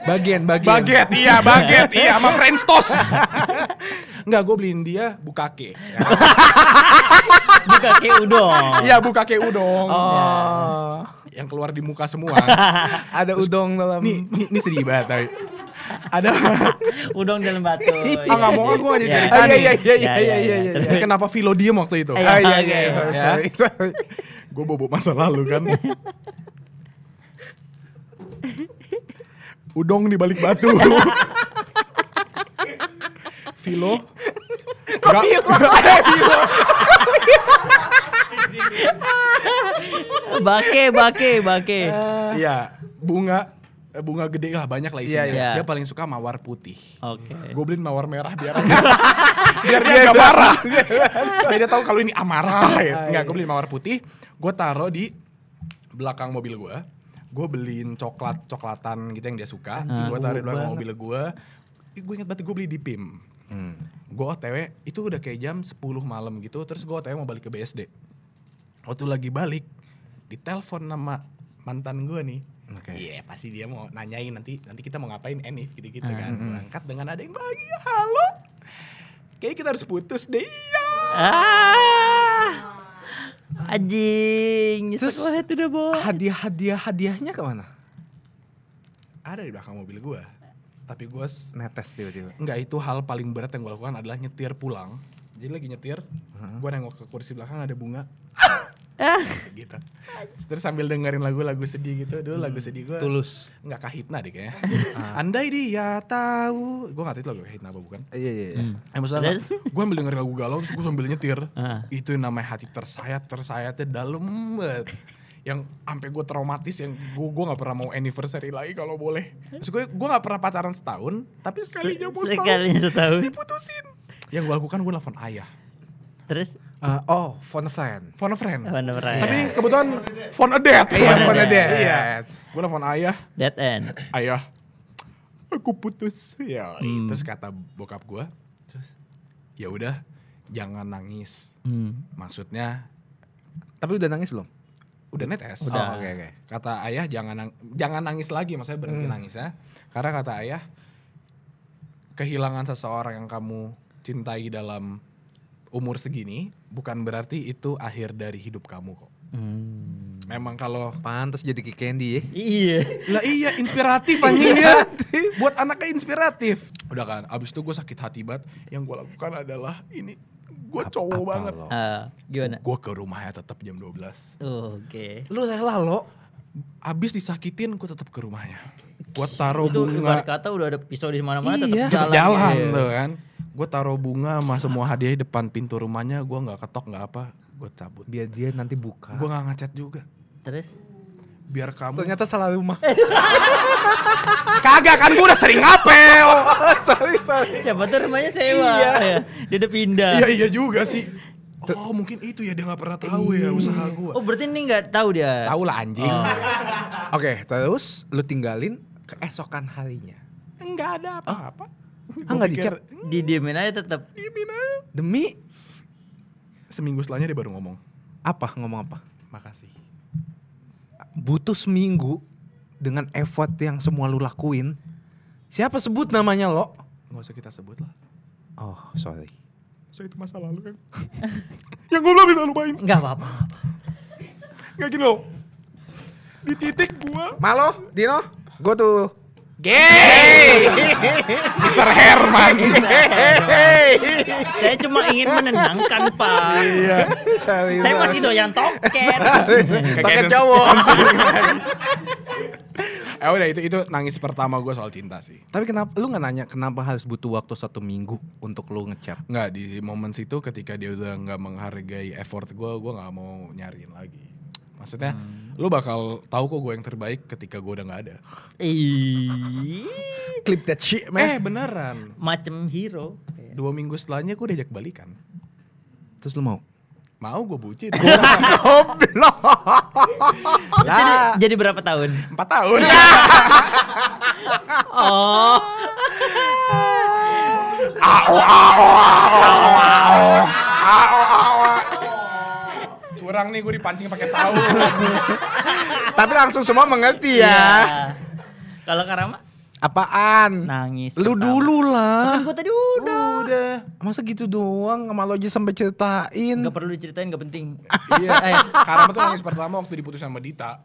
Speaker 4: Bagian, bagian.
Speaker 3: Baget, iya, baget, iya, sama French toast. [laughs] Enggak, gue beliin dia bukake. [laughs] Ya.
Speaker 1: Buka kayak udon.
Speaker 3: Iya, bukake udong.
Speaker 4: Oh.
Speaker 3: Yang keluar di muka semua. [laughs]
Speaker 4: Ada udong dalam.
Speaker 3: nih, nih, nih sedih banget tapi. Ada [laughs]
Speaker 1: Udon dalam batu.
Speaker 3: Ah, nggak mau, gue jadi cerita
Speaker 4: iya, iya, iya, iya, iya, iya, iya.
Speaker 1: Terus?
Speaker 3: Kenapa Vilo diem waktu itu?
Speaker 1: Eh,
Speaker 4: Ah, iya, iya, sorry,
Speaker 3: Ya. Gue bobo masa lalu kan. Udong di balik batu. Vilo. Enggak. [laughs] [laughs]
Speaker 1: Bake, bake, bake.
Speaker 3: Iya, bunga eh, bunga gede lah banyak lah isinya.
Speaker 4: Iya,
Speaker 1: iya.
Speaker 3: Dia paling suka mawar putih.
Speaker 1: Oke.
Speaker 3: Gue beliin mawar merah biar [laughs] biar dia gak marah. Supaya dia tahu kalau ini amarah. Ya. Enggak, gue beliin mawar putih. Gue taruh di belakang mobil gue. Gue beliin coklat coklatan gitu yang dia suka. gue taruh di belakang mobil gue. Gue inget banget gue beli di PIM. Gue OTW itu udah kayak jam 10 malam gitu. Terus gue OTW mau balik ke BSD. Waktu lagi balik ditelepon nama mantan gue nih.
Speaker 4: Oke.
Speaker 3: Iya pasti dia mau nanyain nanti nanti kita mau ngapain Enif gitu-gitu kan. Berangkat dengan ada yang bahagia. Halo. Kayaknya kita harus putus deh. Iya.
Speaker 1: Ah. Anjing,
Speaker 4: Terus-
Speaker 1: nyesek banget udah bawa.
Speaker 4: Hadiah-hadiah hadiahnya ke mana?
Speaker 3: Ada di belakang mobil gue. Tapi gue
Speaker 4: Netes tiba-tiba.
Speaker 3: Enggak itu hal paling berat yang gue lakukan adalah nyetir pulang. Jadi lagi nyetir, gue nengok ke kursi belakang ada bunga.
Speaker 1: Ah.
Speaker 3: Kayak [laughs] gitu. Terus sambil dengerin lagu-lagu sedih gitu. Dulu lagu sedih gue.
Speaker 4: Tulus.
Speaker 3: Enggak kahitna deh kayaknya. Andai dia tahu. Gue gak tahu itu lagu kahitna apa bukan.
Speaker 4: Iya, iya, iya.
Speaker 1: Hmm.
Speaker 3: Eh maksudnya gue ambil dengerin lagu galau terus gue sambil nyetir.
Speaker 1: Ah.
Speaker 3: Itu yang namanya hati tersayat, tersayatnya dalam banget. Yang sampai gue traumatis yang gue gue nggak pernah mau anniversary lagi kalau boleh. Terus gue gue nggak pernah pacaran setahun, tapi sekalinya mau setahun
Speaker 1: Sekalinya setahun.
Speaker 3: diputusin. Yang gue lakukan gue nelfon ayah,
Speaker 1: Terus
Speaker 4: Uh, oh, phone a friend.
Speaker 3: phone a friend.
Speaker 1: apa namanya?
Speaker 3: Tapi kebetulan phone a dad.
Speaker 4: Iya, phone a dad.
Speaker 3: Iya. Gue nelfon ayah,
Speaker 1: Dead end.
Speaker 3: ayah, aku putus. Ya,
Speaker 1: Hmm.
Speaker 3: terus kata bokap gue, terus ya udah jangan nangis.
Speaker 1: Hmm.
Speaker 3: Maksudnya
Speaker 4: Tapi udah nangis belum?
Speaker 3: Udah netes.
Speaker 1: Udah.
Speaker 4: Oh, oke, oke.
Speaker 3: Kata ayah jangan nang- jangan nangis lagi, maksudnya berhenti
Speaker 1: Hmm.
Speaker 3: nangis ya. Karena kata ayah kehilangan seseorang yang kamu cintai dalam umur segini bukan berarti itu akhir dari hidup kamu kok.
Speaker 1: Hmm.
Speaker 3: Memang kalau
Speaker 4: Pantas jadi Ki Candy ya.
Speaker 1: Iya.
Speaker 3: lah iya inspiratif anjing dia. [laughs] Buat anaknya inspiratif. Udah kan, abis itu gue sakit hati banget. Yang gue lakukan adalah ini gue cowok
Speaker 4: apa
Speaker 3: banget.
Speaker 4: lo?
Speaker 1: Ah, gimana?
Speaker 3: Gue ke rumahnya tetap jam 12.
Speaker 1: Oke.
Speaker 4: Lu rela lo?
Speaker 3: Abis disakitin gue tetap ke rumahnya. Gue taruh
Speaker 1: Itu
Speaker 3: bunga.
Speaker 1: ibarat kata udah ada pisau di mana-mana tetap
Speaker 4: Iya.
Speaker 3: tetap
Speaker 1: jalan.
Speaker 3: jalan
Speaker 1: Iya.
Speaker 3: tuh kan. Gue taruh bunga sama semua hadiah di depan pintu rumahnya. Gue nggak ketok nggak apa. Gue cabut.
Speaker 4: Biar dia nanti buka.
Speaker 3: Gue nggak ngechat juga.
Speaker 1: Terus
Speaker 3: Biar kamu.
Speaker 4: Ternyata salah rumah. [laughs]
Speaker 3: Kagak kan gue udah sering ngapel. [laughs]
Speaker 4: sorry, sorry.
Speaker 1: siapa tuh rumahnya sewa?
Speaker 3: Iya.
Speaker 1: Ya, Dia udah pindah.
Speaker 3: Iya iya juga sih. [laughs] Oh mungkin itu ya dia nggak pernah tahu ya usaha gue.
Speaker 1: Oh berarti ini nggak tahu dia.
Speaker 3: Tahu lah anjing.
Speaker 4: Oke, terus lu tinggalin keesokan harinya.
Speaker 3: Enggak ada apa-apa.
Speaker 4: Ah, nggak di-chat?
Speaker 1: Didiemin aja tetap.
Speaker 3: Diemin aja.
Speaker 4: Demi
Speaker 3: Seminggu setelahnya dia baru ngomong.
Speaker 4: apa? Ngomong apa?
Speaker 3: Makasih.
Speaker 4: Butuh seminggu dengan effort yang semua lu lakuin. Siapa sebut namanya lo?
Speaker 3: Nggak usah kita sebut lah.
Speaker 4: Oh, sorry.
Speaker 3: So itu masa lalu kan. [laughs] yang gue belum bisa lupain.
Speaker 1: Nggak apa-apa.
Speaker 3: Gak gini loh. Di titik gua
Speaker 4: Malo, Dino, gue tuh
Speaker 2: Gay. [laughs] Mr. Herman.
Speaker 1: Saya cuma ingin menenangkan Pak.
Speaker 3: Iya.
Speaker 1: Saya masih doyan toket.
Speaker 4: Pakai cowok. [laughs]
Speaker 3: Eh udah itu itu nangis pertama gue soal cinta sih.
Speaker 4: Tapi kenapa lu nggak nanya kenapa harus butuh waktu satu minggu untuk lu ngechat?
Speaker 3: Nggak di momen situ ketika dia udah nggak menghargai effort gue, gue nggak mau nyariin lagi. Maksudnya, lu bakal tahu kok gue yang terbaik ketika gue udah nggak ada.
Speaker 1: Ih, [laughs]
Speaker 4: Clip that shit,
Speaker 3: Eh
Speaker 4: man.
Speaker 3: beneran.
Speaker 1: macem hero.
Speaker 3: Dua minggu setelahnya gue diajak balikan.
Speaker 4: Terus lu mau?
Speaker 3: Mau gue bucin.
Speaker 4: Goblok. [laughs]
Speaker 1: Jadi, jadi berapa tahun?
Speaker 3: Empat tahun. [laughs]
Speaker 1: Oh,
Speaker 3: Curang nih gue dipancing pakai tahu. [laughs]
Speaker 4: Tapi langsung semua mengerti ya.
Speaker 1: iya. Kalau Karama
Speaker 4: Apaan?
Speaker 1: nangis.
Speaker 4: Lu
Speaker 1: pertama.
Speaker 4: dulu lah.
Speaker 1: Kan gua tadi udah.
Speaker 3: udah.
Speaker 4: Masa gitu doang sama lo aja sampai ceritain.
Speaker 1: Gak perlu diceritain, gak penting.
Speaker 3: Iya. [laughs]
Speaker 1: Eh,
Speaker 3: Karena tuh nangis pertama waktu diputus sama Dita.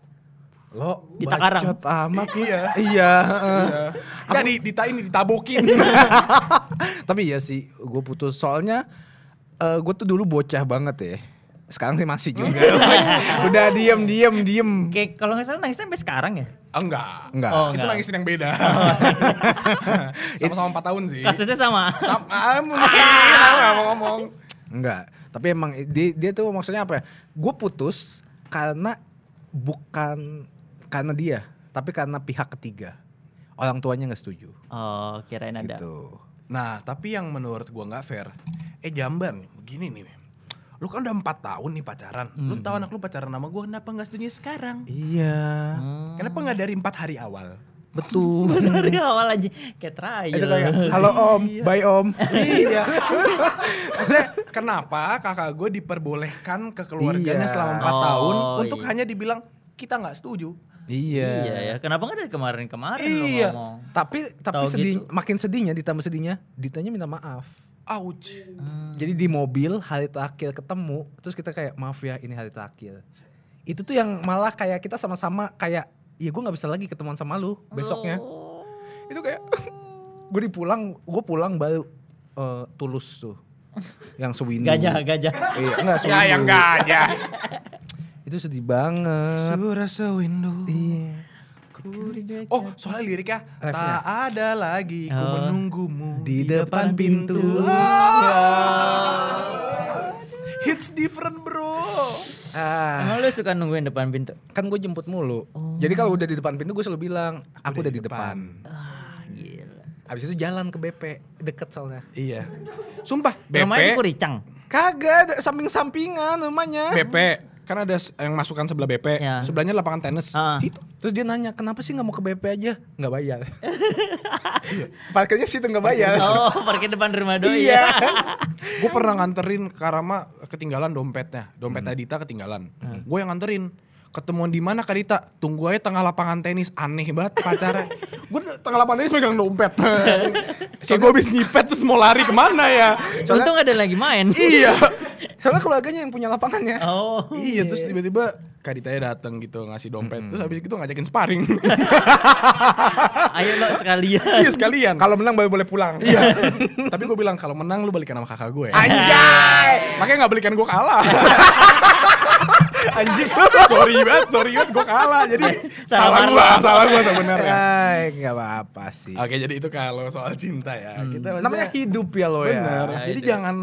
Speaker 4: Lo
Speaker 1: Di Takarang.
Speaker 4: bacot amat.
Speaker 3: Iya.
Speaker 4: Iya. heeh.
Speaker 3: Enggak di Dita ini ditabokin. [laughs]
Speaker 4: Tapi iya sih, gue putus soalnya gue tuh dulu bocah banget ya. Sekarang sih masih juga. [laughs] Udah diem diem diem.
Speaker 1: Kayak kalau nggak salah nangis sampai sekarang ya.
Speaker 3: enggak.
Speaker 4: Enggak.
Speaker 1: Oh,
Speaker 3: Itu
Speaker 1: enggak.
Speaker 3: nangisin yang beda. [laughs] Sama-sama 4 tahun sih.
Speaker 1: Kasusnya sama.
Speaker 3: Sama, ah, [laughs] mau ngomong.
Speaker 4: Enggak. Tapi emang dia, dia tuh maksudnya apa ya? Gue putus karena bukan karena dia, tapi karena pihak ketiga. Orang tuanya nggak setuju.
Speaker 1: Oh, kirain ada.
Speaker 4: Gitu.
Speaker 3: Nah, tapi yang menurut gua nggak fair. Eh Jambar nih, begini nih. Lu kan udah 4 tahun nih pacaran. Lu tahu anak lu pacaran sama gua, kenapa nggak setuju sekarang?
Speaker 4: Iya.
Speaker 1: Hmm.
Speaker 3: Kenapa nggak dari empat hari awal?
Speaker 4: Betul. [laughs]
Speaker 1: Dari [laughs] awal aja kayak trial.
Speaker 4: Itu kayak, halo om, bye om.
Speaker 3: iya. [laughs] Maksudnya kenapa kakak gue diperbolehkan ke keluarganya
Speaker 4: Iya.
Speaker 3: selama 4
Speaker 1: Oh,
Speaker 3: tahun untuk
Speaker 1: iya.
Speaker 3: hanya dibilang kita nggak setuju.
Speaker 1: Iya
Speaker 4: iya.
Speaker 1: ya, kenapa nggak dari kemarin-kemarin
Speaker 3: Iya.
Speaker 1: lu ngomong?
Speaker 4: Tapi tapi sedih,
Speaker 1: gitu.
Speaker 4: makin sedihnya ditambah sedihnya, ditanya minta maaf.
Speaker 3: Ouch.
Speaker 4: Jadi di mobil hari terakhir ketemu, terus kita kayak maaf ya ini hari terakhir. Itu tuh yang malah kayak kita sama-sama kayak, ya gue nggak bisa lagi ketemuan sama lu besoknya. Itu kayak [laughs] gue dipulang, gue pulang baru eh, tulus tuh, yang sewindu.
Speaker 1: Gajah, gajah.
Speaker 4: Iya, enggak [laughs]
Speaker 2: Ya
Speaker 4: sewindu.
Speaker 2: yang gajah.
Speaker 4: Itu sedih banget.
Speaker 3: Surah sewindu.
Speaker 4: Iya.
Speaker 3: Oh, soalnya liriknya
Speaker 4: Refnya.
Speaker 3: tak ada lagi ku
Speaker 1: Oh.
Speaker 3: menunggumu
Speaker 4: Di depan pintu.
Speaker 3: Hits different, Bro.
Speaker 4: Ah,
Speaker 1: Emang lu suka nungguin depan pintu?
Speaker 4: kan gue jemput mulu. Jadi kalau udah di depan pintu gue selalu bilang, aku, udah di depan.
Speaker 1: Ah, gila.
Speaker 4: Abis itu jalan ke BP, deket soalnya.
Speaker 3: Iya. Sumpah,
Speaker 1: Rumahnya di
Speaker 3: BP
Speaker 1: Kuricang.
Speaker 4: Kagak, ada samping-sampingan rumahnya.
Speaker 3: BP kan ada yang masukan sebelah BP,
Speaker 1: Ya.
Speaker 3: sebelahnya lapangan tenis.
Speaker 1: Ah.
Speaker 4: Situ. Terus dia nanya, kenapa sih nggak mau ke BP aja? Nggak bayar. [laughs] Parkirnya situ nggak bayar.
Speaker 1: Oh, parkir depan rumah doi.
Speaker 4: Iya. [laughs]
Speaker 3: Gue pernah nganterin Karama ketinggalan dompetnya, dompet Adita ketinggalan. Gue yang nganterin. Ketemuan di mana Kak Dita? Tunggu aja tengah lapangan tenis. Aneh banget pacarnya. [laughs] gue tengah lapangan tenis megang dompet. Kayak gue habis nyipet terus mau lari ke mana ya?
Speaker 1: Untung ada lagi main.
Speaker 3: iya.
Speaker 4: Soalnya keluarganya yang punya lapangannya.
Speaker 1: Oh.
Speaker 3: Iya terus tiba-tiba Kak Ditanya datang gitu ngasih dompet. Terus habis itu ngajakin sparring. [laughs]
Speaker 1: Ayo lo sekalian.
Speaker 3: iya sekalian.
Speaker 4: Kalau menang baru boleh pulang.
Speaker 3: Iya. [laughs] Tapi gue bilang kalau menang lu balikan sama kakak gue.
Speaker 4: Anjay!
Speaker 3: Makanya gak balikan gue kalah. [laughs]
Speaker 4: Anjing
Speaker 3: sorry banget, sorry banget gue kalah. Jadi
Speaker 1: Salah
Speaker 3: salah gue,
Speaker 1: marah.
Speaker 3: salah gue sebenarnya.
Speaker 4: Ay, nggak apa-apa sih.
Speaker 3: Oke, jadi itu kalau soal cinta ya. Kita
Speaker 4: Namanya hidup ya lo
Speaker 3: bener.
Speaker 4: ya.
Speaker 1: Ya,
Speaker 3: Jadi
Speaker 1: itu.
Speaker 3: jangan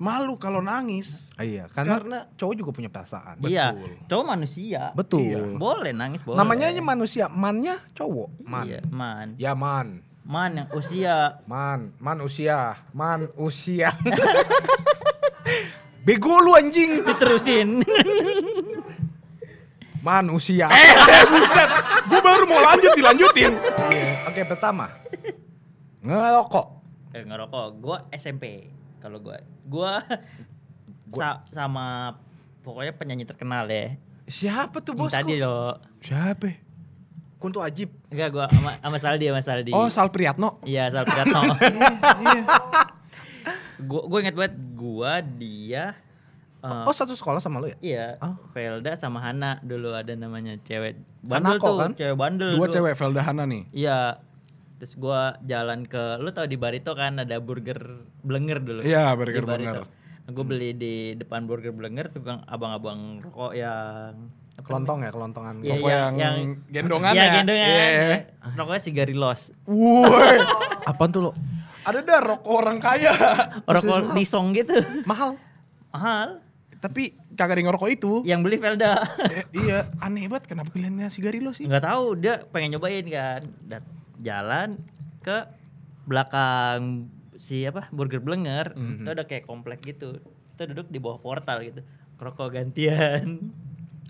Speaker 3: malu kalau nangis.
Speaker 4: Ah, Iya, karena,
Speaker 3: Karena-
Speaker 4: cowok juga punya perasaan.
Speaker 1: Iya,
Speaker 3: Betul.
Speaker 1: cowok manusia.
Speaker 4: Betul.
Speaker 3: Iya.
Speaker 1: Boleh nangis, boleh.
Speaker 4: Namanya aja manusia, mannya cowok. Man.
Speaker 1: Iya, man.
Speaker 4: Ya man.
Speaker 1: Man yang usia
Speaker 4: Man, man usia, man usia. [laughs] Bego lu anjing.
Speaker 1: diterusin. [laughs]
Speaker 4: Man usia.
Speaker 3: Eh, [laughs] buset. Gue baru mau lanjut dilanjutin.
Speaker 4: Oke, pertama. Ngerokok.
Speaker 1: eh ngerokok. Gua SMP kalau gua. Gua sa- sama pokoknya penyanyi terkenal ya.
Speaker 4: Siapa tuh
Speaker 1: Yang
Speaker 4: bosku?
Speaker 1: Tadi lo.
Speaker 3: Siapa?
Speaker 4: Kunto Ajib.
Speaker 1: Enggak gua sama, sama Saldi sama Saldi.
Speaker 3: Oh, Sal Priyatno.
Speaker 1: Iya, Sal Pratno. [laughs] gua gua ingat banget gua dia eh,
Speaker 4: Oh, satu sekolah sama lu ya?
Speaker 1: Iya,
Speaker 4: Oh.
Speaker 1: Velda sama Hana dulu ada namanya cewek bandel
Speaker 4: Hanako,
Speaker 1: tuh,
Speaker 4: kan?
Speaker 1: cewek bandel.
Speaker 3: Dua
Speaker 1: dulu.
Speaker 3: cewek Velda Hana nih.
Speaker 1: Iya, Terus gua jalan ke lu tau di Barito kan ada burger blenger dulu.
Speaker 3: Iya,
Speaker 1: Di
Speaker 3: burger blenger.
Speaker 1: Nah, gue beli di depan burger blenger tukang abang-abang rokok yang apa
Speaker 4: Kelontong ya, kelontongan.
Speaker 1: Iya,
Speaker 3: Rokok yang gendongan
Speaker 1: Iya,
Speaker 3: ya?
Speaker 1: gendongan.
Speaker 3: Iya.
Speaker 1: ya. Rokoknya sigarilos.
Speaker 3: Woi, [laughs]
Speaker 4: Apaan tuh lo?
Speaker 3: ada dah rokok orang kaya.
Speaker 1: Rokok disong gitu.
Speaker 4: Mahal.
Speaker 1: Mahal.
Speaker 3: Tapi kagak ada yang ngerokok itu.
Speaker 1: Yang beli Velda.
Speaker 3: Eh, iya, aneh banget kenapa pilihannya sigarilo sih?
Speaker 1: nggak tahu dia pengen nyobain kan Dat jalan ke belakang si apa burger blenger itu ada kayak komplek gitu kita duduk di bawah portal gitu rokok gantian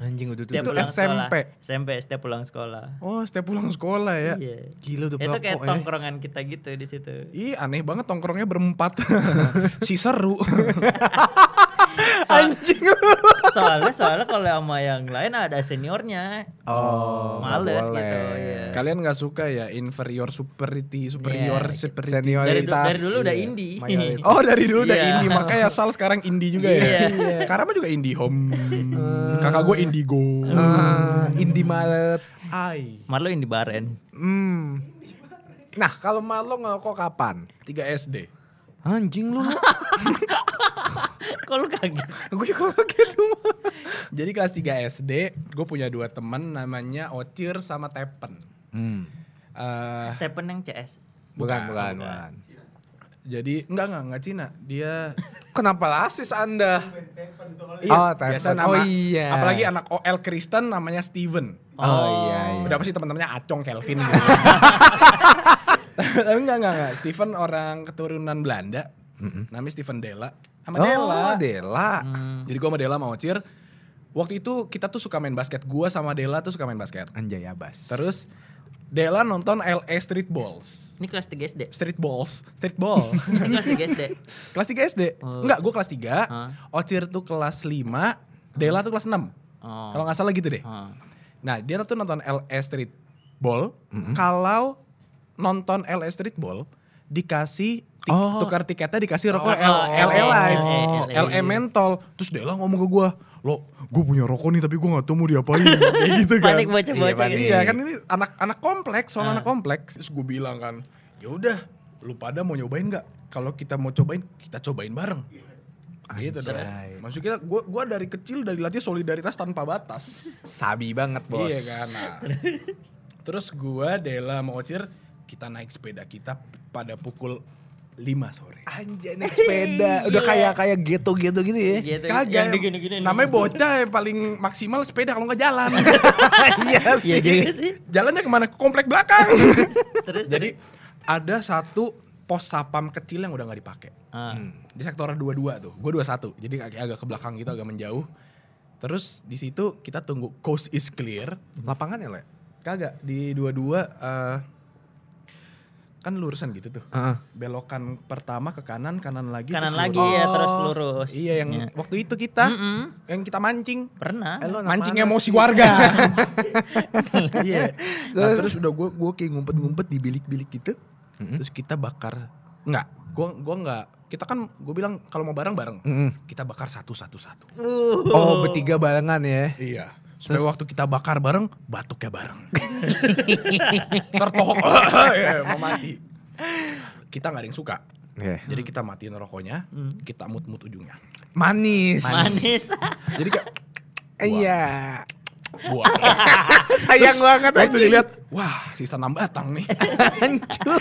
Speaker 4: Anjing udah tuh.
Speaker 1: setiap
Speaker 3: Itu
Speaker 1: pulang sekolah
Speaker 3: SMP?
Speaker 1: SMP setiap pulang sekolah
Speaker 3: Oh, setiap pulang sekolah ya.
Speaker 1: iya
Speaker 4: Gila udah
Speaker 1: itu kayak
Speaker 4: eh.
Speaker 1: tongkrongan kita gitu di situ
Speaker 3: Ih, aneh banget tongkrongnya berempat. [laughs] si seru. [laughs]
Speaker 4: Anjing.
Speaker 1: Soalnya soalnya kalau sama yang lain ada seniornya
Speaker 4: Oh,
Speaker 1: males gitu
Speaker 4: boleh.
Speaker 1: ya
Speaker 3: Kalian nggak suka ya inferior superiority, superior
Speaker 1: Iya,
Speaker 3: superiority.
Speaker 1: dari,
Speaker 4: Senioritas.
Speaker 1: dari dulu udah
Speaker 4: Iya,
Speaker 1: indie.
Speaker 3: Oh dari dulu udah
Speaker 1: Iya.
Speaker 3: indie makanya Sal sekarang indie juga ya.
Speaker 1: Iya.
Speaker 3: Karama juga indie home. Kakak gue indigo.
Speaker 4: Ah, Indie Maret.
Speaker 3: Ai.
Speaker 1: Marlo indie baren
Speaker 4: Hmm. Nah, kalau Marlo ngerokok kapan?
Speaker 3: 3 SD.
Speaker 4: Anjing lu. [laughs]
Speaker 1: kok lu kaget
Speaker 4: Gue juga kaget tuh.
Speaker 3: Jadi kelas 3 SD, gue punya dua temen namanya Ocir sama Tepen.
Speaker 4: Hmm.
Speaker 3: Eh,
Speaker 1: Tepen yang CS
Speaker 4: Bukan,
Speaker 3: Bukan,
Speaker 4: bukan, bukan.
Speaker 3: jadi enggak enggak enggak Cina. Dia [laughs]
Speaker 4: Kenapa rasis Anda?
Speaker 3: iya,
Speaker 4: Oh,
Speaker 3: biasa
Speaker 4: Tepen.
Speaker 3: nama.
Speaker 4: Oh, iya.
Speaker 3: Apalagi anak OL Kristen namanya Steven.
Speaker 4: Oh, iya, iya.
Speaker 3: Udah pasti teman-temannya Acong Kelvin gitu. [laughs] Tapi enggak enggak enggak. Steven orang keturunan Belanda. Namanya Steven Della. Sama
Speaker 4: Oh,
Speaker 3: Della.
Speaker 4: Dela.
Speaker 3: Jadi gua sama Della sama Ocir. Waktu itu kita tuh suka main basket. Gua sama Della tuh suka main basket.
Speaker 4: Anjay Abas.
Speaker 3: Terus Della nonton LA Street Balls.
Speaker 1: Ini kelas 3 SD.
Speaker 3: Street Balls, Street Ball. [laughs]
Speaker 1: Ini kelas 3 SD.
Speaker 3: kelas 3 SD.
Speaker 1: Oh.
Speaker 3: Enggak, gua kelas 3.
Speaker 1: Hah?
Speaker 3: Ocir tuh kelas 5, Della tuh kelas 6.
Speaker 1: Oh.
Speaker 3: Kalau nggak salah gitu deh.
Speaker 1: Oh.
Speaker 3: Nah, dia tuh nonton LA Street Ball. Kalau nonton LA Street Ball dikasih tik-
Speaker 4: Oh.
Speaker 3: tukar tiketnya dikasih rokok
Speaker 1: Oh,
Speaker 3: L-
Speaker 1: oh,
Speaker 3: LA Lights,
Speaker 1: oh,
Speaker 3: LA Mentol. Terus Della ngomong ke gua, "Lo, gue punya rokok nih tapi gue nggak tahu mau diapain." [laughs] Kayak gitu kan.
Speaker 1: Panik bocah-bocah
Speaker 4: Iya, panik.
Speaker 1: gitu.
Speaker 3: Iya, kan ini anak-anak kompleks, soal
Speaker 1: Ah.
Speaker 3: anak kompleks. Terus gue bilang kan, "Ya udah, lu pada mau nyobain nggak? Kalau kita mau cobain, kita cobain bareng." Gitu dong. Maksudnya gue gua dari kecil dari latih solidaritas tanpa batas.
Speaker 4: Sabi banget, Bos.
Speaker 3: Iya kan. Nah. Terus gua Dela sama Ocir kita naik sepeda kita pada pukul 5 sore.
Speaker 4: Anjay naik sepeda. [laughs] Udah kayak kayak gitu-gitu gitu ya.
Speaker 1: Gitu.
Speaker 3: Kagak.
Speaker 1: Yang digini-gini.
Speaker 3: namanya bocah yang paling maksimal sepeda kalau nggak jalan. [laughs]
Speaker 4: Iya
Speaker 1: Iya sih.
Speaker 3: Jalannya ke mana? Ke komplek belakang. [laughs]
Speaker 1: Terus
Speaker 3: Jadi ada satu pos sapam kecil yang udah nggak dipakai.
Speaker 1: Ah.
Speaker 3: Di sektor 22 tuh. Gue 21. Jadi agak, agak ke belakang gitu agak menjauh. Terus di situ kita tunggu coast is clear.
Speaker 4: Lapangan ya, Le?
Speaker 3: Kagak di 22 eh kan lurusan gitu tuh.
Speaker 4: Heeh.
Speaker 3: Belokan pertama ke kanan, kanan lagi
Speaker 1: Kanan
Speaker 3: terus
Speaker 1: lagi
Speaker 3: lurus.
Speaker 1: ya terus lurus.
Speaker 3: Iya yang waktu itu kita
Speaker 1: Mm-mm.
Speaker 3: yang kita mancing.
Speaker 1: Pernah.
Speaker 4: Eh,
Speaker 3: Mancing
Speaker 4: mana
Speaker 3: emosi warga. [laughs] Iya. Nah, terus udah gue gue kayak ngumpet-ngumpet di bilik-bilik gitu. Terus kita bakar enggak, gua gua enggak. Kita kan gue bilang kalau mau bareng-bareng.
Speaker 4: Mm-mm.
Speaker 3: Kita bakar satu-satu satu.
Speaker 4: Oh, bertiga barengan ya.
Speaker 3: Iya. Supaya waktu kita bakar bareng, batuknya bareng. [laughs] Tertohok, [laughs] ya, mau mati. Kita nggak ada yang suka.
Speaker 4: Iya.
Speaker 3: Jadi kita matiin rokoknya, kita mut-mut ujungnya.
Speaker 4: Manis.
Speaker 1: Manis. [laughs]
Speaker 3: Jadi kayak
Speaker 4: Iya.
Speaker 3: buah.
Speaker 4: Sayang banget
Speaker 3: Waktu
Speaker 4: anjing.
Speaker 3: dilihat, wah sisa enam batang nih.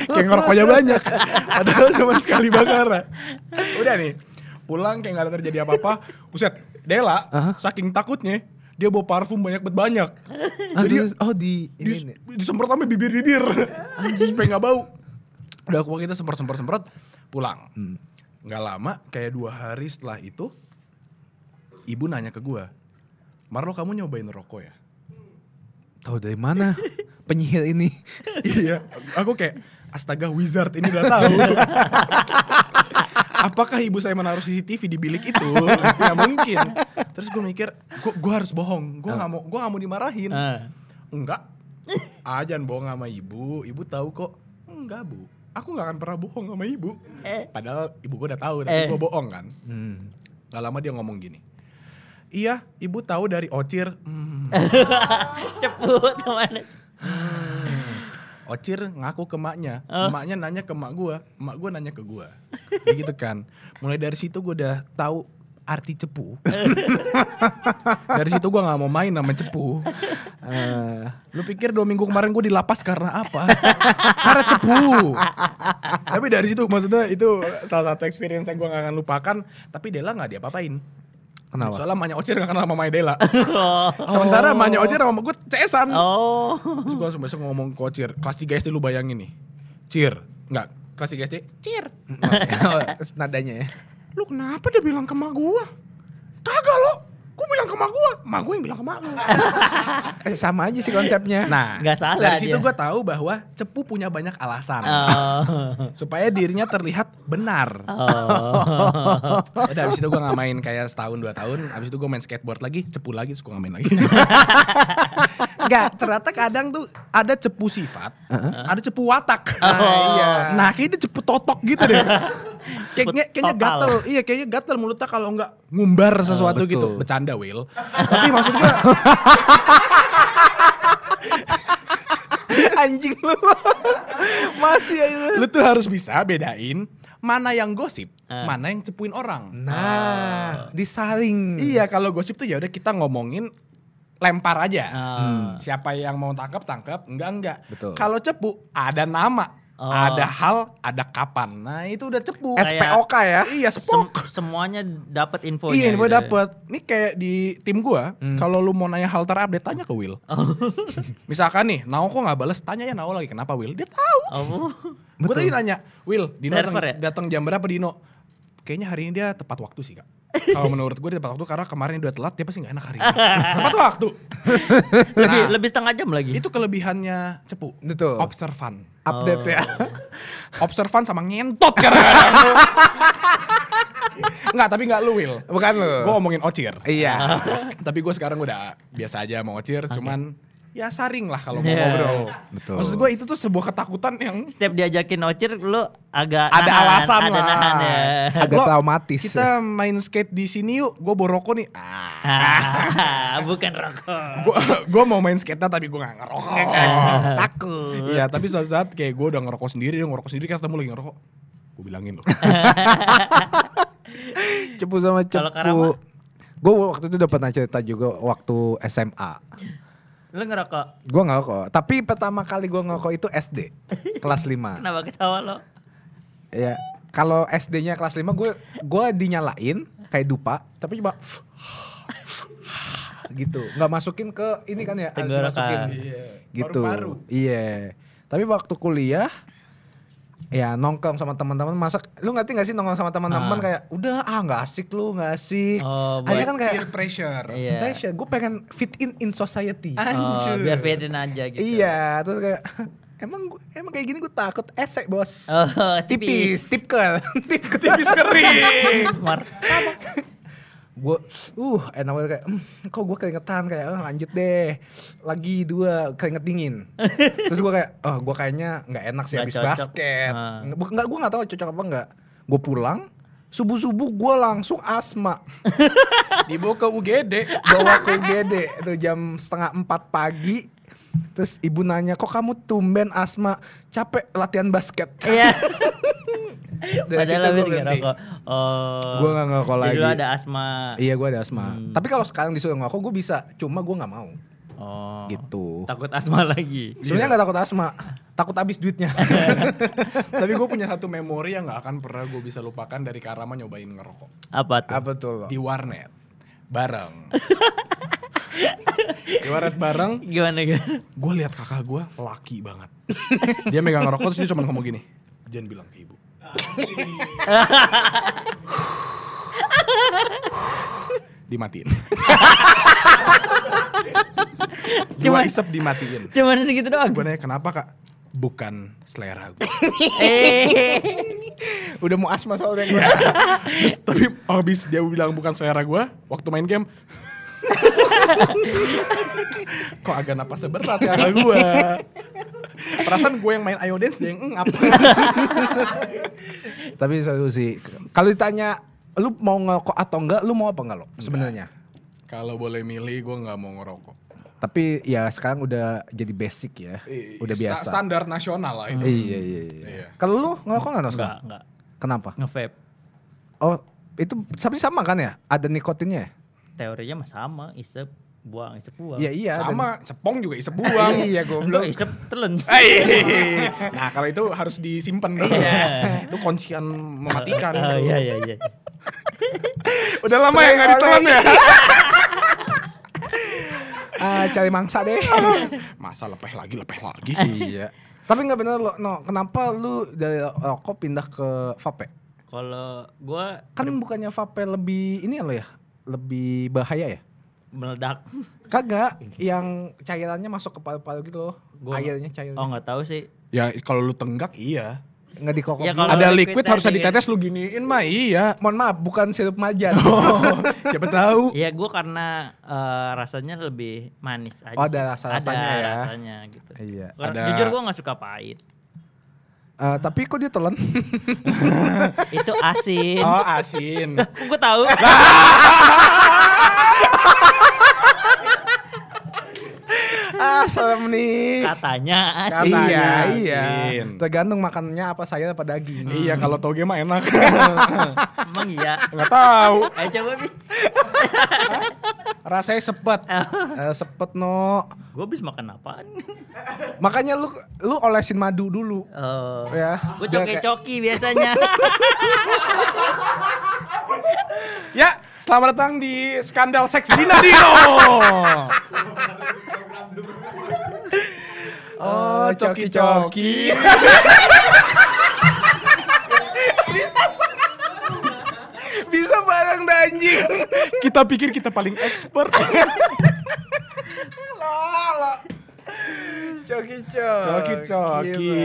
Speaker 3: kayak ngerokoknya banyak. Padahal cuma sekali bakar. Udah nih, pulang kayak gak ada terjadi apa-apa. Buset, Dela saking takutnya dia bawa parfum banyak banget banyak. [laughs] Jadi
Speaker 4: oh di
Speaker 3: di,
Speaker 4: ini. nih.
Speaker 3: disemprot sampai bibir-bibir. [laughs] supaya nggak bau. Udah aku kita semprot-semprot-semprot pulang. Nggak lama, kayak dua hari setelah itu, ibu nanya ke gua, Marlo kamu nyobain rokok ya?
Speaker 4: Tahu dari mana penyihir ini? [laughs]
Speaker 3: iya, aku kayak astaga wizard ini udah tahu. Apakah ibu saya menaruh CCTV di bilik itu? ya mungkin. Terus gue mikir, gue harus bohong. Gue nggak mau, gue nggak mau dimarahin.
Speaker 1: Ah.
Speaker 3: Enggak. Ah jangan bohong sama ibu. Ibu tahu kok. Enggak bu. Aku nggak akan pernah bohong sama ibu. Padahal ibu gue udah tahu, tapi
Speaker 1: Eh.
Speaker 3: gue bohong kan.
Speaker 4: Hmm.
Speaker 3: Gak lama dia ngomong gini. Iya, ibu tahu dari Ocir. Hmm. [laughs]
Speaker 1: Ceput ke mana?
Speaker 3: Ocir ngaku ke maknya,
Speaker 1: Oh.
Speaker 3: maknya nanya ke mak gua, mak gua nanya ke gua. Begitu kan. Mulai dari situ gua udah tahu arti cepu. [laughs] dari situ gua nggak mau main sama cepu.
Speaker 4: Eh,
Speaker 3: Lu pikir dua minggu kemarin gue di lapas karena apa? karena cepu. Tapi dari situ maksudnya itu salah satu experience yang gue gak akan lupakan. Tapi Dela gak diapa-apain.
Speaker 4: Kenapa?
Speaker 3: Soalnya Manya Ocir gak kenal sama Maya Dela. [laughs] Sementara Manya Ocir sama gue cesan.
Speaker 1: Oh.
Speaker 3: Terus gue langsung besok ngomong ke Ocir. Kelas 3 SD lu bayangin nih. Cir. Enggak. Kelas 3 SD. Cir. [laughs]
Speaker 4: nadanya ya.
Speaker 3: Lu kenapa dia bilang ke mak gue? Kagak lo. Gue bilang ke mak gue. Mak gue yang bilang ke mak lu. [laughs]
Speaker 4: Eh, sama aja sih konsepnya.
Speaker 3: Nah,
Speaker 1: Nggak salah
Speaker 3: dari situ gue tahu bahwa cepu punya banyak alasan.
Speaker 1: Oh. [laughs]
Speaker 3: supaya dirinya terlihat benar.
Speaker 1: Oh. [laughs]
Speaker 3: Udah abis itu gue gak main kayak setahun dua tahun. Abis itu gue main skateboard lagi, cepu lagi, suka gak main lagi. Enggak, ternyata kadang tuh ada cepu sifat, ada cepu watak. Nah,
Speaker 1: Oh.
Speaker 3: iya. Nah, kayaknya dia cepu totok gitu deh. kayaknya kayaknya gatel. Iya, kayaknya gatel mulutnya kalau enggak ngumbar sesuatu
Speaker 4: betul.
Speaker 3: gitu. Bercanda, Will. Tapi maksud gue [laughs]
Speaker 4: Anjing lu. Masih aja.
Speaker 3: lu tuh harus bisa bedain mana yang gosip,
Speaker 1: Ah.
Speaker 3: mana yang cepuin orang.
Speaker 4: Nah, disaring.
Speaker 3: Iya, kalau gosip tuh ya udah kita ngomongin lempar aja.
Speaker 1: Oh.
Speaker 3: Siapa yang mau tangkap tangkap, enggak enggak. Kalau cepu ada nama,
Speaker 1: Oh.
Speaker 3: ada hal, ada kapan. Nah, itu udah cepu.
Speaker 1: Kayak-
Speaker 4: SPOK ya.
Speaker 3: Iya,
Speaker 1: Sem-
Speaker 3: spok.
Speaker 1: semuanya dapat infonya.
Speaker 3: Iya, gue
Speaker 1: gitu ya.
Speaker 3: dapet. Ini kayak di tim gua, kalau lu mau nanya hal terupdate tanya ke Will. [laughs] Misalkan nih, Nao kok nggak bales, tanya ya Nao lagi kenapa Will? Dia tahu.
Speaker 1: Oh.
Speaker 3: Gue tadi nanya, Will, Dino datang,
Speaker 1: ya?
Speaker 3: datang jam berapa Dino? Kayaknya hari ini dia tepat waktu sih kak. [laughs] Kalau menurut gue dia tepat waktu karena kemarin dia udah telat, dia pasti nggak enak hari ini. [laughs] tepat waktu.
Speaker 1: lebih
Speaker 3: Nah.
Speaker 1: lebih setengah jam lagi.
Speaker 3: Itu kelebihannya cepu.
Speaker 4: Betul.
Speaker 3: Observan.
Speaker 4: Update ya. [laughs]
Speaker 3: Observan sama ngentot kadang-kadang. [laughs] Enggak, tapi enggak lu Will.
Speaker 4: Bukan lu.
Speaker 3: Gue ngomongin Ocir.
Speaker 4: Iya. [laughs]
Speaker 3: tapi gue sekarang udah biasa aja mau Ocir, cuman ya saring lah kalau mau
Speaker 1: Iya.
Speaker 3: ngobrol.
Speaker 4: Betul.
Speaker 3: Maksud gue itu tuh sebuah ketakutan yang
Speaker 1: Setiap diajakin ocir lu agak
Speaker 3: Ada
Speaker 1: nahan,
Speaker 3: alasan
Speaker 1: ada
Speaker 3: lah.
Speaker 1: nahan ya.
Speaker 4: Agak
Speaker 3: Lo,
Speaker 4: traumatis.
Speaker 3: Kita main skate di sini yuk, gue bawa rokok nih. Ah,
Speaker 1: Ah, [laughs] bukan rokok.
Speaker 3: gue mau main skate tapi gue gak ngerokok.
Speaker 1: Takut.
Speaker 3: Iya, tapi suatu saat kayak gue udah ngerokok sendiri, ngerokok sendiri, kita ketemu lagi ngerokok. Gue bilangin loh. [laughs]
Speaker 4: cepu sama cepu.
Speaker 1: Kalau?
Speaker 4: Gue waktu itu udah pernah cerita juga waktu SMA.
Speaker 1: Lu ngerokok.
Speaker 4: Gue ngerokok. Tapi pertama kali gue ngerokok itu SD. kelas 5. [laughs]
Speaker 1: Kenapa ketawa lo?
Speaker 4: Ya, kalau SD-nya kelas 5 gue gue dinyalain kayak dupa, tapi cuma [laughs] gitu. nggak masukin ke ini kan ya,
Speaker 1: Tenggorokan.
Speaker 4: masukin
Speaker 3: Iya.
Speaker 4: gitu.
Speaker 3: Paru-paru.
Speaker 4: Iya. Tapi waktu kuliah ya nongkrong sama teman-teman masak lu ngerti gak sih nongkrong sama teman-teman
Speaker 1: Ah.
Speaker 4: kayak udah ah nggak asik lu nggak asik
Speaker 1: Oh,
Speaker 4: akhirnya kan kayak
Speaker 3: Peer pressure.
Speaker 1: Iya.
Speaker 4: gue pengen fit in in society
Speaker 1: Oh, biar fitting aja gitu.
Speaker 4: iya terus kayak [laughs] emang gua- emang kayak gini gue takut esek bos
Speaker 1: Oh, [laughs]
Speaker 4: tipis,
Speaker 1: tipis.
Speaker 4: tipkel, [laughs] tipkel.
Speaker 3: Tipis kering.
Speaker 1: Mar.
Speaker 4: Gue uh enak banget kayak "Hmm, kok gue keringetan? Kayak "Ah, lanjut deh. Lagi dua keringet dingin. [laughs] Terus gue kayak oh gue kayaknya nggak enak sih habis
Speaker 1: cocok.
Speaker 4: basket.
Speaker 1: Ah.
Speaker 4: nggak nggak gue nggak tahu cocok apa nggak. Gue pulang subuh subuh gue langsung asma. [laughs]
Speaker 3: Dibawa ke UGD.
Speaker 4: bawa ke UGD itu jam setengah empat pagi terus ibu nanya kok kamu tumben asma capek latihan basket
Speaker 1: Iya. [laughs]
Speaker 4: Dari
Speaker 1: Padahal habis
Speaker 4: berhenti.
Speaker 1: ngerokok. Oh.
Speaker 4: Gua nggak ngerokok
Speaker 1: Jadi lu
Speaker 4: lagi.
Speaker 1: ada asma.
Speaker 4: iya gue ada asma tapi kalau sekarang disuruh ngerokok gue bisa cuma gue nggak mau
Speaker 1: Oh.
Speaker 4: gitu
Speaker 1: Takut asma lagi.
Speaker 4: Sebenarnya nggak takut asma, takut habis duitnya. [laughs]
Speaker 3: Tapi gue punya satu memori yang gak akan pernah gue bisa lupakan dari Karama nyobain ngerokok.
Speaker 1: Apa tuh?
Speaker 4: Apa tuh?
Speaker 3: Di warnet. Bareng. [laughs] di warnet bareng,
Speaker 1: Gimana gimana?
Speaker 3: gue lihat kakak gue laki banget. dia megang ngerokok terus dia cuma ngomong gini. Jangan bilang ke ibu. dimatiin. Dua
Speaker 1: Cuma-
Speaker 3: isep dimatiin.
Speaker 1: Cuman segitu doang.
Speaker 3: Gue nanya kenapa kak? Bukan selera gue.
Speaker 1: Eh.
Speaker 4: Udah mau asma soalnya.
Speaker 3: Terus, tapi habis dia bilang bukan selera gue, waktu main game. [laughs] Kok agak napasnya berat ya gue. Perasaan gue yang main Ayo Dance dia yang ngap. [laughs]
Speaker 4: Tapi satu sih, kalau ditanya lu mau ngerokok atau enggak, lu mau apa enggak lo sebenarnya?
Speaker 3: Kalau boleh milih gue nggak mau ngerokok.
Speaker 4: Tapi ya sekarang udah jadi basic ya. Udah biasa.
Speaker 3: Standar nasional lah itu.
Speaker 4: Iya iya iya. Kalau lu ngerokok nggak?
Speaker 1: Enggak, enggak.
Speaker 4: Kenapa?
Speaker 1: Nge-vape.
Speaker 4: Oh itu tapi sama kan ya? Ada nikotinnya ya?
Speaker 1: Teorinya mah sama, isep buang, isep buang.
Speaker 4: Iya iya. ada-
Speaker 3: Sama cepong juga isep buang. [laughs]
Speaker 4: Iya goblok.
Speaker 1: isep telen. [laughs]
Speaker 3: Nah kalau itu harus disimpan gitu. itu kuncian mematikan.
Speaker 1: Oh iya iya iya. [laughs]
Speaker 3: Udah lama ya nggak ditelan ya.
Speaker 4: Ah, cari mangsa deh.
Speaker 3: Masa lepeh lagi, lepeh lagi.
Speaker 4: iya. Tapi nggak bener lo, no. Kenapa lu dari rokok pindah ke vape?
Speaker 1: Kalau gua
Speaker 4: Kan bukannya vape lebih ini lo ya? Lebih bahaya ya?
Speaker 1: meledak.
Speaker 4: Kagak, yang cairannya masuk ke paru-paru gitu loh.
Speaker 1: Gua-
Speaker 4: Airnya cairnya.
Speaker 1: Oh nggak tahu sih.
Speaker 3: Ya kalau lu tenggak iya.
Speaker 4: Nggak dikokok
Speaker 1: Ya,
Speaker 3: Ada
Speaker 1: liquid
Speaker 3: liquid harusnya
Speaker 1: tadi-
Speaker 3: ditetes lu giniin mah iya.
Speaker 4: Mohon maaf, bukan sirup majan. [laughs]
Speaker 3: Oh, siapa tahu.
Speaker 1: Iya gua karena eh, rasanya lebih manis aja.
Speaker 4: Oh, ada
Speaker 1: sih.
Speaker 4: rasa-rasanya
Speaker 1: Ada
Speaker 4: ya.
Speaker 1: rasanya gitu.
Speaker 4: Iya.
Speaker 1: Karena
Speaker 3: Ada-
Speaker 1: Jujur gua nggak suka pahit.
Speaker 4: Eh, tapi kok dia telan? [laughs]
Speaker 1: Itu asin.
Speaker 3: Oh, asin. [laughs]
Speaker 1: Gue tahu. [laughs] [laughs]
Speaker 4: ah, serem nih.
Speaker 1: Katanya asin.
Speaker 3: Katanya
Speaker 4: iya, iya.
Speaker 3: asin.
Speaker 4: Tergantung makannya apa sayur apa daging.
Speaker 3: Iya, kalau toge mah enak. [laughs]
Speaker 1: Emang iya.
Speaker 3: Enggak tahu.
Speaker 1: Ayo coba nih.
Speaker 3: Rasanya sepet.
Speaker 4: Eh, sepet no.
Speaker 1: Gue habis makan apaan?
Speaker 4: Makanya lu lu olesin madu dulu.
Speaker 1: Oh.
Speaker 4: Ya.
Speaker 1: Gue
Speaker 4: Biar kayak-
Speaker 1: coki-coki biasanya. [laughs]
Speaker 3: Ya, selamat datang di Skandal Seks Dina Dino.
Speaker 4: Oh, coki-coki. Bisa bareng danjing.
Speaker 3: kita pikir kita paling expert. [laughs]
Speaker 4: Coki-coki.
Speaker 3: Coki-coki.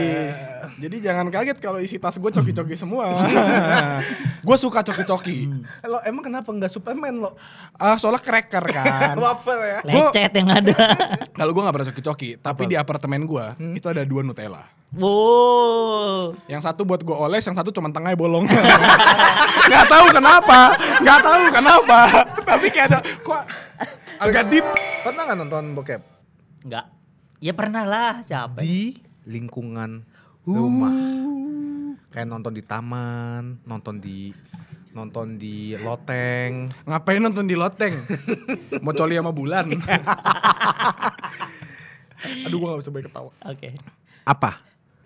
Speaker 3: Jadi jangan kaget kalau isi tas gue coki-coki semua. [laughs] gue suka coki-coki.
Speaker 4: Lo emang kenapa nggak Superman lo?
Speaker 3: Ah, soalnya cracker kan. [laughs]
Speaker 4: Waffle ya.
Speaker 1: Lecet yang ada. [laughs]
Speaker 3: Kalau gue gak pernah coki-coki, tapi di apartemen gue itu ada dua Nutella.
Speaker 1: Wow.
Speaker 3: Yang satu buat gue oles, yang satu cuma tengahnya bolong. gak tahu kenapa, gak tahu kenapa. tapi kayak ada kok agak deep.
Speaker 4: Pernah nggak nonton bokep?
Speaker 1: Enggak. Ya pernah lah, siapa?
Speaker 4: Di lingkungan rumah. Kayak nonton di taman, nonton di nonton di loteng.
Speaker 3: Ngapain nonton di loteng? Mau coli sama bulan. [laughs] Aduh gue gak bisa baik ketawa.
Speaker 1: Oke.
Speaker 4: Apa?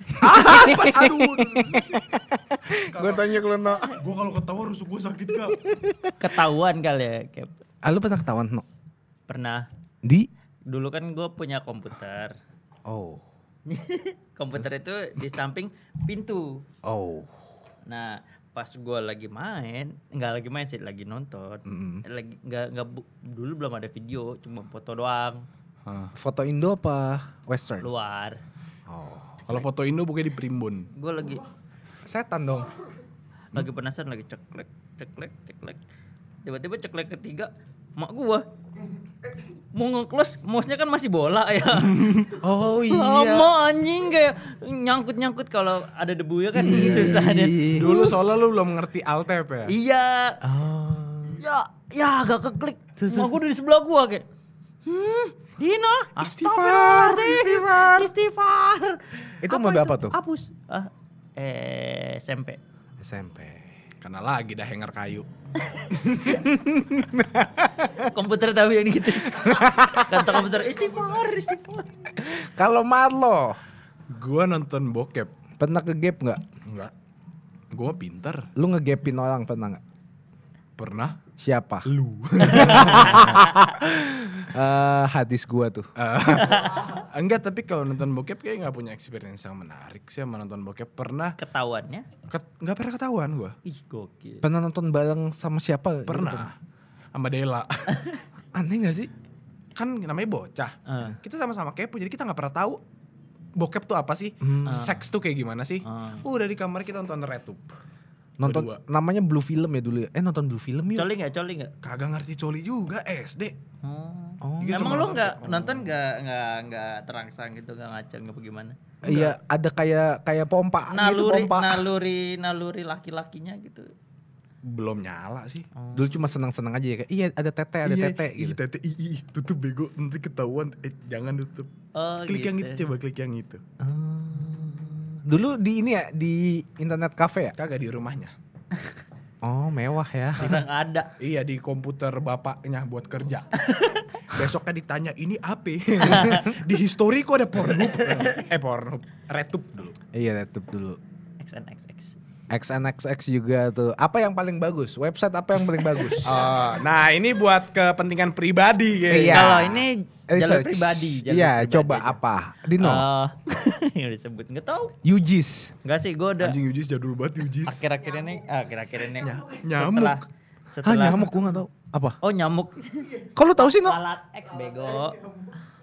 Speaker 4: [laughs]
Speaker 3: Aduh.
Speaker 4: Gue tanya ke lo, no.
Speaker 3: gue kalau ketawa rusuk gue sakit gak?
Speaker 1: Ketahuan kali ya, Cap.
Speaker 4: Ah, lu pernah ketahuan, no?
Speaker 1: Pernah.
Speaker 4: Di?
Speaker 1: Dulu kan gue punya komputer.
Speaker 4: Oh. [laughs]
Speaker 1: komputer itu di samping pintu.
Speaker 4: Oh.
Speaker 1: Nah, pas gue lagi main, nggak lagi main sih, lagi nonton. Lagi nggak nggak dulu belum ada video, cuma foto doang
Speaker 4: Foto Indo apa Western?
Speaker 1: luar.
Speaker 4: Oh.
Speaker 3: Kalau foto Indo bukannya di Primbon.
Speaker 1: Gue lagi
Speaker 4: Setan dong.
Speaker 1: lagi penasaran lagi ceklek ceklek ceklek. Tiba-tiba ceklek ketiga, mak gua mau nge-close mouse-nya kan masih bola ya. [laughs]
Speaker 4: Oh
Speaker 1: Lama anjing kayak nyangkut-nyangkut kalau ada debu ya kan susah deh.
Speaker 3: Dulu soalnya lu belum ngerti Altep ya?
Speaker 1: Iya.
Speaker 4: Oh.
Speaker 1: Ya, ya agak keklik. Gua udah di sebelah gua kayak. Hmm, Dina,
Speaker 3: Istighfar,
Speaker 1: istighfar, istighfar.
Speaker 4: Itu umur berapa tuh?
Speaker 1: Hapus. Ah, eh, SMP.
Speaker 4: SMP.
Speaker 3: Karena lagi dah hanger kayu.
Speaker 1: Komputer tahu yang gitu. Kata komputer istighfar, istighfar.
Speaker 4: Kalau Marlo,
Speaker 3: Gua nonton bokep.
Speaker 4: pernah ke gap nggak?
Speaker 3: Enggak. Gua pinter.
Speaker 4: Lu ngegapin orang pernah nggak?
Speaker 3: Pernah.
Speaker 4: Siapa?
Speaker 3: Lu. [laughs]
Speaker 4: Eh, hadis gua tuh.
Speaker 3: Enggak, tapi kalau nonton bokep kayak nggak punya experience yang menarik sih sama nonton bokep. Pernah
Speaker 1: Ketahuannya,
Speaker 3: ket- nggak pernah ketahuan gua.
Speaker 1: ih gokil.
Speaker 4: Pernah nonton bareng sama siapa?
Speaker 3: Pernah. Sama Dela. [laughs]
Speaker 4: Aneh gak sih?
Speaker 3: kan namanya bocah.
Speaker 1: Ah.
Speaker 3: Kita sama-sama kepo jadi kita nggak pernah tahu bokep tuh apa sih? Seks tuh kayak gimana sih?
Speaker 1: Ah.
Speaker 3: Udah di kamar kita nonton RedTube.
Speaker 4: Nonton
Speaker 3: Berdua.
Speaker 4: namanya Blue Film ya dulu ya. Eh nonton Blue Film yuk.
Speaker 1: Coli nggak, coli nggak?
Speaker 3: Kagak ngerti coli juga SD.
Speaker 1: Oh.
Speaker 4: Oh.
Speaker 3: Iya,
Speaker 1: Emang lu
Speaker 3: nonton
Speaker 1: nggak
Speaker 3: kayak-
Speaker 1: nonton nggak nggak nggak terangsang gitu nggak ngaceng nggak bagaimana?
Speaker 4: Iya, ada kayak kayak pompa gitu
Speaker 1: Naluri
Speaker 4: pompa.
Speaker 1: naluri naluri laki-lakinya gitu.
Speaker 3: belum nyala sih.
Speaker 4: Dulu cuma senang-senang aja ya kayak iya ada tete ada
Speaker 3: iya,
Speaker 4: tete
Speaker 3: ih,
Speaker 4: gitu.
Speaker 3: tete, ih, ih, tutup bego, nanti ketahuan. Eh, jangan tutup.
Speaker 1: Oh,
Speaker 3: klik yang
Speaker 1: gitu.
Speaker 3: itu, coba klik yang itu.
Speaker 4: Dulu di ini ya di internet cafe ya.
Speaker 3: Kagak di rumahnya. [laughs]
Speaker 4: Oh mewah ya.
Speaker 1: Orang ada. [laughs]
Speaker 3: Iya di komputer bapaknya buat kerja. [laughs] Besoknya ditanya ini apa? di history kok ada Pornhub? eh Pornhub, RedTube dulu.
Speaker 4: iya tutup dulu.
Speaker 1: XNXX.
Speaker 4: XNXX juga tuh. Apa yang paling bagus? Website apa yang paling bagus?
Speaker 3: Oh, nah ini buat kepentingan pribadi kayaknya.
Speaker 4: Iya.
Speaker 1: Kalau ini jalur
Speaker 4: Research.
Speaker 1: pribadi. jalur
Speaker 4: Iya,
Speaker 1: pribadi
Speaker 4: coba
Speaker 1: aja.
Speaker 4: apa? Dino.
Speaker 1: Oh, [laughs] yang disebut nggak tahu.
Speaker 4: Yujis.
Speaker 1: Enggak sih, gue udah
Speaker 3: Anjing Yujis jadul banget Yujis.
Speaker 1: akhir-akhir ini, ah, akhir-akhir ini.
Speaker 3: nyamuk.
Speaker 1: Setelah,
Speaker 4: Ah
Speaker 1: setelah
Speaker 4: nyamuk gue gak tau. Apa?
Speaker 1: Oh nyamuk.
Speaker 4: Kok lu tau sih no?
Speaker 1: Alat X bego.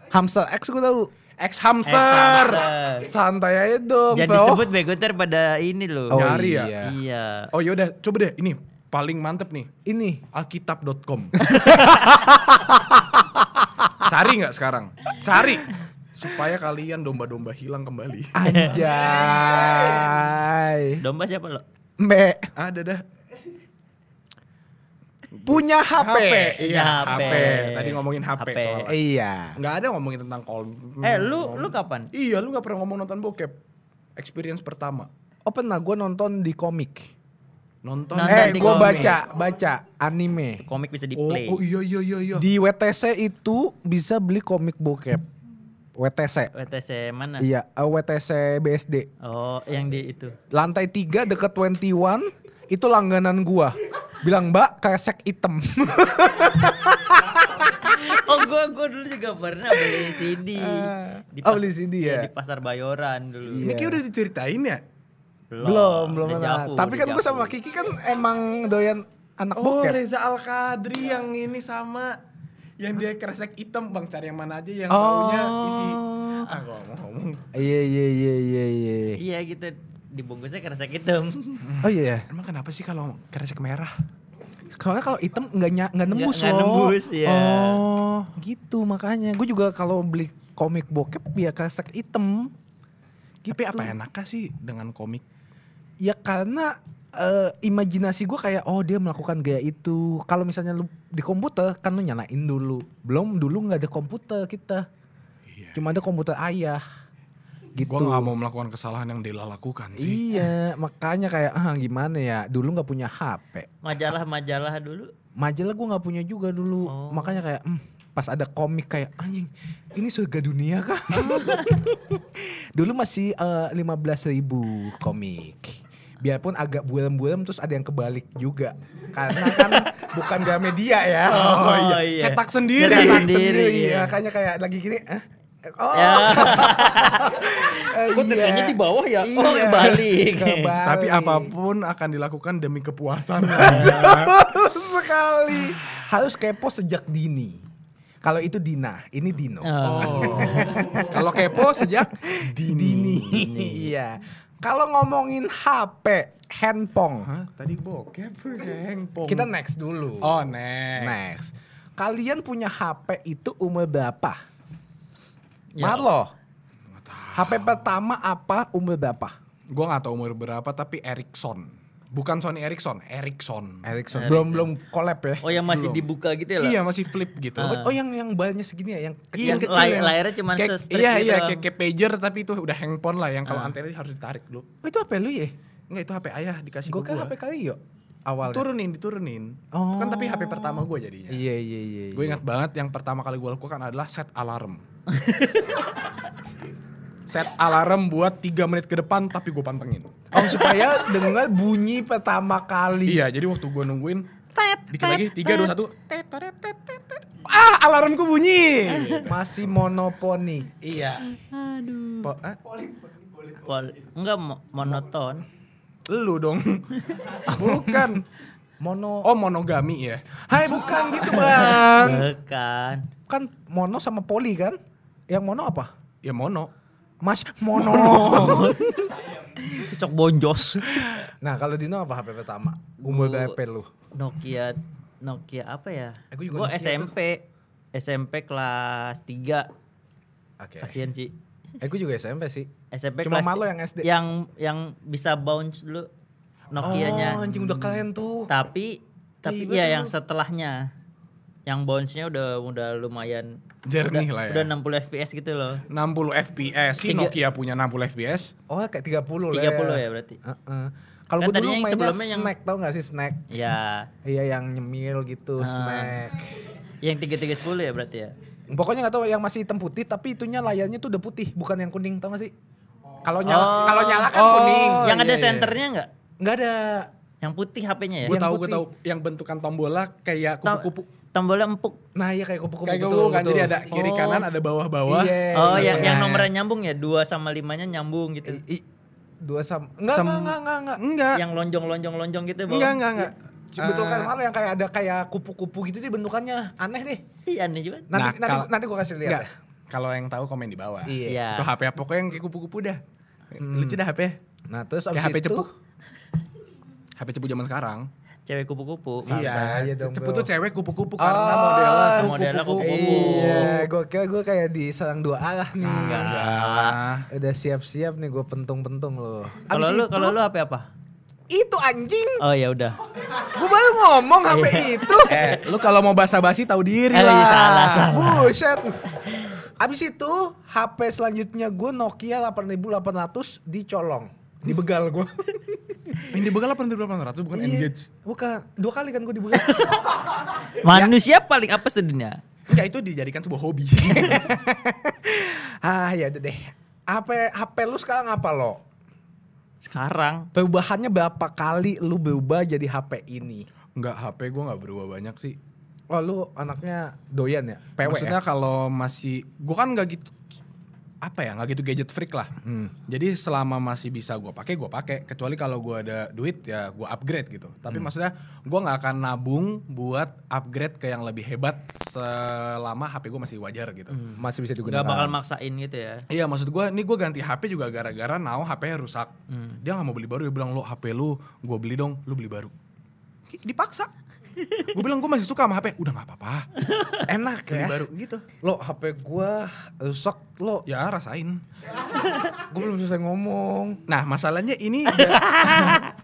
Speaker 4: Hamster X gue tau.
Speaker 3: Ex
Speaker 1: X
Speaker 3: hamster.
Speaker 1: hamster.
Speaker 4: Santai aja dong.
Speaker 1: Jadi disebut bego ter pada ini loh.
Speaker 4: Oh,
Speaker 3: Nyari ya?
Speaker 4: iya.
Speaker 1: Iya.
Speaker 3: Oh yaudah, coba deh ini paling mantep nih.
Speaker 4: Ini.
Speaker 3: Alkitab.com. [laughs] Cari nggak sekarang? Cari supaya kalian domba-domba hilang kembali.
Speaker 4: Anjay.
Speaker 1: Domba siapa lo?
Speaker 4: Mbak.
Speaker 3: Ada dah.
Speaker 4: Punya HP.
Speaker 3: Iya,
Speaker 1: HP.
Speaker 3: HP. Tadi ngomongin HP,
Speaker 1: HP.
Speaker 3: soalnya.
Speaker 4: Iya.
Speaker 3: Nggak ada ngomongin tentang call.
Speaker 1: Eh lu lu kapan?
Speaker 3: Iya, lu nggak pernah ngomong nonton bokep. Experience pertama.
Speaker 4: Oh pernah gue nonton di komik.
Speaker 3: Nonton.
Speaker 4: Eh
Speaker 1: di
Speaker 4: gue baca baca anime.
Speaker 1: Komik bisa di
Speaker 3: Oh,
Speaker 1: play.
Speaker 3: oh iya iya iya iya.
Speaker 4: Di WTC itu bisa beli komik bokep. WTC.
Speaker 1: WTC mana?
Speaker 4: Iya, eh, WTC BSD.
Speaker 1: Oh, yang di itu.
Speaker 4: Lantai 3 deket 21 itu langganan gua. Bilang, "Mbak, kresek item." [laughs]
Speaker 1: Oh, gua gua dulu juga pernah beli CD. Di
Speaker 4: oh, beli CD
Speaker 1: iya,
Speaker 4: ya?
Speaker 1: Di pasar Bayoran dulu.
Speaker 3: Ini kayak udah diceritain ya?
Speaker 4: Belum, belum pernah. Tapi kan gua sama. Kiki kan emang doyan anak
Speaker 3: Oh,
Speaker 4: bokep.
Speaker 3: Reza Al-Qadri yang ini sama yang dia kresek hitam bang cari yang mana aja yang
Speaker 4: Oh.
Speaker 3: taunya isi ah gua mau ngomong
Speaker 4: Iya, iya, iya, iya, iya.
Speaker 1: Iya gitu. Dibungkusnya kresek hitam. [laughs]
Speaker 4: Oh iya.
Speaker 3: emang kenapa sih kalau kresek merah
Speaker 4: Soalnya kalau item nggak nya- nggak nembus
Speaker 1: nggak
Speaker 4: loh.
Speaker 1: nembus, iya.
Speaker 4: Oh, gitu makanya. Gue juga kalau beli komik bokep ya kresek item.
Speaker 3: tapi apa enaknya sih dengan komik
Speaker 4: Ya karena eh, imajinasi gue kayak oh dia melakukan gaya itu. Kalau misalnya lu di komputer kan lu nyalain dulu. Belum dulu nggak ada komputer kita. Cuma ada komputer ayah. Gitu.
Speaker 3: Gua nggak mau melakukan kesalahan yang Dela lakukan sih.
Speaker 4: Iya, makanya kayak ah gimana ya. Dulu nggak punya HP.
Speaker 1: Majalah-majalah dulu.
Speaker 4: Majalah gue nggak punya juga dulu.
Speaker 1: Oh.
Speaker 4: Makanya kayak hmm, pas ada komik kayak anjing ini surga dunia kah? [laughs] dulu masih lima belas ribu komik. Biarpun agak buram-buram terus ada yang kebalik juga. Karena kan [laughs] bukan Gramedia ya.
Speaker 1: Oh, iya.
Speaker 3: Cetak sendiri.
Speaker 1: Cetak sendiri,
Speaker 4: sendiri.
Speaker 1: iya.
Speaker 4: Makanya kayak lagi gini. eh, Oh,
Speaker 1: Ya. [laughs] Kok
Speaker 4: iya.
Speaker 1: tekannya di bawah ya? Oh,
Speaker 4: Iya.
Speaker 1: kebalik. [laughs]
Speaker 4: Kebalik.
Speaker 3: Tapi apa pun akan dilakukan demi kepuasan.
Speaker 4: sekali. Harus kepo sejak dini. Kalau itu Dina, ini Dino.
Speaker 1: Oh.
Speaker 3: Kalau kepo sejak
Speaker 4: Dini. Iya. Kalau ngomongin HP, handphone.
Speaker 3: Hah? Tadi bokep [laughs] hengpong.
Speaker 4: Kita next dulu.
Speaker 3: Oh, next.
Speaker 4: next. Kalian punya HP itu umur berapa?
Speaker 1: Ya.
Speaker 4: Marlo. HP pertama apa umur berapa?
Speaker 3: Gua nggak tahu umur berapa tapi Ericsson. Bukan Sony Ericsson, Ericsson.
Speaker 4: Ericsson. Belum belum collab ya?
Speaker 1: Oh, yang masih dibuka gitu ya? lah?
Speaker 3: Iya, masih flip gitu.
Speaker 4: Oh, oh, yang yang banyak segini ya, yang
Speaker 3: Iya,
Speaker 1: Yang
Speaker 3: kecil
Speaker 1: lay-
Speaker 3: yang-
Speaker 1: layarnya cuma
Speaker 3: kayak-
Speaker 1: se-strip
Speaker 3: Iya,
Speaker 1: gitu
Speaker 3: iya,
Speaker 1: doang.
Speaker 3: kayak, kayak pager tapi itu udah handphone lah yang kalau antenanya harus ditarik dulu.
Speaker 4: Oh, itu HP lu ya?
Speaker 3: Enggak, itu HP ayah dikasih
Speaker 4: Gue
Speaker 3: ke
Speaker 4: kan
Speaker 3: gua.
Speaker 4: HP kali yuk awalnya.
Speaker 3: Turunin, diturunin.
Speaker 4: Oh.
Speaker 3: Itu kan tapi HP pertama gue jadinya.
Speaker 4: Iya iya iya.
Speaker 3: Gue ingat banget yang pertama kali gue lakukan adalah set alarm. [laughs] set alarm buat 3 menit ke depan tapi gue pantengin.
Speaker 4: Oh supaya dengar bunyi pertama kali.
Speaker 3: Iya, jadi waktu gue nungguin dikit lagi 3 2 1 Ah, alarmku bunyi.
Speaker 4: Masih monoponik.
Speaker 3: iya.
Speaker 1: Aduh.
Speaker 3: Po- ah,
Speaker 1: Pol- enggak mo- monoton.
Speaker 3: lu dong. Bukan.
Speaker 4: Mono.
Speaker 3: Oh, monogami ya.
Speaker 4: Hai bukan gitu bang.
Speaker 1: Bukan.
Speaker 4: kan mono sama poli kan? Yang mono apa?
Speaker 3: Ya mono.
Speaker 4: Mas mono. [laughs]
Speaker 1: Cocok bonjos.
Speaker 4: nah kalau Dino apa HP pertama? Umur berapa lu?
Speaker 1: Nokia Nokia apa ya?
Speaker 4: Gua juga
Speaker 1: Gua
Speaker 4: Nokia
Speaker 1: SMP. SMP kelas 3.
Speaker 4: Oke.
Speaker 1: Kasihan sih.
Speaker 4: Eh gue juga SMP sih.
Speaker 1: SMP
Speaker 4: Cuma
Speaker 1: kelas
Speaker 4: malu yang SD.
Speaker 1: Yang yang bisa bounce dulu. Nokia-nya.
Speaker 4: Oh, anjing udah keren tuh.
Speaker 1: Tapi tapi
Speaker 4: Ribet
Speaker 1: ya yang setelahnya yang bounce-nya udah udah lumayan
Speaker 3: Jernih
Speaker 1: udah,
Speaker 3: lah ya.
Speaker 1: udah 60 fps gitu loh.
Speaker 3: 60 FPS sih
Speaker 1: Tiga-
Speaker 3: Nokia punya 60 FPS.
Speaker 4: Oh, kayak 30 lah.
Speaker 1: 30 ya berarti.
Speaker 4: Heeh. Kalau
Speaker 1: Kan
Speaker 4: gue dulu mainnya
Speaker 1: sebelumnya yang-
Speaker 4: snack tau gak sih snack?
Speaker 1: Ya,
Speaker 4: Iya yang nyemil gitu
Speaker 1: Ah.
Speaker 4: snack.
Speaker 1: yang 3310 ya berarti ya.
Speaker 4: Pokoknya nggak tahu yang masih hitam putih tapi itunya layarnya tuh udah putih bukan yang kuning tau gak sih? Kalau nyala
Speaker 1: Oh.
Speaker 4: kalau nyala kan
Speaker 3: Oh.
Speaker 4: kuning.
Speaker 1: yang ada
Speaker 3: iya, iya.
Speaker 1: senternya enggak?
Speaker 4: Nggak ada.
Speaker 1: Yang putih HP-nya ya?
Speaker 3: Gue
Speaker 4: Yang
Speaker 3: tahu gue
Speaker 4: putih.
Speaker 3: tahu yang bentukan tombola kayak kupu-kupu.
Speaker 1: Tombolnya empuk.
Speaker 4: Nah iya kayak kupu-kupu
Speaker 3: Kayak
Speaker 4: betul,
Speaker 3: kupu kan
Speaker 4: betul.
Speaker 3: jadi ada kiri
Speaker 1: Oh.
Speaker 3: kanan ada bawah-bawah.
Speaker 4: Iya.
Speaker 1: Oh, yang yang nomornya nyambung ya? 2 sama 5-nya nyambung gitu.
Speaker 4: I- i- dua sama enggak
Speaker 3: Sem-
Speaker 4: enggak enggak enggak enggak.
Speaker 3: Enggak.
Speaker 1: Yang lonjong-lonjong-lonjong gitu, Bang.
Speaker 3: Enggak, enggak, enggak.
Speaker 4: Betul kan
Speaker 3: Eh,
Speaker 4: malah yang kayak ada kayak kupu-kupu gitu deh bentukannya aneh deh.
Speaker 1: Iya, aneh juga.
Speaker 4: Nanti
Speaker 3: Nah,
Speaker 4: nanti nanti gua kasih lihat.
Speaker 3: Enggak. Kalau yang tahu komen di bawah.
Speaker 4: Iya.
Speaker 1: Iya.
Speaker 3: Itu HP apa pokoknya yang kayak kupu-kupu dah. Lucu dah HP.
Speaker 4: Nah, terus
Speaker 3: Kayak
Speaker 4: abis
Speaker 3: HP
Speaker 4: itu
Speaker 3: cepu. HP cepu zaman sekarang.
Speaker 1: Cewek kupu-kupu.
Speaker 4: Iya, iya dong.
Speaker 3: Cepu tuh cewek kupu-kupu karena
Speaker 4: Oh,
Speaker 3: modelnya tuh
Speaker 1: modelnya
Speaker 3: kupu-kupu.
Speaker 4: Iya, gue kira gue kayak di sarang dua arah nih.
Speaker 3: Enggak lah.
Speaker 4: Udah siap-siap nih gue pentung-pentung loh.
Speaker 1: Kalau
Speaker 4: Abis
Speaker 1: lu
Speaker 4: itu,
Speaker 1: kalau lu HP apa?
Speaker 4: itu anjing.
Speaker 1: Oh ya udah.
Speaker 4: Gue baru ngomong HP itu. [laughs]
Speaker 3: Eh, lu kalau mau basa-basi tahu diri
Speaker 1: Eh,
Speaker 3: lah.
Speaker 1: salah, salah.
Speaker 4: Buset. Abis itu HP selanjutnya gue Nokia 8800 dicolong. Dibegal gue. [laughs]
Speaker 3: Yang dibegal 8800 bukan engage.
Speaker 4: Bukan. Dua kali kan gue dibegal. [laughs]
Speaker 1: Manusia paling apa sedunia?
Speaker 3: Enggak itu dijadikan sebuah hobi. [laughs]
Speaker 4: ah ya udah deh. HP HP lu sekarang apa lo?
Speaker 1: Sekarang
Speaker 4: Perubahannya berapa kali lu berubah jadi HP ini?
Speaker 3: Enggak, HP gua nggak berubah banyak sih.
Speaker 4: Oh lu anaknya doyan ya? PW
Speaker 3: Maksudnya
Speaker 4: ya?
Speaker 3: kalau masih gua kan nggak gitu apa ya nggak gitu gadget freak lah.
Speaker 4: Hmm.
Speaker 3: Jadi selama masih bisa gua pakai gua pakai. Kecuali kalau gua ada duit ya gua upgrade gitu. Tapi maksudnya gua nggak akan nabung buat upgrade ke yang lebih hebat selama HP gua masih wajar gitu.
Speaker 4: Masih bisa digunakan.
Speaker 1: nggak bakal maksain gitu ya.
Speaker 3: Iya maksud gua nih gua ganti HP juga gara-gara now HP-nya rusak. Dia nggak mau beli baru dia bilang lo HP lu gua beli dong lu beli baru. Dipaksa. Gue bilang gue masih suka sama HP udah nggak apa-apa.
Speaker 4: Enak
Speaker 3: beli
Speaker 4: ya.
Speaker 3: baru gitu.
Speaker 4: Lo HP gua rusak lo.
Speaker 3: ya rasain.
Speaker 4: Gue belum selesai ngomong.
Speaker 3: nah masalahnya ini [laughs] udah,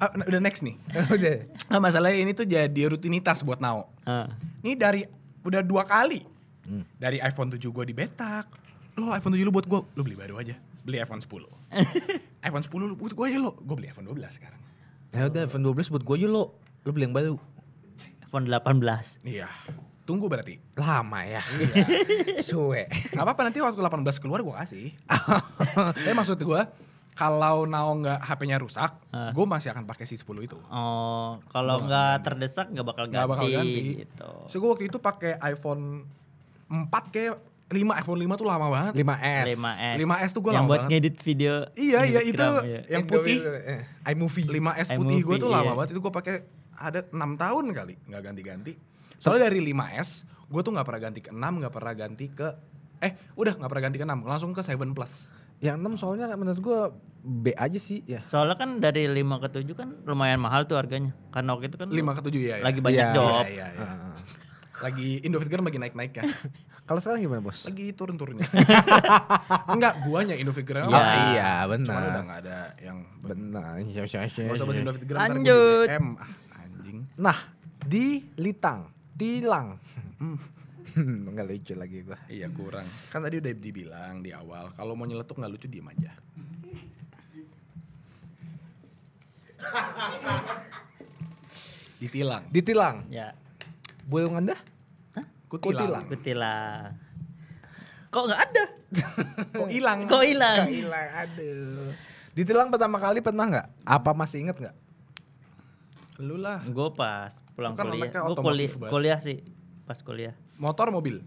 Speaker 3: Ah, udah next nih. Nah, masalahnya ini tuh jadi rutinitas buat Nao.
Speaker 1: Ah.
Speaker 3: ini dari udah dua kali. Dari iPhone 7 gue dibetak lo iPhone 7 lu buat gue lu beli baru aja. Beli iPhone 10 [laughs] iPhone 10 lu buat gue aja lo. Gue beli iPhone 12 sekarang.
Speaker 4: Ya udah iPhone 12 buat gua aja lo. Lo beli yang baru.
Speaker 1: iPhone 18.
Speaker 3: iya tunggu berarti
Speaker 4: Lama ya. [laughs] Suwe.
Speaker 3: Gak apa-apa nanti waktu 18 keluar gue kasih. [laughs] Tapi maksud gue kalau Nao nggak HP-nya rusak, gue masih akan pakai si 10 itu.
Speaker 1: Oh, kalau nggak terdesak nggak bakal ganti.
Speaker 3: Nggak bakal ganti.
Speaker 1: Gitu.
Speaker 3: So gue waktu itu pakai iPhone 4 kayak 5 iPhone 5 tuh lama banget.
Speaker 4: 5S.
Speaker 1: 5S.
Speaker 3: 5S tuh gua
Speaker 1: Yang
Speaker 3: lama
Speaker 1: buat
Speaker 3: banget.
Speaker 1: ngedit video.
Speaker 3: Iya iya itu
Speaker 1: iya.
Speaker 3: yang putih.
Speaker 4: Eh, iMovie.
Speaker 3: 5S putih gue tuh lama
Speaker 1: iya.
Speaker 3: banget itu gue pakai ada 6 tahun kali nggak ganti-ganti. Soalnya dari 5S gue tuh nggak pernah ganti ke 6, nggak pernah ganti ke eh udah nggak pernah ganti ke 6, langsung ke 7 Plus.
Speaker 4: Yang 6 soalnya menurut gua B aja sih ya.
Speaker 1: Soalnya kan dari 5 ke 7 kan lumayan mahal tuh harganya. Karena waktu itu kan
Speaker 3: 5 ke 7 ya. ya.
Speaker 1: lagi banyak
Speaker 4: Iya,
Speaker 1: job.
Speaker 3: Iya, iya, iya. Lagi Indofigure lagi naik-naik ya. [laughs]
Speaker 4: Kalau sekarang gimana bos?
Speaker 3: Lagi turun-turunnya. [laughs] Enggak, guanya Indofigure
Speaker 1: Iya.
Speaker 3: apa?
Speaker 4: iya benar.
Speaker 3: Cuman udah gak ada yang
Speaker 4: Benar. Iya, iya, iya,
Speaker 3: Gak usah bahas
Speaker 4: iya.
Speaker 3: Gua
Speaker 1: Lanjut.
Speaker 3: DM. Ah.
Speaker 4: Nah, di Litang, Tilang. [laughs] Enggak lucu lagi gua.
Speaker 3: Iya kurang. Kan tadi udah dibilang di awal kalau mau nyeletuk nggak lucu diem aja. Ditilang.
Speaker 4: Ditilang.
Speaker 1: Ya.
Speaker 4: Burung Anda?
Speaker 3: Kutilang.
Speaker 1: Kutilang. Kok nggak ada? [laughs]
Speaker 3: Kok hilang?
Speaker 1: Kok hilang?
Speaker 4: hilang, aduh. Ditilang pertama kali pernah nggak? Apa masih inget nggak?
Speaker 3: Lu lah.
Speaker 1: Gue pas pulang
Speaker 3: kan
Speaker 1: kuliah. Gue kuliah,
Speaker 3: banget.
Speaker 1: kuliah sih. Pas kuliah.
Speaker 3: Motor mobil.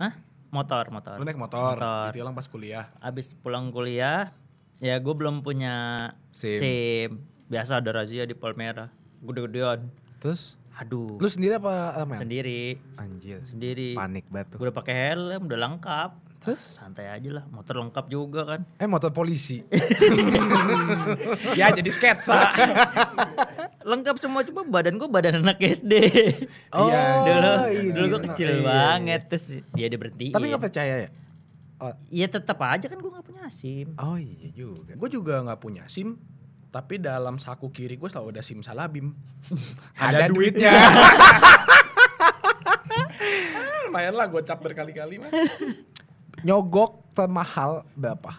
Speaker 1: Hah? Motor, motor.
Speaker 3: Lu naik motor.
Speaker 1: Motor.
Speaker 3: Ditilang pas kuliah.
Speaker 1: Abis pulang kuliah, ya gue belum punya
Speaker 4: SIM.
Speaker 1: SIM. Biasa ada razia di Palmera. Gede-gedean.
Speaker 4: Terus?
Speaker 1: Aduh.
Speaker 4: Lu sendiri apa Amel?
Speaker 1: sendiri,
Speaker 4: Anjir.
Speaker 1: sendiri.
Speaker 4: Panik banget tuh.
Speaker 1: Gue udah pakai helm, udah lengkap.
Speaker 4: Terus?
Speaker 1: Santai aja lah, motor lengkap juga kan.
Speaker 4: Eh motor polisi. [laughs]
Speaker 3: ya jadi sketsa. [laughs]
Speaker 1: lengkap semua cuma badan gue badan anak SD. [laughs]
Speaker 4: Oh,
Speaker 3: Iya,
Speaker 1: dulu
Speaker 4: iya,
Speaker 1: dulu gue
Speaker 4: bener.
Speaker 1: kecil
Speaker 4: Iya,
Speaker 1: banget terus dia diberhentiin.
Speaker 4: Tapi nggak percaya ya? Oh,
Speaker 1: Iya tetap aja kan gue nggak punya SIM.
Speaker 4: oh iya juga.
Speaker 3: gue juga nggak punya SIM. Tapi dalam saku kiri gue selalu ada simsalabim.
Speaker 4: Ada
Speaker 3: ada, duitnya. Lumayan lah gue cap berkali-kali mah.
Speaker 4: Nyogok termahal berapa?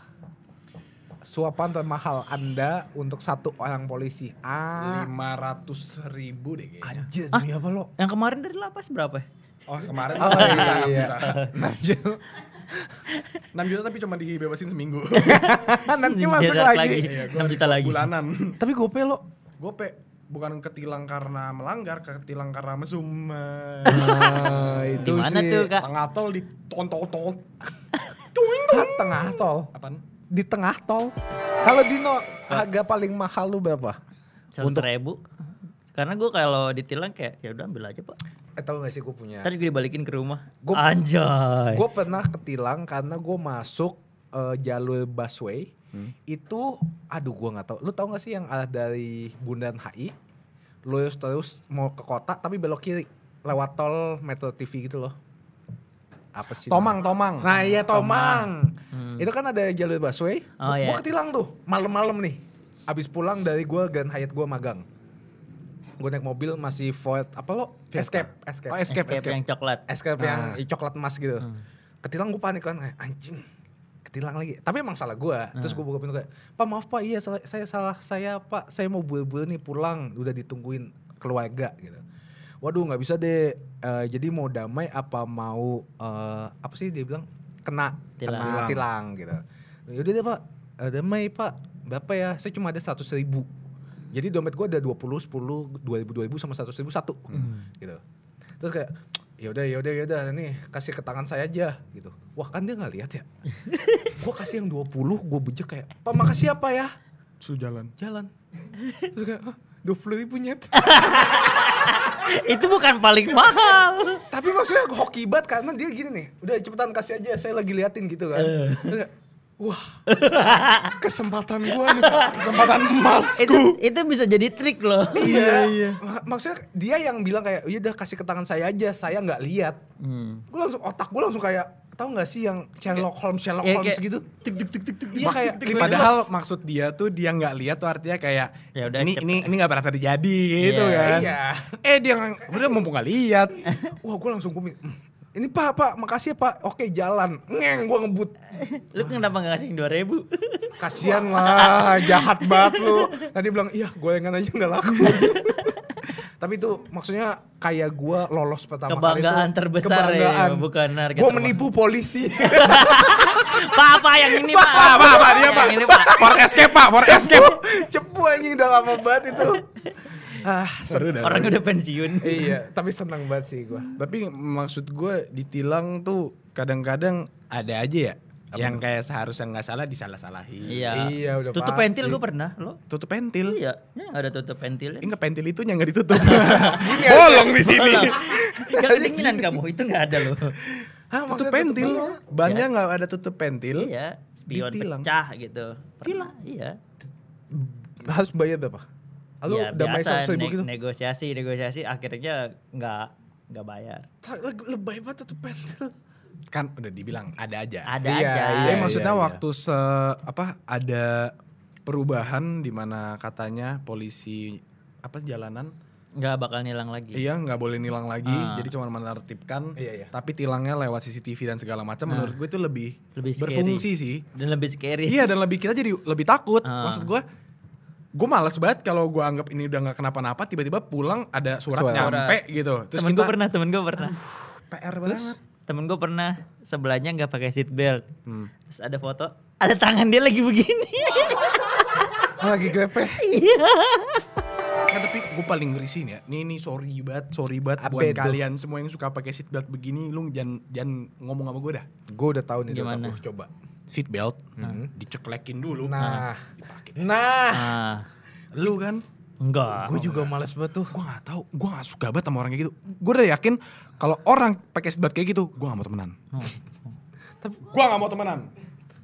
Speaker 4: Suapan termahal Anda untuk satu orang polisi. Ah,
Speaker 3: 500 ribu deh kayaknya.
Speaker 4: anjir demi apa lo?
Speaker 1: Yang kemarin dari lapas berapa ya?
Speaker 3: Oh kemarin
Speaker 4: Oh,
Speaker 3: enam
Speaker 4: iya.
Speaker 3: juta.
Speaker 4: Anjir.
Speaker 3: 6 juta tapi cuma dibebasin seminggu. [laughs]
Speaker 4: Nanti masuk
Speaker 1: Jerat
Speaker 4: lagi.
Speaker 3: Iya, gua
Speaker 1: 6 juta lagi.
Speaker 3: Bulanan.
Speaker 4: Tapi gope lo.
Speaker 3: Gope bukan ketilang karena melanggar, ketilang karena mesum.
Speaker 4: Nah, [laughs] itu
Speaker 1: Gimana
Speaker 4: sih.
Speaker 1: tuh, Kak?
Speaker 3: Tengah tol. [laughs]
Speaker 4: Kan tengah tol.
Speaker 3: Apaan?
Speaker 4: Di tengah tol. Kalau Dino harga paling mahal lu berapa?
Speaker 1: Seratus ribu. Karena gue kalau ditilang kayak ya udah ambil aja pak.
Speaker 4: Eh tau gak sih gue punya.
Speaker 1: Tadi gue dibalikin ke rumah.
Speaker 4: Gua-
Speaker 1: Anjay.
Speaker 4: Gue pernah ketilang karena gue masuk eh, jalur busway. Itu, aduh gue nggak tahu. Lu tau gak sih yang arah dari Bundaran HI, lurus terus mau ke kota tapi belok kiri lewat tol Metro TV gitu loh. Apa sih?
Speaker 3: Tomang,
Speaker 4: namanya?
Speaker 3: Tomang.
Speaker 4: Nah iya Tomang.
Speaker 1: Hmm.
Speaker 4: Itu kan ada jalur busway.
Speaker 1: Oh,
Speaker 4: gue
Speaker 1: iya.
Speaker 4: ketilang tuh malam-malam nih. Abis pulang dari gue Grand Hyatt gue magang. Gue naik mobil masih Ford apa lo? Escape, Escape.
Speaker 3: Oh, escape,
Speaker 1: Escape
Speaker 3: escape.
Speaker 1: yang coklat.
Speaker 4: Escape
Speaker 3: Nah.
Speaker 4: yang i- coklat emas gitu.
Speaker 1: Hmm.
Speaker 4: Ketilang gue panik kan, anjing. Ketilang lagi. Tapi emang salah gue. Terus gue buka pintu kayak, Pak maaf Pak, iya salah, saya salah saya Pak. Saya mau buru-buru nih pulang. Udah ditungguin keluarga gitu. Waduh nggak bisa deh. Eh, jadi mau damai apa mau eh, apa sih dia bilang kena
Speaker 1: Tilang.
Speaker 4: kena tilang gitu. Yaudah deh Pak, Eh, damai Pak. Berapa ya? Saya cuma ada seratus ribu. Jadi dompet gue ada 20, 10, 2000, 2000 sama 100 ribu satu. Gitu. Terus kayak yaudah yaudah yaudah nih kasih ke tangan saya aja gitu. Wah kan dia nggak lihat ya. [laughs] gue kasih yang 20, gue bejek kayak, Pak makasih apa ya?
Speaker 3: Suruh jalan.
Speaker 4: Jalan. Terus kayak, dua puluh ribu nyet. [laughs]
Speaker 1: Itu bukan paling mahal.
Speaker 4: Tapi maksudnya hoki banget karena dia gini nih, udah cepetan kasih aja, saya lagi liatin gitu kan. Wah, [laughs] kesempatan gua nih, Pak. kesempatan emas.
Speaker 1: itu itu bisa jadi trik loh.
Speaker 4: Iya, iya. Maksudnya dia yang bilang kayak, iya udah kasih ke tangan saya aja, saya nggak lihat.
Speaker 1: Hmm.
Speaker 4: Gue langsung otak gue langsung kayak, tahu nggak sih yang Sherlock Holmes, Sherlock
Speaker 1: Iya,
Speaker 4: Holmes
Speaker 1: kayak
Speaker 4: gitu?
Speaker 1: Tik tik tik tik tik.
Speaker 4: Iya kayak,
Speaker 3: Padahal maksud dia tuh dia nggak lihat tuh artinya kayak
Speaker 1: Ya udah,
Speaker 3: ini
Speaker 1: cepet.
Speaker 3: ini ini nggak pernah terjadi gitu
Speaker 1: Iya.
Speaker 3: kan.
Speaker 4: Iya.
Speaker 3: Eh dia nggak- udah mumpung nggak lihat. [laughs]
Speaker 4: Wah gue langsung gue ini pak pak makasih ya pak. Oke jalan. Ngeng gue ngebut.
Speaker 1: Lu kenapa gak ngasih dua ribu?
Speaker 4: kasian lah jahat banget lu. Tadi bilang iya gorengan aja nggak laku. [laughs] Tapi itu maksudnya kayak gue lolos pertama
Speaker 1: Kebanggaan
Speaker 4: kali itu
Speaker 1: terbesar ya, bukan harga
Speaker 4: gue menipu polisi. [laughs]
Speaker 1: Pak apa yang ini pak?
Speaker 3: Pak, pak, pak, dia.
Speaker 1: Yang pak.
Speaker 3: For escape pak, for escape.
Speaker 4: cepu anjing udah lama banget itu ah
Speaker 3: Seru dah.
Speaker 1: Orang udah pensiun. [laughs]
Speaker 4: iya tapi seneng banget sih gue
Speaker 3: Tapi maksud gue ditilang tuh kadang-kadang ada aja ya yang kayak seharusnya nggak salah disalah-salahin.
Speaker 1: Iya.
Speaker 4: Iya, udah
Speaker 1: Tutup
Speaker 4: pasti.
Speaker 1: pentil gue pernah lo.
Speaker 3: Tutup pentil.
Speaker 1: Iya, ini gak ada tutup pentil.
Speaker 3: Enggak pentil itu yang nggak ditutup. [laughs] Bolong di sini.
Speaker 1: Gak kedinginan kamu, itu gak ada loh.
Speaker 4: Hah,
Speaker 3: tutup pentil.
Speaker 4: tutup
Speaker 3: Bannya nggak ada tutup pentil.
Speaker 1: Iya, spion
Speaker 3: Ditilang.
Speaker 1: pecah gitu. Pernah, iya.
Speaker 4: harus bayar berapa Lalu
Speaker 1: ya,
Speaker 4: damai
Speaker 1: biasa
Speaker 4: seratus ribu
Speaker 1: ne-
Speaker 4: gitu
Speaker 1: negosiasi, negosiasi akhirnya nggak nggak bayar.
Speaker 4: Le- lebay banget tutup pentil
Speaker 3: Kan udah dibilang ada aja.
Speaker 1: Ada
Speaker 4: Iya,
Speaker 1: aja.
Speaker 3: Iya,
Speaker 4: iya,
Speaker 3: maksudnya
Speaker 4: iya.
Speaker 3: waktu se apa ada perubahan di mana katanya polisi apa jalanan
Speaker 1: Nggak bakal nilang lagi.
Speaker 3: iya nggak boleh nilang lagi
Speaker 1: Ah.
Speaker 3: jadi cuma menertibkan
Speaker 4: Iya, iya.
Speaker 3: tapi tilangnya lewat CCTV dan segala macam menurut gue itu lebih,
Speaker 1: Lebih scary.
Speaker 3: berfungsi sih
Speaker 1: Dan lebih scary.
Speaker 3: iya dan lebih kita jadi lebih takut
Speaker 1: Ah.
Speaker 3: maksud gue gue males banget kalau gue anggap ini udah nggak kenapa-napa tiba-tiba pulang ada surat,
Speaker 4: Surat.
Speaker 3: nyampe gitu terus
Speaker 1: temen gue pernah, temen gue pernah.
Speaker 3: PR banget
Speaker 1: Temen gue pernah sebelahnya nggak pakai seat belt.
Speaker 3: Hmm.
Speaker 1: Terus ada foto, ada tangan dia lagi begini. [laughs]
Speaker 4: lagi grepe
Speaker 3: Nah, tapi gue paling ngeri sih nih ya. Nih nih sorry banget, sorry banget
Speaker 4: Apa
Speaker 3: buat
Speaker 4: itu?
Speaker 3: kalian semua yang suka pakai seat belt begini, lu jangan jangan ngomong sama gue dah.
Speaker 4: gue udah tahu nih
Speaker 1: Gimana?
Speaker 4: Dok, coba
Speaker 3: Seat belt diceklekin dulu.
Speaker 4: nah
Speaker 3: dipakai.
Speaker 4: nah
Speaker 1: ah,
Speaker 3: Lu kan
Speaker 1: enggak.
Speaker 4: gue juga males banget tuh
Speaker 3: gue gak tahu, gue gak suka banget sama orang kayak gitu. Gue udah yakin kalau orang pakai seat belt kayak gitu, gue gak mau temenan.
Speaker 4: Tapi-
Speaker 3: gue gak mau temenan.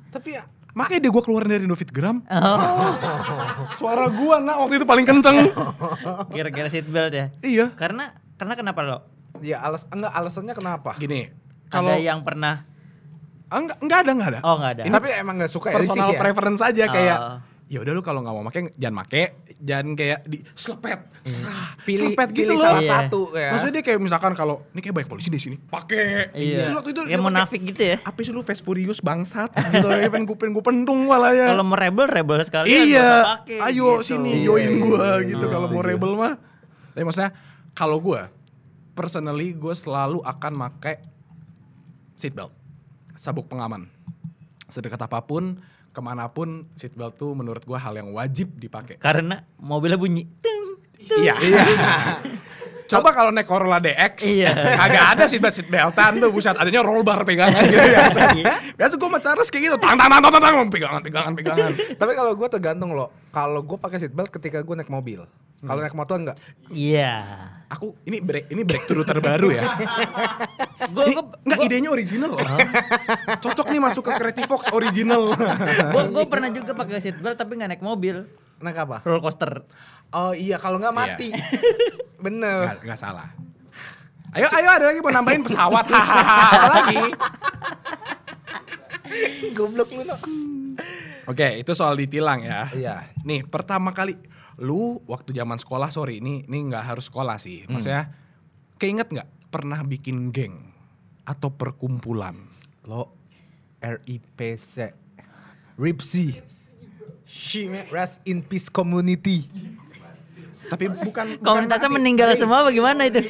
Speaker 4: tapi ya
Speaker 3: Makanya dia gue keluarin dari Novitgram.
Speaker 1: Oh, [laughs]
Speaker 3: Suara gue nak waktu itu paling kenceng. [laughs]
Speaker 1: Gara-gara seat belt ya.
Speaker 3: iya.
Speaker 1: Karena karena kenapa lo?
Speaker 4: ya alas enggak alasannya kenapa
Speaker 3: Gini, kalau
Speaker 1: Ada yang pernah
Speaker 3: Ah, enggak, enggak ada, enggak ada.
Speaker 1: Oh nggak ada.
Speaker 3: Ini
Speaker 4: tapi emang nggak suka ya,
Speaker 3: personal
Speaker 4: ya?
Speaker 3: preference aja kayak
Speaker 1: Oh.
Speaker 3: ya udah lu kalau nggak mau make jangan make, jangan kayak di selepet, sah,
Speaker 4: Pilih-
Speaker 3: selepet gitu
Speaker 4: pilih
Speaker 3: loh.
Speaker 4: salah
Speaker 1: Iya.
Speaker 4: satu ya.
Speaker 3: Maksudnya dia kayak misalkan kalau ini kayak banyak polisi di sini, pakai.
Speaker 1: Iya.
Speaker 3: Terus waktu itu
Speaker 1: Kayak
Speaker 3: dia
Speaker 1: munafik gitu ya.
Speaker 3: pakai, apa sih lu Fast Furious bangsat gitu [laughs] ya pengen gue pengen gue pendung malah ya.
Speaker 1: Kalau mau rebel rebel sekali
Speaker 3: iya, ayo
Speaker 1: gitu.
Speaker 3: sini
Speaker 4: Iya,
Speaker 3: join
Speaker 4: iya,
Speaker 3: gua
Speaker 4: iya,
Speaker 3: gitu
Speaker 4: iya,
Speaker 3: kalau mau rebel mah. Tapi maksudnya kalau gua personally gue selalu akan pakai seatbelt, sabuk pengaman. Sedekat apa pun, ke mana pun seatbelt tuh menurut gua hal yang wajib dipakai.
Speaker 1: Karena mobilnya bunyi. Ting.
Speaker 3: Iya. [laughs] Coba kalau naik Corolla DX,
Speaker 1: Iya.
Speaker 3: kagak ada seatbelt seatbeltan tuh, buset adanya roll bar pegangan gitu ya. Biasa gue sama Charles kayak gitu, tang tang tang tang tang, pegangan pegangan pegangan.
Speaker 4: Tapi kalau gue tergantung loh. Kalau gue pakai seatbelt ketika gue naik mobil. Kalau naik motor enggak.
Speaker 1: Iya.
Speaker 3: Aku ini break ini breakthrough terbaru ya.
Speaker 1: Gue
Speaker 3: Ini, enggak idenya original loh. Cocok nih masuk ke Creative Fox original.
Speaker 1: gue pernah juga pakai seatbelt tapi nggak naik mobil.
Speaker 4: Naik apa?
Speaker 1: Roller coaster.
Speaker 4: Oh iya kalau nggak mati. [laughs] Bener.
Speaker 3: Enggak, enggak salah. Ayo ayo ada lagi mau nambahin pesawat. [laughs] Apa lagi? [laughs]
Speaker 4: Goblok lu.
Speaker 3: Oke, itu soal ditilang ya.
Speaker 4: Iya.
Speaker 3: Nih, pertama kali lu waktu zaman sekolah, sorry, ini ini nggak harus sekolah sih. Maksudnya, keinget nggak pernah bikin geng atau perkumpulan?
Speaker 4: Lo RIPC Ripsi Shime Rest in Peace Community
Speaker 3: Tapi bukan
Speaker 1: Komunitasnya meninggal semua bagaimana itu?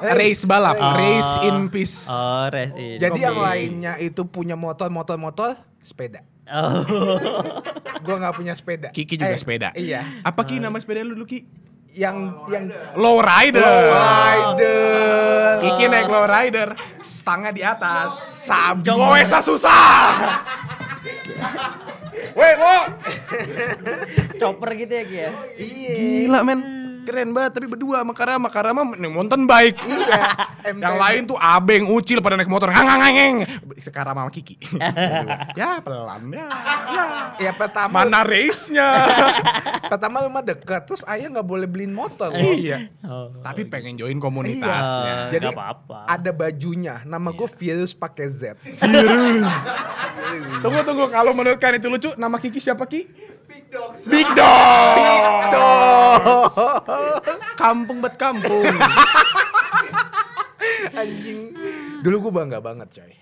Speaker 3: race balap,
Speaker 1: Oh.
Speaker 3: race in peace.
Speaker 1: Oh, rest in
Speaker 4: Jadi yang
Speaker 1: peace.
Speaker 4: lainnya itu punya motor motor motor sepeda
Speaker 1: Oh.
Speaker 4: Gua nggak punya sepeda
Speaker 3: Kiki juga
Speaker 4: Eh,
Speaker 3: sepeda.
Speaker 4: Iya
Speaker 3: Apa Ki nama sepeda lu dulu Ki?
Speaker 4: Yang yang
Speaker 3: Low rider.
Speaker 4: Rider
Speaker 3: Kiki naik low rider, stangnya di atas. Sabi. Goesa susah. [laughs] Weh, wo. [laughs]
Speaker 1: Chopper gitu ya Ki ya?
Speaker 4: Iya
Speaker 3: Gila men. Keren banget tapi berdua sama Kara sama Kara mah naik mountain [laughs] bike.
Speaker 4: Iya
Speaker 3: Yang lain tuh abeng ucil pada naik motor ngang ngang ngang. Sekarang sama Kiki. [laughs] ya pelan ya. ya.
Speaker 4: Ya pertama
Speaker 3: Mana race-nya? [laughs]
Speaker 4: Pertama rumah dekat Terus ayah nggak boleh beliin motor loh.
Speaker 3: iya.
Speaker 1: Oh.
Speaker 3: Tapi pengen join komunitasnya.
Speaker 1: Eh,
Speaker 4: Jadi ada bajunya Nama gue Virus pakai Z
Speaker 3: Tunggu tunggu kalau menurut kalian itu lucu nama Kiki siapa Ki? Big Dog. Big Dog. Kampung bet kampung. [laughs]
Speaker 4: Anjing Dulu gue bangga banget coy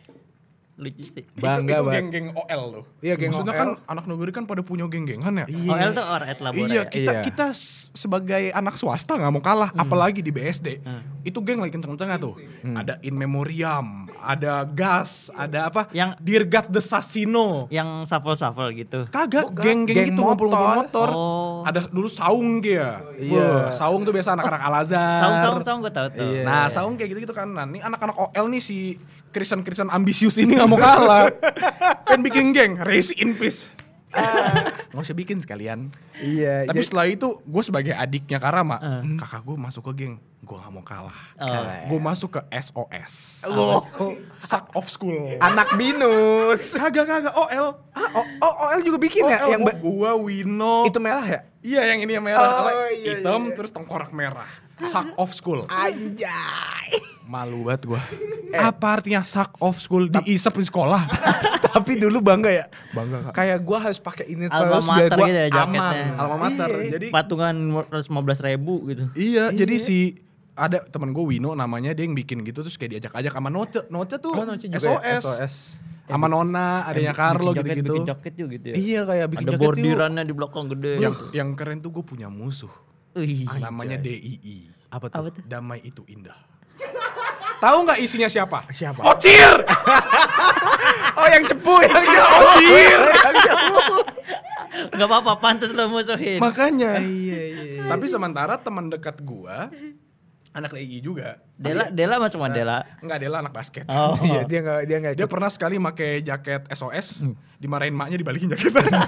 Speaker 1: Lucu sih.
Speaker 4: Bangga
Speaker 3: itu, itu
Speaker 4: banget.
Speaker 3: geng-geng OL tuh.
Speaker 4: Iya, geng
Speaker 3: Maksudnya
Speaker 4: OL.
Speaker 3: kan anak negeri kan pada punya geng-gengan ya.
Speaker 1: OL tuh or at labora
Speaker 3: Iya,
Speaker 1: ya?
Speaker 3: kita
Speaker 4: Iya.
Speaker 3: kita sebagai anak swasta nggak mau kalah, apalagi di BSD. Itu geng lagi kenceng-kencengnya tuh. Ada In Memoriam, ada Gas, ada apa?
Speaker 1: Yang-
Speaker 3: Dirgat the Sasino.
Speaker 1: Yang shuffle-shuffle gitu.
Speaker 3: Kagak,
Speaker 4: Bukan,
Speaker 3: geng-geng
Speaker 4: geng
Speaker 3: gitu ngumpul-ngumpul
Speaker 4: motor.
Speaker 3: motor.
Speaker 1: Oh.
Speaker 3: Ada dulu Saung dia.
Speaker 4: Iya.
Speaker 3: Saung tuh biasa anak-anak Al-Azhar.
Speaker 1: Saung saung gue tahu tuh.
Speaker 4: Iya.
Speaker 3: Nah, Saung kayak gitu-gitu kan. Nah, nih anak-anak OL nih si Kristen-Kristen ambisius ini gak mau kalah. kan bikin geng, race in peace. Nggak usah bikin sekalian.
Speaker 4: Iya
Speaker 3: Tapi
Speaker 4: jadi-
Speaker 3: setelah itu gue sebagai adiknya Karama,
Speaker 1: Eh.
Speaker 3: kakak gue masuk ke geng, gue gak mau kalah.
Speaker 1: Oh.
Speaker 3: Gue masuk ke SOS.
Speaker 4: Oh,
Speaker 3: Suck off school.
Speaker 4: Anak binus
Speaker 3: Kagak kagak OL.
Speaker 4: ah, oh, oh, OL juga bikin ya
Speaker 3: OL
Speaker 4: Yang ba-
Speaker 3: gue Wino.
Speaker 4: Itu merah ya?
Speaker 3: Iya yang ini yang merah,
Speaker 4: Oh,
Speaker 3: apa?
Speaker 4: iya,
Speaker 3: hitam
Speaker 4: iya.
Speaker 3: terus tengkorak merah. Suck off school.
Speaker 4: Anjay
Speaker 3: Malu banget gue. Apa artinya suck off school diisep di sekolah? [laughs]
Speaker 4: Tapi dulu bangga ya
Speaker 3: Bangga kak.
Speaker 4: Kayak gue harus pakai ini
Speaker 1: Alma
Speaker 4: terus biar gue
Speaker 1: gitu ya
Speaker 4: aman
Speaker 1: jaketnya.
Speaker 3: Alma mater.
Speaker 4: Iya.
Speaker 3: Jadi
Speaker 1: Patungan 115 ribu gitu.
Speaker 3: iya, jadi si ada teman gue Wino namanya dia yang bikin gitu terus kayak diajak-ajak sama Noce. Noce tuh
Speaker 4: Oh, Noce juga ya?
Speaker 3: SOS.
Speaker 4: SOS.
Speaker 3: Sama Nona, adanya Carlo gitu-gitu.
Speaker 1: Bikin jaket juga gitu ya.
Speaker 4: Iya kayak bikin
Speaker 1: Ada
Speaker 4: jaket yuk.
Speaker 1: bordirannya di belakang gede.
Speaker 3: Yang yang keren tuh gue punya musuh.
Speaker 1: Wih.
Speaker 3: Namanya DII.
Speaker 4: Apa tuh?
Speaker 1: Apa tuh?
Speaker 3: Damai itu indah. Tahu nggak isinya siapa?
Speaker 4: Siapa?
Speaker 3: Ocir. [laughs]
Speaker 4: Oh yang cepu yang
Speaker 3: Ocir. [laughs]
Speaker 1: Gak apa-apa, pantas lo musuhin.
Speaker 3: Makanya.
Speaker 4: Iya iya
Speaker 3: Tapi sementara teman dekat gua anak DII juga.
Speaker 1: Dela, Dela macam mana Dela?
Speaker 3: Enggak, dia lah anak basket.
Speaker 1: Oh. [laughs]
Speaker 4: Iya dia nggak dia nggak
Speaker 3: Dia pernah sekali pakai jaket SOS, dimarahin maknya dibalikin jaketnya.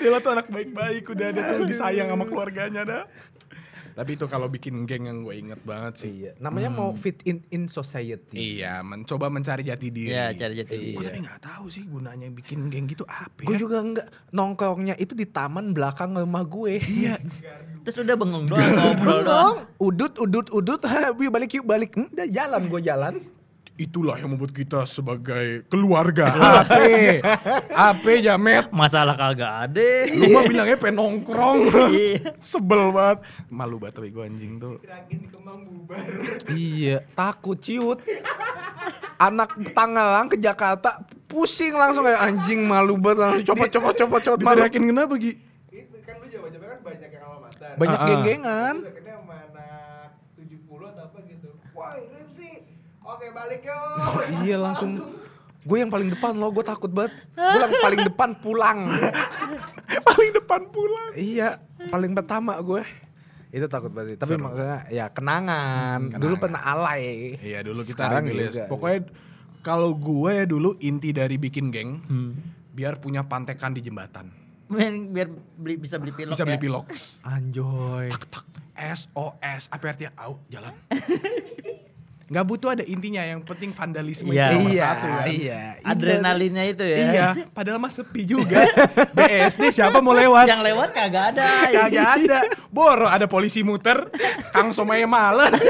Speaker 3: Dia tuh anak baik-baik, udah ada tuh disayang sama keluarganya dah. Tapi itu kalau bikin geng yang gue inget banget sih.
Speaker 4: Iya. Namanya mau fit in in society.
Speaker 3: Iya, mencoba mencari jati diri.
Speaker 1: Iya, cari jati diri.
Speaker 3: Gue tapi nggak tahu sih gunanya bikin geng gitu apa
Speaker 4: Gue
Speaker 3: ya.
Speaker 4: juga enggak nongkrongnya itu di taman belakang rumah gue.
Speaker 3: Iya,
Speaker 1: Terus udah bengong doang.
Speaker 4: Dong, udut udut udut, [laughs] yuk balik yuk balik. Hmm, udah jalan gue jalan.
Speaker 3: Itulah yang membuat kita sebagai keluarga. [laughs] AP, AP jamet.
Speaker 1: Masalah kagak ada.
Speaker 3: Lu mah bilangnya pengen nongkrong. [laughs]
Speaker 1: Iya.
Speaker 3: Sebel banget. Malu banget tapi gue anjing tuh.
Speaker 4: Iya, takut ciut. Anak Tangerang ke Jakarta pusing langsung kayak anjing malu banget langsung copot copot copot copot malu.
Speaker 3: Kenapa Gi?
Speaker 5: Kan lu jaman-jaman kan banyak yang alma mater.
Speaker 4: Banyak geng-gengan.
Speaker 5: Lu deketnya sama anak 70 atau apa gitu. Wah, Rimsi. Oke, balik yuk.
Speaker 4: Iya [laughs] langsung gue yang paling depan loh, gue takut banget. Gue yang paling depan pulang. [laughs]
Speaker 3: Paling depan pulang.
Speaker 4: iya, paling pertama gue. Itu takut banget. sih. Tapi maksudnya ya kenangan. Dulu pernah alay.
Speaker 3: Iya dulu kita
Speaker 4: Sekarang
Speaker 3: rilis.
Speaker 4: juga.
Speaker 3: Pokoknya kalau gue ya dulu inti dari bikin geng, biar punya pantekan di jembatan.
Speaker 1: Men, biar beli, bisa beli pilok
Speaker 3: Bisa
Speaker 1: ya.
Speaker 3: beli pilok.
Speaker 4: Anjoy.
Speaker 3: tak SOS apa artinya au jalan [laughs] nggak butuh ada intinya yang penting vandalisme
Speaker 1: Iya.
Speaker 3: itu
Speaker 4: Iya,
Speaker 3: satu kan.
Speaker 4: iya.
Speaker 1: Adrenalinnya itu ya.
Speaker 3: iya padahal mah sepi juga [laughs] BSD siapa mau lewat
Speaker 1: Yang lewat kagak ada.
Speaker 3: kagak ada boro ada polisi muter Kang Somaya males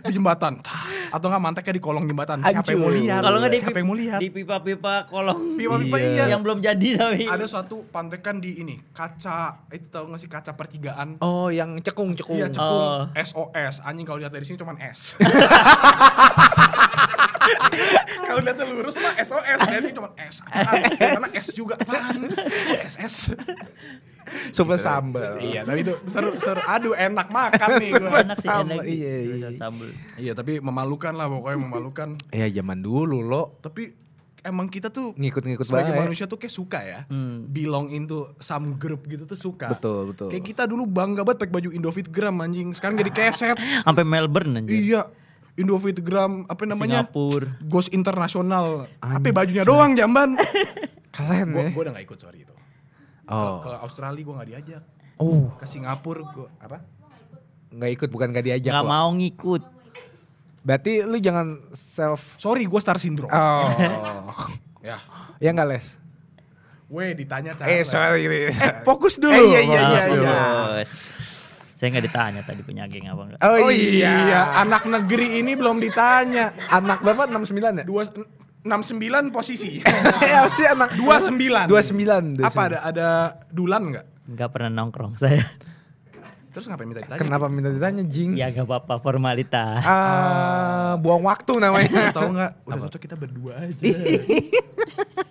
Speaker 3: di jembatan atau nggak manteknya di kolong jembatan siapa yang mau lihat
Speaker 1: Kalau nggak di,
Speaker 3: siapa yang mau lihat
Speaker 1: di pipa-pipa kolong
Speaker 3: pipa-pipa
Speaker 4: Iya.
Speaker 3: iya
Speaker 1: yang belum jadi tapi.
Speaker 3: ada suatu pantekan di ini kaca itu tau gak sih kaca pertigaan
Speaker 4: Oh, yang cekung-cekung.
Speaker 3: Iya cekung
Speaker 1: Oh.
Speaker 3: SOS anjing kalau lihat dari sini cuman S. [laughs] kalau lihatnya lurus mah SOS sini cuman S. Karena S juga apaan? SS.
Speaker 4: Super sambal.
Speaker 3: Iya tapi itu seru seru. Aduh enak makan nih
Speaker 4: Super
Speaker 3: gua.
Speaker 1: enak sih enak.
Speaker 4: iya,
Speaker 1: Bisa
Speaker 4: iya.
Speaker 1: Sambal.
Speaker 3: Iya tapi memalukan lah pokoknya memalukan.
Speaker 4: Iya, zaman dulu lo
Speaker 3: Tapi emang kita tuh
Speaker 4: ngikut-ngikut
Speaker 3: sebagai
Speaker 4: banget.
Speaker 3: manusia tuh kayak suka ya.
Speaker 1: Hmm.
Speaker 3: Belong into some group gitu tuh suka.
Speaker 4: Betul, betul.
Speaker 3: Kayak kita dulu bangga banget pakai baju Indofitgram anjing. Sekarang jadi keset.
Speaker 1: Sampai Melbourne anjir.
Speaker 3: Iya. Indofitgram apa namanya?
Speaker 1: Singapura.
Speaker 3: Ghost Internasional. Apa bajunya doang jamban. [laughs]
Speaker 4: Keren
Speaker 3: Gua
Speaker 4: ya.
Speaker 3: gua udah gak ikut sorry itu.
Speaker 4: Oh.
Speaker 3: Ke, ke Australia gua gak diajak.
Speaker 4: Oh,
Speaker 3: Ke Singapura gua apa?
Speaker 4: nggak ikut bukan nggak diajak
Speaker 1: Nggak
Speaker 4: lo.
Speaker 1: mau ngikut.
Speaker 4: Berarti lu jangan self
Speaker 3: Sorry gua star syndrome.
Speaker 4: Oh. [laughs]
Speaker 3: Ya.
Speaker 4: ya nggak les?
Speaker 3: Weh ditanya cara.
Speaker 4: Eh, sorry.
Speaker 3: Eh, fokus dulu.
Speaker 4: Eh, iya, iya, iya, iya.
Speaker 1: Saya nggak ditanya tadi punya geng apa enggak.
Speaker 4: Oh,
Speaker 3: Oh
Speaker 4: iya.
Speaker 3: iya, anak negeri ini belum ditanya.
Speaker 4: Anak berapa? 69 ya?
Speaker 3: Dua 69 posisi. [laughs]
Speaker 4: Apa sih anak?
Speaker 3: 29.
Speaker 4: 29.
Speaker 3: Apa ada ada Dulan nggak?
Speaker 1: Nggak pernah nongkrong [laughs] saya.
Speaker 3: Terus ngapain minta ditanya?
Speaker 4: Kenapa minta ditanya, Jing?
Speaker 1: ya nggak apa-apa formalitas.
Speaker 4: Ah, buang waktu namanya.
Speaker 3: Tahu nggak? Udah cocok kita berdua aja. [laughs]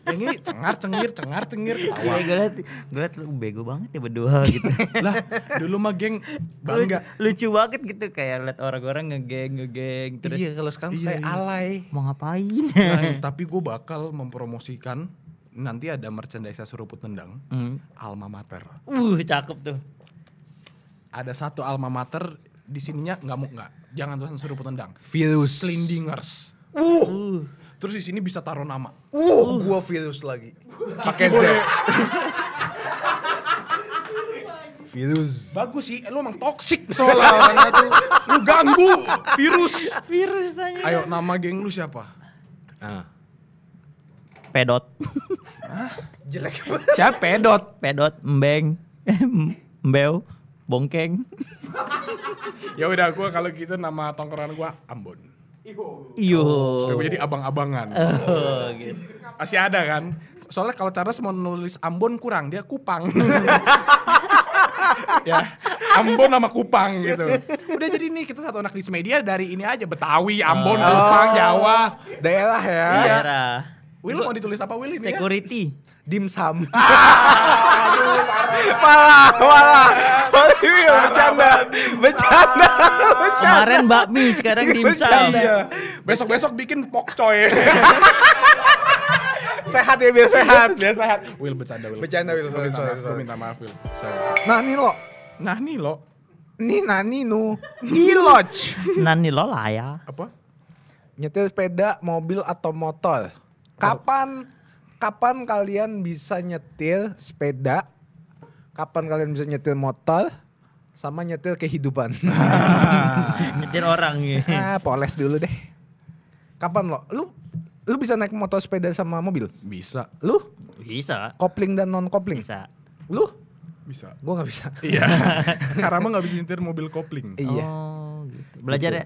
Speaker 3: Yang ini cengar cengir cengar cengir
Speaker 1: Iya,
Speaker 3: ketawa.
Speaker 1: gue liat, gue liat lu bego banget ya berdua gitu. [laughs]
Speaker 3: lah dulu mah geng bangga.
Speaker 1: Lucu banget gitu kayak liat orang-orang ngegeng ngegeng terus
Speaker 4: iya, kalau sekarang
Speaker 3: Iya,
Speaker 4: kayak
Speaker 3: iya.
Speaker 4: alay.
Speaker 1: mau ngapain?
Speaker 3: Nah, [laughs] tapi gue bakal mempromosikan nanti ada merchandise seruput tendang
Speaker 1: Hmm.
Speaker 3: alma mater.
Speaker 1: Uh, cakep tuh.
Speaker 3: Ada satu alma mater di sininya nggak mau nggak jangan tulisan seruput tendang.
Speaker 4: Virus.
Speaker 3: Slindingers.
Speaker 1: Uh,
Speaker 3: Terus di sini bisa taruh nama.
Speaker 4: Uh, gua virus lagi. Pakai Z. [laughs] virus.
Speaker 3: Bagus sih, lu emang toksik soalnya orangnya tuh. Lu ganggu virus.
Speaker 1: virus aja.
Speaker 3: Ayo nama geng lu siapa?
Speaker 4: Ah.
Speaker 1: Pedot.
Speaker 4: Jelek banget.
Speaker 3: Siapa pedot?
Speaker 1: Pedot, embeng, embeo, [laughs] bongkeng.
Speaker 3: Ya udah gua kalau gitu nama tongkrongan gua Ambon.
Speaker 1: Iyo.
Speaker 3: Supaya gua jadi abang-abangan. [laughs]
Speaker 1: Oh, gitu.
Speaker 3: Masih ada kan? Soalnya kalau Charles mau nulis Ambon kurang, dia Kupang. [laughs] ya, Ambon sama Kupang gitu. Udah jadi nih kita satu anak di media dari ini aja Betawi, Ambon, Kupang, Jawa.
Speaker 4: Daerah ya.
Speaker 1: Daerah.
Speaker 3: Will mau ditulis apa Will ini ya?
Speaker 1: Security.
Speaker 4: Dimsum. [laughs] Malah, malah. Sorry, Will, bercanda. Bercanda.
Speaker 1: Kemarin bakmi, sekarang dimsum.
Speaker 3: Iya. Besok-besok bikin pokcoy. [laughs]
Speaker 4: Sehat ya, Will, sehat.
Speaker 3: Dia sehat. Will bercanda Will.
Speaker 4: Bercanda, Will. Sorry,
Speaker 3: maaf,
Speaker 4: sorry,
Speaker 3: gua minta maaf Will.
Speaker 4: Nah, nih lo.
Speaker 3: Nah nih lo.
Speaker 4: Nih nani nu. Iloj.
Speaker 1: Nani lo lah ya.
Speaker 3: Apa?
Speaker 4: Nyetir sepeda, mobil atau motor. Kapan kapan kalian bisa nyetir sepeda? Kapan kalian bisa nyetir motor? Sama nyetir kehidupan. [laughs]
Speaker 1: Nyetir orang gitu.
Speaker 4: ah, poles dulu deh. Kapan lo? Lu lu bisa naik motor sepeda sama mobil?
Speaker 3: Bisa.
Speaker 4: Lu
Speaker 1: Bisa.
Speaker 4: kopling dan non kopling?
Speaker 1: Bisa.
Speaker 4: Lu?
Speaker 3: Bisa.
Speaker 4: Gua nggak bisa.
Speaker 3: Iya. [laughs] Karama nggak bisa nyetir mobil kopling.
Speaker 4: Iya.
Speaker 1: Oh, gitu. Belajar ya?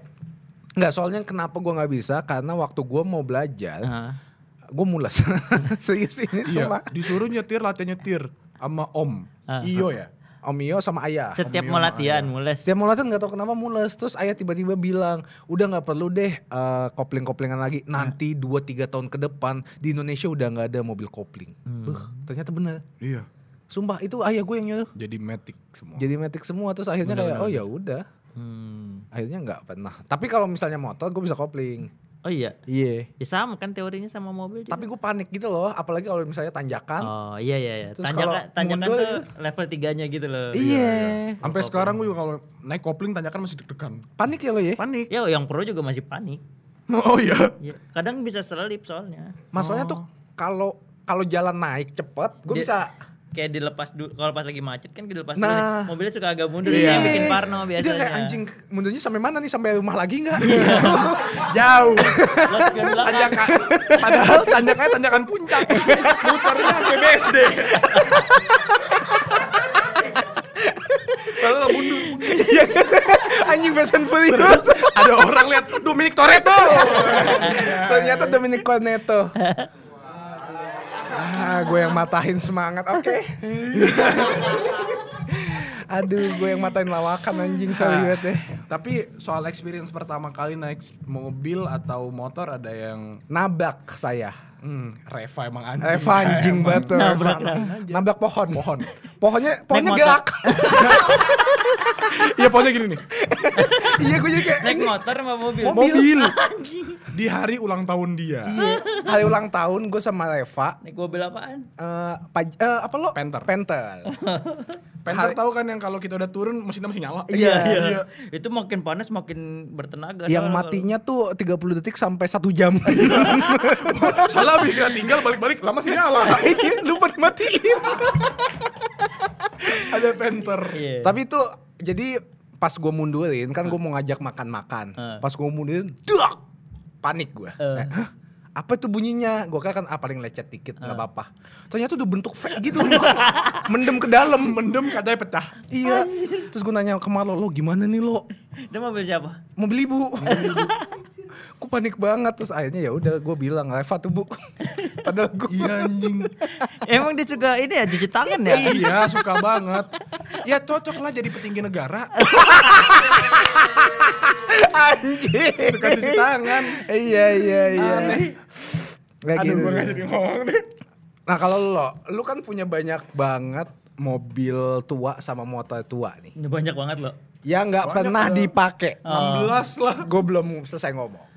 Speaker 4: Enggak, soalnya kenapa gua nggak bisa? Karena waktu gua mau belajar,
Speaker 1: Heeh.
Speaker 4: Gua mules. [laughs] Serius ini
Speaker 3: Iya,
Speaker 4: sumpah.
Speaker 3: disuruh nyetir latihan nyetir sama Om.
Speaker 1: Ah.
Speaker 3: Iyo ya.
Speaker 4: Om Iyo sama Ayah.
Speaker 1: Setiap mau latihan mules.
Speaker 4: Setiap mau latihan nggak tahu kenapa mules. Terus ayah tiba-tiba bilang, udah nggak perlu deh eh, kopling-koplingan lagi. Nanti 2-3 tahun ke depan di Indonesia udah nggak ada mobil kopling. Beuh, ternyata bener.
Speaker 3: Iya.
Speaker 4: Sumpah itu ayah gue yang nyuruh.
Speaker 3: Jadi matic semua.
Speaker 4: Jadi metik semua terus akhirnya kayak oh ya udah.
Speaker 1: Hmm.
Speaker 4: Akhirnya nggak pernah. Tapi kalau misalnya motor gue bisa kopling.
Speaker 1: Oh iya.
Speaker 4: Iya.
Speaker 1: Ya sama kan teorinya sama mobil juga.
Speaker 4: Tapi gue panik gitu loh, apalagi kalau misalnya tanjakan.
Speaker 1: Oh iya iya iya.
Speaker 4: Terus
Speaker 1: Tanjakan
Speaker 4: kalau
Speaker 1: tanjakan
Speaker 4: mundur
Speaker 1: tuh level tiganya gitu loh.
Speaker 4: Iya.
Speaker 3: Sampai sekarang gue juga kalau naik kopling tanyakan masih deg-degan.
Speaker 4: Panik ya lo ya?
Speaker 3: Panik.
Speaker 1: Ya yang pro juga masih panik. [laughs]
Speaker 3: Oh iya.
Speaker 1: Ya, kadang bisa selip soalnya.
Speaker 4: Masalahnya tuh kalau kalau jalan naik cepet, gue bisa
Speaker 1: Kayak dilepas dulu kalau pas lagi macet kan dilepas
Speaker 4: Nah.
Speaker 1: dulu. nih. Mobilnya suka agak mundur
Speaker 4: Iya.
Speaker 1: yang bikin parno biasanya.
Speaker 4: Itu kayak anjing mundurnya sampai mana nih sampai rumah lagi nggak? [laughs]
Speaker 3: Jauh.
Speaker 1: Ke belakang.
Speaker 3: Tanjakan. Padahal tanjakannya tanjakan puncak. Muternya sampai BSD. Padahal mundur.
Speaker 4: Iya. anjing and Furious.
Speaker 3: Ada orang lihat Dominic Toretto.
Speaker 4: Ternyata Dominic Cornetto. Ah, gue yang matahin semangat. Oke. [laughs] Aduh, gue yang matain lawakan anjing sorry banget deh.
Speaker 3: Tapi soal experience pertama kali naik mobil atau motor ada yang
Speaker 4: Nabrak saya.
Speaker 3: Hmm, Reva emang anjing.
Speaker 4: Reva anjing
Speaker 3: Emang.
Speaker 4: banget.
Speaker 1: Nabrak.
Speaker 4: Nabrak pohon.
Speaker 3: Pohon.
Speaker 4: Pohonnya pohonnya gerak. [laughs]
Speaker 3: Iya pohonnya gini nih. [laughs]
Speaker 4: iya, gue juga kayak
Speaker 1: Naik motor sama mobil.
Speaker 3: Mobil.
Speaker 1: Anjing.
Speaker 3: Di hari ulang tahun dia.
Speaker 4: Iya. Hari ulang tahun gue sama Reva
Speaker 1: Naik mobil apaan?
Speaker 4: eh paj- eh, apa lo?
Speaker 3: Panther.
Speaker 4: Panther. [laughs]
Speaker 3: Penter
Speaker 4: Hari-
Speaker 3: tahu kan yang kalau kita udah turun mesinnya masih nyala.
Speaker 4: Iya.
Speaker 1: Iya. Itu makin panas makin bertenaga.
Speaker 4: Yang
Speaker 1: soalnya
Speaker 4: matinya tuh 30 detik sampai satu jam.
Speaker 3: Salah bikin tinggal balik-balik lama masih nyala. [laughs]
Speaker 4: Iya, Lupa dimatiin.
Speaker 3: Ada
Speaker 1: kalau- Iya.
Speaker 4: Tapi itu jadi pas gue mundurin kan gue mau ngajak makan-makan.
Speaker 1: Heeh.
Speaker 4: Pas gue mundurin, duak, panik gue.
Speaker 1: Eh.
Speaker 4: Apa itu bunyinya? Gue kira kan ah, paling lecet dikit nggak apa-apa. Ternyata udah bentuk V gitu, [laughs] mendem ke dalam.
Speaker 3: Mendem katanya pecah.
Speaker 4: Iya. Terus gue nanya ke Marlo, lo gimana nih lo?
Speaker 1: Itu mobil siapa?
Speaker 4: Mobil ibu. Panik banget terus akhirnya ya udah gue bilang Reva tuh bu. [laughs] Padahal gue
Speaker 3: Iya anjing.
Speaker 1: Emang dia suka ini ya cuci tangan ya?
Speaker 3: iya suka banget. Ya cocok lah jadi petinggi negara.
Speaker 4: anjing.
Speaker 3: Suka cuci tangan.
Speaker 4: Iya iya iya. Kayak
Speaker 3: Aduh
Speaker 4: gitu.
Speaker 3: gue gak jadi ngomong deh.
Speaker 4: Nah kalau lo, lu kan punya banyak banget mobil tua sama motor tua nih.
Speaker 1: Ini banyak banget loh.
Speaker 4: Yang nggak pernah dipakai.
Speaker 3: 16 lah.
Speaker 4: Gue belum selesai ngomong.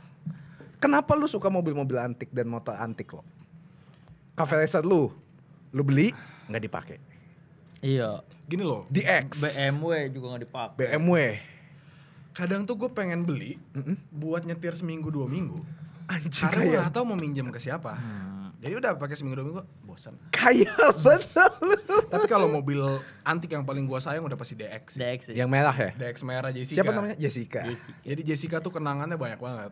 Speaker 4: Kenapa lu suka mobil-mobil antik dan motor antik lo? Cafe Racer lu, lu beli nggak dipakai.
Speaker 1: Iya.
Speaker 3: Gini loh.
Speaker 4: DX,
Speaker 1: BMW juga nggak dipakai.
Speaker 4: BMW.
Speaker 3: Kadang tuh gue pengen beli buat nyetir seminggu dua minggu.
Speaker 4: Anjing
Speaker 3: Karena gue
Speaker 4: kayak
Speaker 3: gak tau mau minjem ke siapa. Jadi udah pakai seminggu dua minggu bosan.
Speaker 4: kayak betul.
Speaker 3: Tapi kalau mobil antik yang paling gue sayang udah pasti DX. sih.
Speaker 1: DX sih.
Speaker 4: Yang merah ya?
Speaker 3: DX merah Jessica.
Speaker 4: Siapa namanya? Jessica.
Speaker 3: Jadi Jessica tuh kenangannya banyak banget.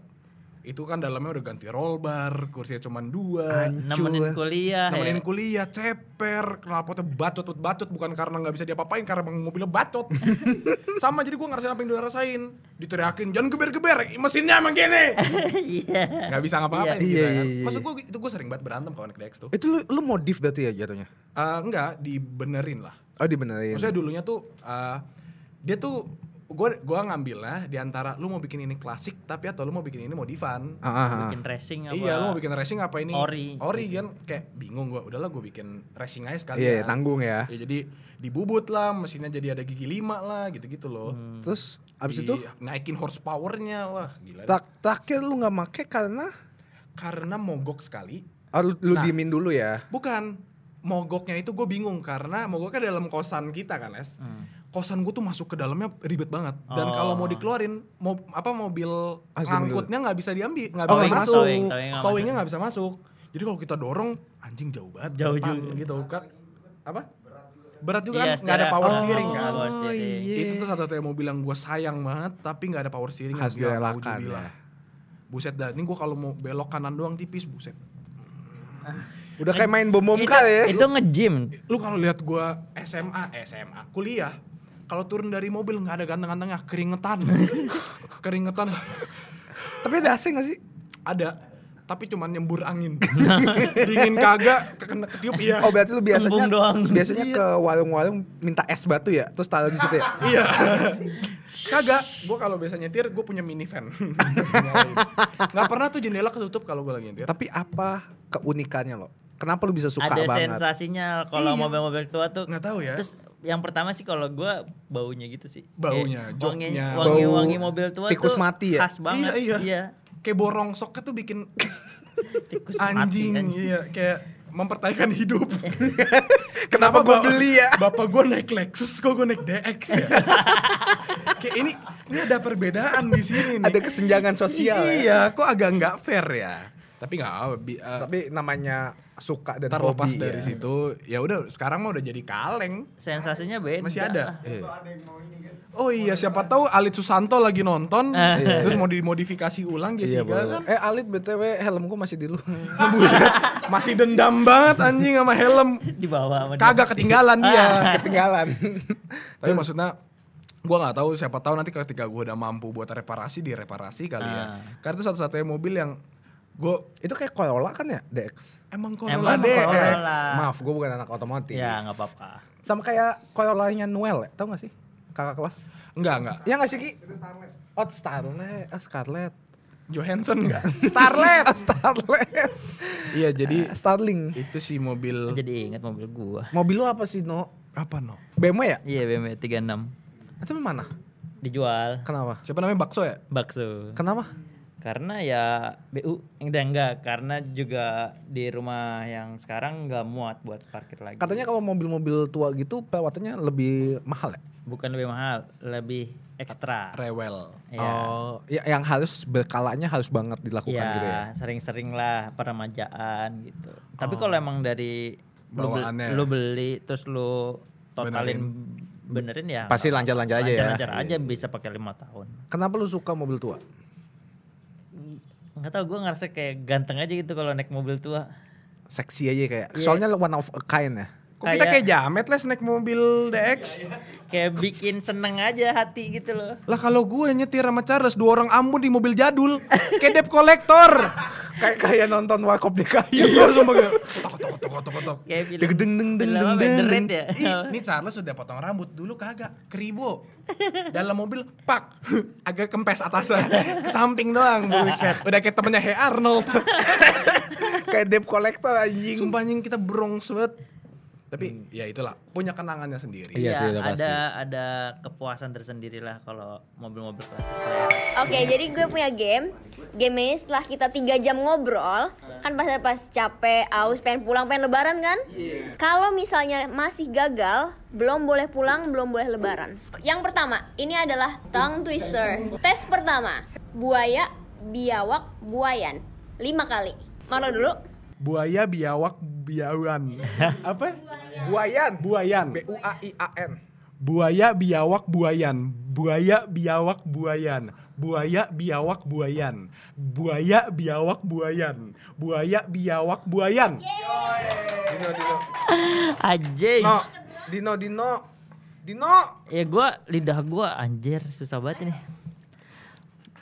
Speaker 3: Itu kan dalamnya udah ganti roll bar, kursinya cuma dua.
Speaker 1: Nemenin kuliah.
Speaker 3: Nemenin
Speaker 1: ya.
Speaker 3: kuliah, ceper, knalpotnya bacot, bacot bukan karena nggak bisa diapa-apain, karena mobilnya bacot. [laughs] Sama jadi gue ngerasain apa yang dia rasain. Diteriakin, jangan geber-geber, mesinnya emang gini. [laughs]
Speaker 1: Iya.
Speaker 3: Nggak bisa ngapa-ngapain
Speaker 4: Iya,
Speaker 3: gitu
Speaker 4: iya,
Speaker 3: kan.
Speaker 4: iya.
Speaker 3: Maksud gue, itu gue sering banget berantem kalau naik DX tuh.
Speaker 4: Itu lu, lu modif berarti ya jatuhnya?
Speaker 3: Eh, enggak, dibenerin lah.
Speaker 4: Oh dibenerin.
Speaker 3: Maksudnya dulunya tuh eh, dia tuh gue gua ngambilnya di antara lu mau bikin ini klasik tapi atau lu mau bikin ini modifan.
Speaker 4: Ah, ah, ah.
Speaker 1: Bikin racing apa?
Speaker 3: Iya, lu mau bikin racing apa ini?
Speaker 1: Ori.
Speaker 3: Ori kan kayak bingung gua. Udahlah gua bikin racing aja sekali
Speaker 4: Iya, tanggung ya.
Speaker 3: Ya jadi dibubut lah, mesinnya jadi ada gigi lima lah, gitu-gitu loh.
Speaker 4: Terus abis
Speaker 3: Di-
Speaker 4: itu
Speaker 3: naikin horsepowernya, wah gila.
Speaker 4: tak terakhir lu nggak make karena
Speaker 3: Karena mogok sekali.
Speaker 4: oh, lu, lu
Speaker 3: Nah.
Speaker 4: diemin dulu ya.
Speaker 3: Bukan, mogoknya itu gue bingung karena mogoknya dalam kosan kita kan, Es. Kosan gue tuh masuk ke dalamnya ribet banget. Dan
Speaker 1: Oh.
Speaker 3: kalau mau dikeluarin, mau apa mobil
Speaker 4: Harus
Speaker 3: ngangkutnya nggak bisa diambil, nggak
Speaker 4: Oh,
Speaker 3: bisa masuk.
Speaker 1: towing, towing nggak
Speaker 3: Towingnya nggak bisa masuk. Jadi kalau kita dorong, anjing jauh banget.
Speaker 1: Jauh
Speaker 3: depan
Speaker 1: juga.
Speaker 3: gitu kan. Apa? Berat juga
Speaker 1: Iya,
Speaker 3: kan, nggak ada power
Speaker 1: oh,
Speaker 3: steering kan.
Speaker 1: power steering.
Speaker 4: iya.
Speaker 3: Itu tuh satu-satunya mobil yang gue sayang banget, tapi nggak ada power steering.
Speaker 4: Harus
Speaker 3: Gila,
Speaker 4: direlakan ya.
Speaker 3: Buset dah, ini gue kalau mau belok kanan doang tipis, buset.
Speaker 4: Udah kayak main bom bom kali ya.
Speaker 1: itu nge-gym.
Speaker 3: lu kalau lihat gua SMA, SMA, kuliah, kalau turun dari mobil nggak ada ganteng-gantengnya, keringetan, [laughs] keringetan.
Speaker 4: Tapi ada AC gak sih?
Speaker 3: Ada, tapi cuma nyembur angin. [laughs] Dingin kagak, kena ketiup iya.
Speaker 4: Oh berarti lu biasanya
Speaker 1: Embung doang.
Speaker 4: biasanya ke warung-warung minta es batu ya, terus taruh di situ ya. [laughs]
Speaker 3: Iya. Kagak, gue kalau biasa nyetir gue punya minivan. Nggak pernah tuh jendela ketutup kalau gue lagi nyetir.
Speaker 4: Tapi apa keunikannya lo? Kenapa lu bisa suka
Speaker 1: ada
Speaker 4: banget?
Speaker 1: sensasinya kalau
Speaker 3: Iya.
Speaker 1: mobil-mobil tua tuh
Speaker 3: Nggak tahu ya.
Speaker 1: terus yang pertama sih kalau gua baunya gitu sih
Speaker 3: Baunya,
Speaker 1: Kayak
Speaker 3: joknya.
Speaker 1: wangi, wangi,
Speaker 4: Bau
Speaker 1: wangi mobil tua
Speaker 4: tikus
Speaker 1: tuh
Speaker 4: mati ya?
Speaker 1: khas banget
Speaker 3: Iya, iya. Kayak borong soknya tuh bikin [laughs]
Speaker 1: tikus
Speaker 3: anjing,
Speaker 1: mati, anjing.
Speaker 3: iya kayak mempertahankan hidup. [laughs]
Speaker 4: Kenapa gua beli ya?
Speaker 3: Bapak gue naik Lexus, kok gue naik DX ya. [laughs] kayak ini ini ada perbedaan di sini nih.
Speaker 4: Ada kesenjangan sosial ya.
Speaker 3: Iya, kok agak nggak fair ya. Tapi nggak eh,
Speaker 4: Tapi namanya suka dan
Speaker 3: terlepas
Speaker 4: hobi
Speaker 3: dari
Speaker 4: ya.
Speaker 3: situ, ya udah sekarang mah udah jadi kaleng.
Speaker 1: sensasinya beda
Speaker 3: Masih ada.
Speaker 4: Iya.
Speaker 3: Oh iya, siapa tahu Alit Susanto lagi nonton,
Speaker 1: Eh. [laughs]
Speaker 3: terus mau dimodifikasi ulang
Speaker 4: Iya,
Speaker 3: Jessica
Speaker 4: boleh.
Speaker 3: kan.
Speaker 4: Eh Alit BTW helm gua masih di lu. [laughs]
Speaker 3: Masih dendam banget anjing sama helm.
Speaker 1: di bawah.
Speaker 3: Kagak ketinggalan dia. [laughs]
Speaker 4: Ketinggalan.
Speaker 3: Tapi maksudnya gua nggak tahu siapa tahu nanti ketika gua udah mampu buat reparasi direparasi kali ya.
Speaker 1: Ah.
Speaker 3: Karena itu satu-satunya mobil yang gua
Speaker 4: Itu kayak Corolla kan ya, DX.
Speaker 3: emang
Speaker 1: Emang
Speaker 3: Corolla deh.
Speaker 1: Corolla.
Speaker 4: Maaf, gua bukan anak otomotif.
Speaker 1: ya nggak apa-apa
Speaker 4: Sama kayak Corolla-nya Noel ya, tau gak sih? Kakak kelas.
Speaker 3: Enggak, enggak.
Speaker 4: Ya gak sih Ki? Oh Starlet, oh, Scarlett.
Speaker 3: Johansson enggak? [laughs] Starlet.
Speaker 4: Oh, [laughs] Starlet.
Speaker 3: iya, jadi
Speaker 4: Starling.
Speaker 3: itu sih mobil
Speaker 1: jadi ingat mobil gua
Speaker 4: Mobil lu apa sih, No?
Speaker 3: apa no?
Speaker 4: BMW ya?
Speaker 1: iya BMW 36
Speaker 4: Itu mana?
Speaker 1: dijual
Speaker 4: Kenapa?
Speaker 3: Siapa namanya Bakso ya?
Speaker 1: bakso
Speaker 4: Kenapa?
Speaker 1: Karena ya BU enggak enggak karena juga di rumah yang sekarang nggak muat buat parkir lagi
Speaker 4: Katanya kalau mobil-mobil tua gitu perawatannya lebih mahal ya?
Speaker 1: bukan lebih mahal lebih ekstra
Speaker 3: Rewel.
Speaker 1: ya
Speaker 4: Oh, ya, yang harus berkalanya harus banget dilakukan
Speaker 1: ya
Speaker 4: gitu ya.
Speaker 1: sering-sering lah peremajaan gitu tapi kalau emang dari lu, bel-
Speaker 3: Bawaannya.
Speaker 1: lu beli terus lu totalin benerin, ya
Speaker 4: Pasti lancar-lancar aja ya.
Speaker 1: lancar-lancar aja bisa pakai lima tahun
Speaker 4: Kenapa lu suka mobil tua?
Speaker 1: Nggak tau gue ngerasa kayak ganteng aja gitu kalau naik mobil tua
Speaker 4: Seksi aja kayak.
Speaker 1: Iya.
Speaker 4: Soalnya one of a kind ya.
Speaker 3: Kok kita
Speaker 1: Kayak-
Speaker 3: kayak jamet les naik mobil DX?
Speaker 1: kayak bikin seneng aja hati gitu loh
Speaker 3: Lah kalau gue nyetir sama Charles dua orang ambun di mobil jadul, kayak debt collector.
Speaker 4: kayak kayak nonton Warkop DKI.
Speaker 3: Iya, sumpah kayak tok tok tok tok tok
Speaker 1: kayak film
Speaker 4: Deng, deng, deng, deng, deng,
Speaker 1: ya
Speaker 3: Ih, ini Charles sudah potong rambut dulu kagak, keribo. Dalam mobil pak, agak kempes atasnya, ke samping doang, buset. Udah kayak temennya Hey Arnold. [laughs]
Speaker 4: kayak debt collector anjing.
Speaker 3: Sumpah anjing kita brongs banget. Tapi ya itulah, punya kenangannya sendiri.
Speaker 4: Iya sih, udah
Speaker 1: ada
Speaker 4: pasti.
Speaker 1: ada kepuasan tersendiri lah kalau mobil-mobil klasik saya
Speaker 6: Oke, jadi gue punya game. Game ini setelah kita tiga jam ngobrol, kan pas pas capek, aus, pengen pulang, pengen lebaran kan? Kalau misalnya masih gagal, belum boleh pulang, belum boleh lebaran. Yang pertama, ini adalah tongue twister. Tes pertama, buaya, biawak, buayan. Lima kali. Mana dulu?
Speaker 3: Buaya biawak biawan. [laughs] Apa?
Speaker 4: Buayan.
Speaker 3: Buayan.
Speaker 4: B U A I A N.
Speaker 3: Buaya biawak buayan. Buaya biawak buayan. Buaya biawak buayan. Buaya biawak buayan. Buaya biawak buayan.
Speaker 4: Dino Dino.
Speaker 1: anjing
Speaker 4: No. Dino Dino. Dino.
Speaker 1: ya gua lidah gua anjir susah banget ini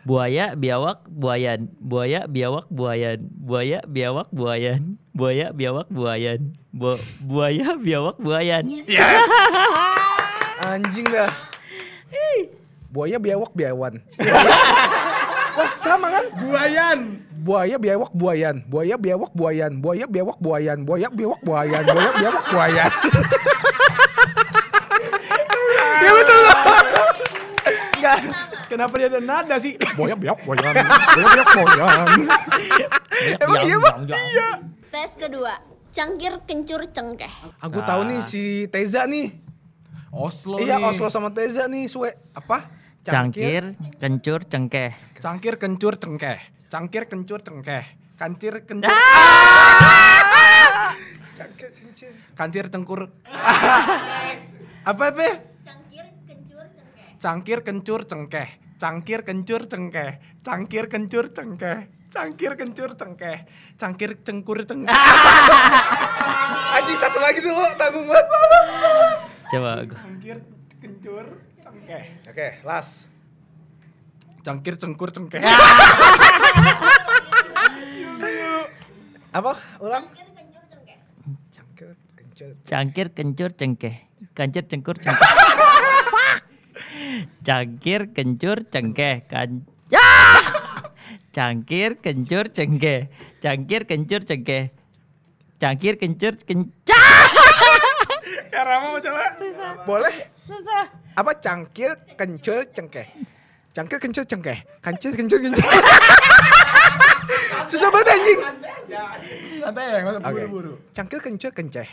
Speaker 1: buaya biawak buayan buaya biawak buayan buaya biawak buayan buaya biawak buayan Bu- buaya biawak buayan
Speaker 4: Anjing dah. Buaya biawak biawan. Wah, sama kan?
Speaker 3: Buayan.
Speaker 4: Buaya biawak buayan. Buaya biawak buayan. Buaya biawak buayan. Buaya biawak buayan. Buaya biawak buayan. ya betul loh.
Speaker 3: Enggak. Kenapa dia ada nada sih?
Speaker 4: Buaya biawak buayan. Buaya biawak buayan.
Speaker 3: Emang iya, Bang? Iya.
Speaker 6: Tes kedua, cangkir kencur cengkeh.
Speaker 4: Aku tahu nih si Teza nih.
Speaker 3: Oslo
Speaker 4: Iya,
Speaker 3: nih.
Speaker 4: Oslo sama Teza nih, Sue.
Speaker 3: Apa?
Speaker 1: cangkir kencur cengkeh
Speaker 3: Cangkir kencur cengkeh. Cangkir kencur cengkeh. Kancir kencur. Kancir cengkur. [laughs] apa apa?
Speaker 6: Cangkir kencur cengkeh.
Speaker 3: Cangkir kencur cengkeh. Cangkir kencur cengkeh. Cangkir kencur cengkeh. Cangkir cengkeh. Cangkir cengkur cengkeh. [laughs]
Speaker 4: Anjing satu lagi dulu, tanggung banget.
Speaker 1: coba gua.
Speaker 3: Cangkir kencur cengkeh.
Speaker 4: Oke, las.
Speaker 3: Cangkir, cengkur, cengkeh.
Speaker 4: Apa? Ulang. Cangkir, kencur.
Speaker 1: Cangkir kencur cengkeh. Kancir cengkur cengkeh. [laughs] Cangkir kencur cengkeh. Kan ya! Cangkir kencur cengkeh. Cangkir kencur cengkeh. Cangkir kencur kencah.
Speaker 3: Ya Rama mau coba.
Speaker 4: Boleh? Susah. Apa cangkir, kencur, cengkeh? Cangkir, kencur, cengkeh. Kancir, kencur, kencur. [laughs] Susah banget anjing.
Speaker 3: Santai ya, nggak usah buru-buru.
Speaker 4: Cangkir, kencur, kenceh. [laughs]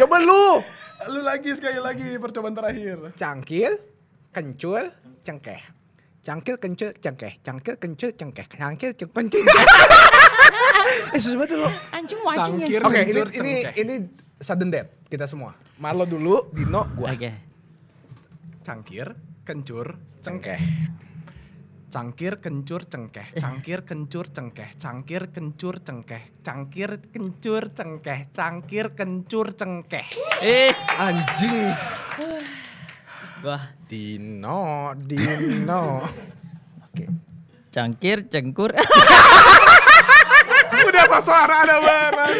Speaker 4: Coba lu.
Speaker 3: Lu lagi sekali lagi percobaan terakhir.
Speaker 4: Cangkir, kencur, cengkeh. Cangkir, kencur, cengkeh. Cangkir, kencur, cengkeh. Cangkir, kencur, cengkeh. [laughs] eh susah banget lu.
Speaker 1: Anjing
Speaker 3: Cangkir,
Speaker 4: Oke, ini
Speaker 3: kencur,
Speaker 4: ini
Speaker 3: cengkeh.
Speaker 4: ini sudden death kita semua. Marlo dulu, Dino, gua.
Speaker 1: Oke.
Speaker 3: Cangkir, kencur,
Speaker 4: Cengkeh.
Speaker 3: Cangkir, kencur, cengkeh. Cangkir, kencur, cengkeh. Cangkir, kencur, cengkeh. Cangkir, kencur, cengkeh. Cangkir, kencur, cengkeh.
Speaker 1: Eh,
Speaker 4: Anjing.
Speaker 1: gua.
Speaker 4: Dino, Dino.
Speaker 1: Oke. Cangkir cengkur.
Speaker 3: Udah sesuara ada barang.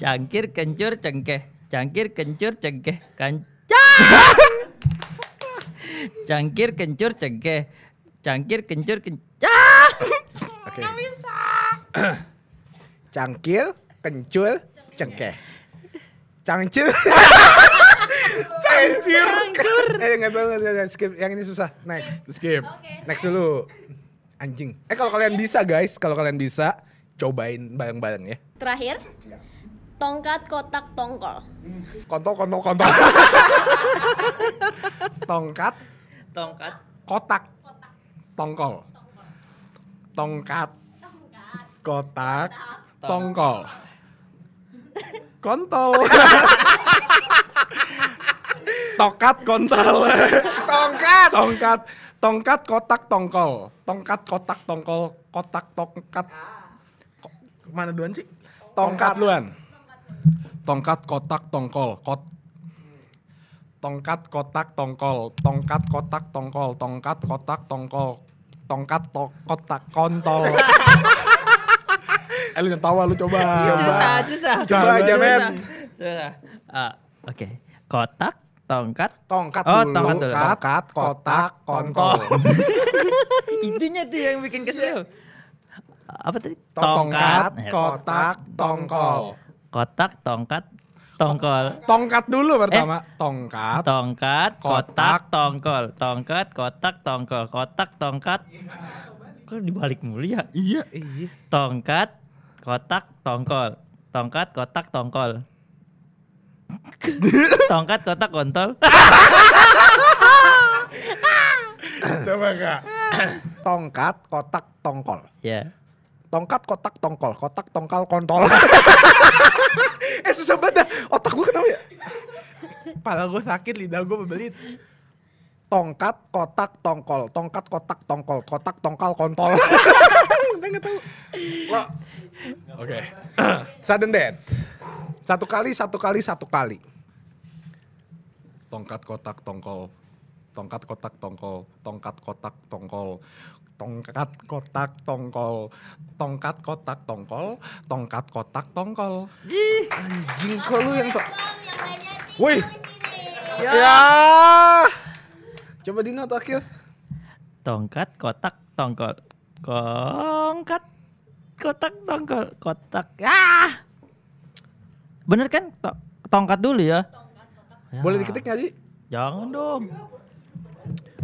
Speaker 1: Cangkir kencur cengkeh. Cangkir kencur cengkeh. Kan [laughs] Cangkir kencur cengkeh. Cangkir kencur kencah.
Speaker 4: Oke. [clears throat] Cangkir, kencur, cengkeh. Cangcir. [laughs] Cangcir. [laughs] eh nggak tahu nggak tahu. skip yang ini susah. Next.
Speaker 3: Skip.
Speaker 4: Next dulu. Anjing. Eh kalau kalian bisa guys, kalau kalian bisa cobain bareng-bareng ya.
Speaker 6: Terakhir, tongkat kotak tongkol.
Speaker 4: Kontol, kontol, kontol. [laughs]
Speaker 3: Tongkat,
Speaker 1: Tongkat.
Speaker 3: kotak, tongkol. Tongkat, kotak, tongkol. Kontol. Tokat kontol. Tongkat. Tongkat. Tongkat kotak tongkol. Tongkat kotak tongkol. Kotak tongkat. Ko- Mana duluan sih? Tongkat duluan. Tongkat kotak tongkol. Kot Tongkat kotak tongkol. Tongkat kotak tongkol. Tongkat kotak tongkol. Tongkat to kotak kontol. [laughs] eh lu yang tawa lu coba.
Speaker 1: Susah, susah.
Speaker 4: Coba aja, men.
Speaker 1: Susah. Ah, oke. Kotak, tongkat.
Speaker 4: Tongkat
Speaker 1: Oh,
Speaker 4: dulu.
Speaker 1: tongkat dulu.
Speaker 4: Tongkat, kotak, kontol. [laughs]
Speaker 1: Itunya tuh yang bikin kesel. Apa tadi?
Speaker 3: Tongkat,
Speaker 1: Ya,
Speaker 3: kotak, tongkol.
Speaker 1: Kotak, tongkat, tongkol.
Speaker 3: Tongkat dulu pertama. Tongkat.
Speaker 1: Tongkat,
Speaker 3: Kotak.
Speaker 1: kotak, tongkol. Tongkat, kotak, tongkol. Kotak, tongkat. Kok dibalik mulu ya?
Speaker 3: Iya.
Speaker 4: Iya.
Speaker 1: Tongkat, kotak, tongkol. Tongkat, kotak, tongkol. [laughs] Tongkat, kotak, kontol.
Speaker 3: Coba kak. [laughs]
Speaker 4: Tongkat, kotak, tongkol.
Speaker 1: Ya.
Speaker 4: Tongkat, kotak, tongkol. Kotak, tongkal, kontol. [laughs] eh susah banget dah. Otak gue kenapa ya?
Speaker 3: Pala gue sakit, lidah gue bebelit.
Speaker 4: Tongkat, kotak, tongkol. Tongkat, kotak, tongkol. Kotak, tongkal, kontol. [laughs] Nggak tahu. Lo,
Speaker 3: Oke. [clears throat]
Speaker 4: sudden death. Satu kali, satu kali, satu kali.
Speaker 3: Tongkat kotak tongkol. Tongkat kotak tongkol. Tongkat kotak tongkol. Tongkat kotak tongkol. Tongkat kotak tongkol. Tongkat kotak tongkol.
Speaker 4: Anjing kok lu yang
Speaker 6: lainnya
Speaker 4: Wih.
Speaker 6: Ya.
Speaker 4: Ya. Coba Dino terakhir.
Speaker 1: Tongkat, kotak, tongkol. Tongkat, kotak, tongkol. Kotak. Ah! Bener kan? To- Tongkat dulu ya. Ya.
Speaker 4: Boleh diketik nggak sih?
Speaker 1: Jangan dong.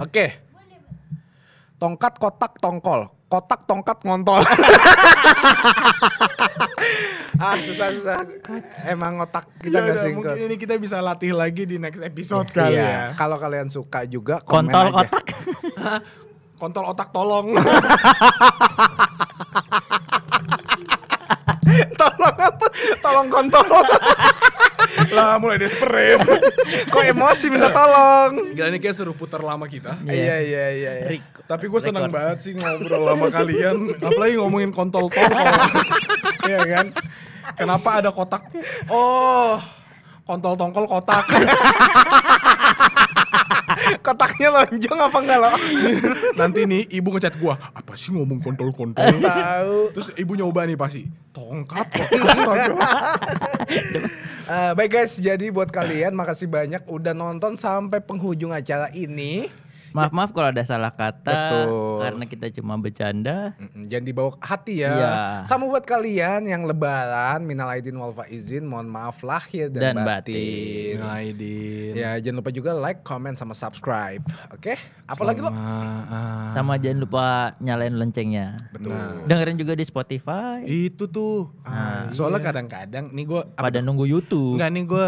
Speaker 4: Oke. Tongkat, kotak, tongkol. Kotak, tongkat, ngontol. [laughs] ah susah susah. Emang otak kita
Speaker 3: Ya
Speaker 4: nggak sinkron.
Speaker 3: mungkin ini kita bisa latih lagi di next episode kali
Speaker 4: Iya.
Speaker 3: ya.
Speaker 4: Kalau kalian suka juga komen
Speaker 1: Kontol
Speaker 4: aja.
Speaker 1: kotak.
Speaker 3: Kontol otak tolong. [laughs]
Speaker 4: Tolong apa? Tolong kontol. [laughs]
Speaker 3: lah mulai desperate. [laughs]
Speaker 4: Kok emosi minta tolong?
Speaker 3: Gila ini kayak suruh putar lama kita.
Speaker 4: Iya iya iya. iya.
Speaker 1: Rico.
Speaker 3: Tapi gue senang banget sih ngobrol sama kalian. Apalagi ngomongin kontol tongkol. [laughs] Iya kan? Kenapa ada kotak? Oh, kontol tongkol kotak. [laughs]
Speaker 4: Kotaknya lonjong apa enggak lo? [laughs]
Speaker 3: Nanti nih ibu ngechat gua, apa sih ngomong kontol-kontol?
Speaker 4: Tahu.
Speaker 3: Terus ibu nyoba nih pasti, tongkat kok. [laughs] Astaga.
Speaker 4: Eh, baik guys, jadi buat kalian makasih banyak udah nonton sampai penghujung acara ini.
Speaker 1: Maaf maaf kalau ada salah kata
Speaker 4: Betul.
Speaker 1: karena kita cuma bercanda.
Speaker 4: Mm-mm, Jangan dibawa ke hati ya.
Speaker 1: Iya.
Speaker 4: Sama buat kalian yang lebaran, minal aidin wal faizin, mohon maaf lahir dan,
Speaker 1: Dan
Speaker 4: batin.
Speaker 3: batin. Aidin.
Speaker 4: Ya, jangan lupa juga like, comment, sama subscribe. Oke? Apalagi lo?
Speaker 3: ah.
Speaker 1: Sama jangan lupa nyalain loncengnya.
Speaker 4: Betul.
Speaker 1: Dengerin juga di Spotify.
Speaker 3: Itu tuh. Soalnya kadang-kadang nih gua
Speaker 1: Pada nunggu YouTube.
Speaker 3: Enggak nih gua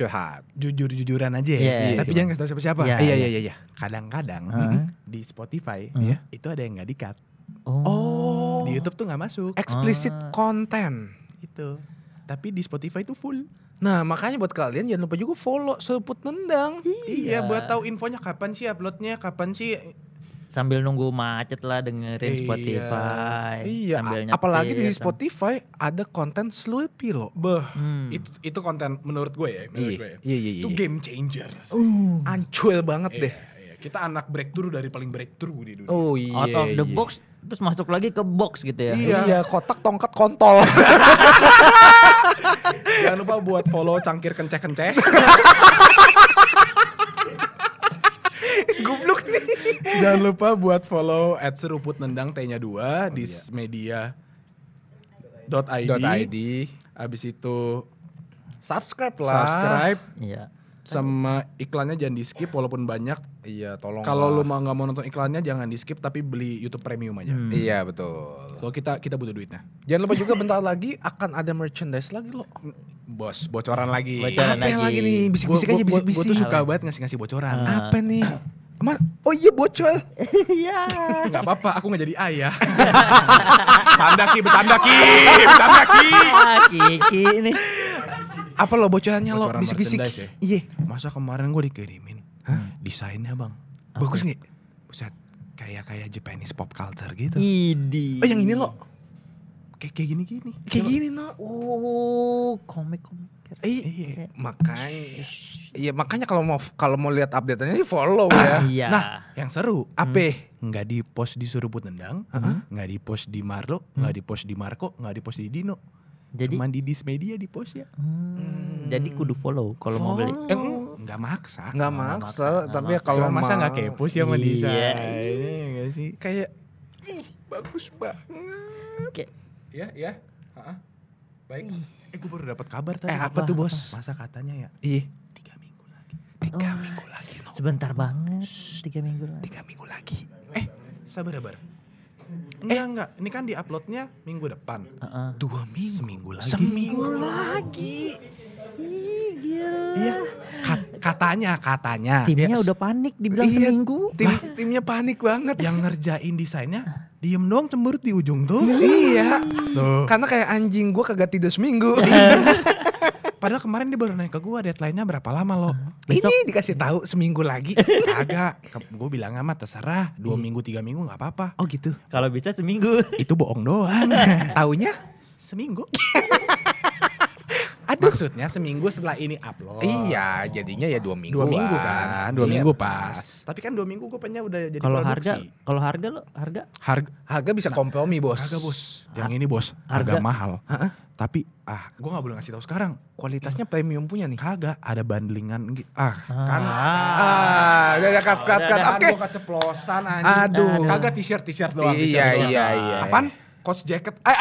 Speaker 4: Curhat.
Speaker 3: jujur-jujuran aja ya.
Speaker 1: Iya,
Speaker 3: Tapi
Speaker 1: iya.
Speaker 3: jangan kasih tau siapa-siapa.
Speaker 1: Iya,
Speaker 4: Iya,
Speaker 1: iya.
Speaker 4: iya, iya.
Speaker 3: Kadang-kadang
Speaker 1: Heeh.
Speaker 3: di Spotify
Speaker 1: Iya.
Speaker 3: itu ada yang nggak di-cut.
Speaker 1: Oh.
Speaker 3: Di YouTube tuh nggak masuk.
Speaker 4: Explicit
Speaker 1: Ah.
Speaker 4: content.
Speaker 3: Itu. Tapi di Spotify itu full.
Speaker 4: Nah, makanya buat kalian jangan lupa juga follow Seruput Nendang.
Speaker 3: Iya, buat tahu infonya kapan sih uploadnya, kapan sih
Speaker 1: Sambil nunggu macet lah dengerin
Speaker 3: Iya.
Speaker 1: Spotify.
Speaker 4: Iya,
Speaker 1: Sambil
Speaker 4: a- apalagi di
Speaker 1: nyetir,
Speaker 4: Spotify ada konten Slurpee loh.
Speaker 3: Beh,
Speaker 1: Hmm.
Speaker 3: itu itu konten menurut gue ya, menurut
Speaker 4: Iya,
Speaker 3: gue. ya.
Speaker 4: iya, iya,
Speaker 3: Itu
Speaker 4: iya.
Speaker 3: game changer.
Speaker 4: Ancul banget deh.
Speaker 3: Iya, iya. Kita anak breakthrough dari paling breakthrough di dunia.
Speaker 4: Oh iya.
Speaker 1: Out of the
Speaker 4: iya.
Speaker 1: box terus masuk lagi ke box gitu ya.
Speaker 3: Iya.
Speaker 4: Iya, kotak tongkat kontol. [laughs]
Speaker 3: Jangan lupa buat follow cangkir kenceh-kenceh. [laughs]
Speaker 4: Goblok nih.
Speaker 3: Jangan lupa buat follow at seruput nendang T-nya 2 di media dot ID.
Speaker 4: Dot ID.
Speaker 3: Abis itu
Speaker 4: Subscribe lah.
Speaker 3: subscribe
Speaker 1: Iya.
Speaker 3: sama iklannya jangan di skip walaupun banyak.
Speaker 4: Iya, tolong.
Speaker 3: Kalau lu mau nggak mau nonton iklannya jangan di skip tapi beli YouTube Premium aja.
Speaker 4: Iya, betul.
Speaker 3: Soalnya kita kita butuh duitnya.
Speaker 4: Jangan lupa juga bentar lagi akan ada merchandise lagi loh.
Speaker 3: Bos, bocoran lagi.
Speaker 1: Bocoran
Speaker 4: Apa yang
Speaker 1: lagi.
Speaker 4: lagi nih? Bisik-bisik aja, bisik-bisik.
Speaker 3: Gua tuh suka banget ngasih-ngasih bocoran.
Speaker 4: Apa nih? Ma oh iya bocor.
Speaker 1: Iya.
Speaker 3: Nggak apa-apa, aku nggak jadi ayah. [laughs] Bercanda ki, bercanda ki, bercanda ki.
Speaker 1: Ah, Kiki ini.
Speaker 4: Apa lo bocorannya lo? Bisik-bisik.
Speaker 3: ya?
Speaker 4: Iya.
Speaker 3: Masa kemarin gue dikirimin desainnya bang,
Speaker 4: Bagus nggak?
Speaker 3: buset kayak kayak Japanese pop culture gitu.
Speaker 1: Idi.
Speaker 4: Oh yang ini lo.
Speaker 3: Kayak kayak gini gini.
Speaker 4: Kayak gini no.
Speaker 1: Oh, komik-komik.
Speaker 4: Iya, makanya iya makanya kalau mau kalau mau lihat update-nya sih follow ya.
Speaker 1: Iya.
Speaker 3: Nah, yang seru
Speaker 4: Apa?
Speaker 3: nggak di post di Surubut Nendang, nggak di post di Marlo, nggak di post di Marco, nggak di post di Dino.
Speaker 1: Jadi
Speaker 3: Cuman di Dismedia di post ya.
Speaker 1: Hmm, jadi kudu follow kalau mau beli.
Speaker 3: Eh, nggak maksa.
Speaker 4: Nggak maksa, tapi ya
Speaker 1: maksa.
Speaker 4: kalau
Speaker 3: Cuma masa
Speaker 4: mau-
Speaker 3: nggak kepo sih sama
Speaker 1: Iya.
Speaker 3: desain? Iya nggak sih?
Speaker 4: kayak ih bagus banget.
Speaker 1: Kayak
Speaker 3: Ya, ya. Ha-ha. Baik. Eh, gue baru dapat kabar tadi.
Speaker 4: Eh, apa tuh, Bos?
Speaker 3: Masa katanya ya
Speaker 4: Iya.
Speaker 3: tiga minggu lagi.
Speaker 4: Tiga minggu lagi no.
Speaker 1: sebentar banget. Tiga minggu lagi.
Speaker 4: Tiga minggu lagi.
Speaker 3: Eh, sabar sabar. Enggak, enggak. Ini kan di uploadnya minggu depan.
Speaker 1: Heeh.
Speaker 3: Dua minggu. Seminggu lagi.
Speaker 4: Seminggu lagi.
Speaker 3: Iya. Kat- katanya, katanya.
Speaker 1: Timnya
Speaker 4: Yes.
Speaker 1: udah panik dibilang
Speaker 4: Iya,
Speaker 1: seminggu.
Speaker 4: Tim timnya panik banget.
Speaker 3: Yang ngerjain desainnya diem doang cemberut di ujung tuh.
Speaker 4: iya.
Speaker 3: Tuh.
Speaker 4: Karena kayak anjing gua kagak tidur seminggu.
Speaker 3: Padahal kemarin dia baru naik ke gua deadline-nya berapa lama lo?
Speaker 1: Besok-
Speaker 4: Ini dikasih tahu seminggu lagi.
Speaker 3: Kagak. Gue bilang amat terserah. Dua minggu, tiga minggu nggak apa-apa.
Speaker 4: oh gitu.
Speaker 1: Kalau bisa seminggu.
Speaker 3: Itu bohong doang.
Speaker 4: Taunya?
Speaker 3: Seminggu. [laughs] Maksudnya seminggu setelah ini upload.
Speaker 4: Iya, jadinya ya dua minggu.
Speaker 3: dua minggu kan, dua
Speaker 4: Iya,
Speaker 3: minggu pas. Tapi kan dua minggu gue pengen udah jadi
Speaker 1: Kalau harga, kalau harga lo harga
Speaker 3: harga
Speaker 4: Harga bisa kompromi bos.
Speaker 3: harga bos, yang ini bos, harga,
Speaker 1: Harga?
Speaker 3: mahal. Tapi ah, gue nggak boleh ngasih tahu sekarang.
Speaker 4: Kualitasnya premium punya nih.
Speaker 3: Kagak ada bandlingan gitu. Ah, kan.
Speaker 4: Ah, udah udah cut cut cut.
Speaker 1: Udah,
Speaker 4: Oke.
Speaker 3: Gua keceplosan anjing.
Speaker 4: Aduh.
Speaker 3: Kagak t-shirt t-shirt doang.
Speaker 4: Iya, iya, iya.
Speaker 3: Apaan? Coach jacket.
Speaker 4: Eh,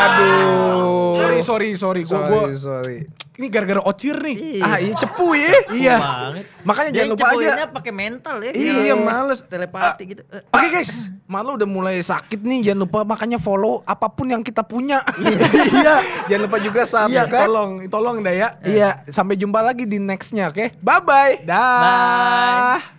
Speaker 4: aduh.
Speaker 3: Sorry sorry sorry. Gue
Speaker 4: Sorry,
Speaker 3: gue
Speaker 4: sorry.
Speaker 3: ini gara-gara ocir nih.
Speaker 4: Ah, iya cepu ya. [laughs]
Speaker 3: Iya.
Speaker 1: banget.
Speaker 4: Makanya
Speaker 1: Dia
Speaker 4: jangan lupa aja.
Speaker 1: pakai mental ya.
Speaker 4: Iya,
Speaker 1: Yang
Speaker 4: males.
Speaker 1: Telepati gitu. Eh,
Speaker 4: Oke guys, malu udah mulai sakit nih. Jangan lupa makanya follow apa pun yang kita punya. [laughs] Iya. Jangan lupa juga
Speaker 3: Iya,
Speaker 4: subscribe.
Speaker 3: tolong tolong dah ya.
Speaker 4: Iya, sampai jumpa lagi di nextnya, oke? Bye bye.
Speaker 3: Dah.
Speaker 1: Bye.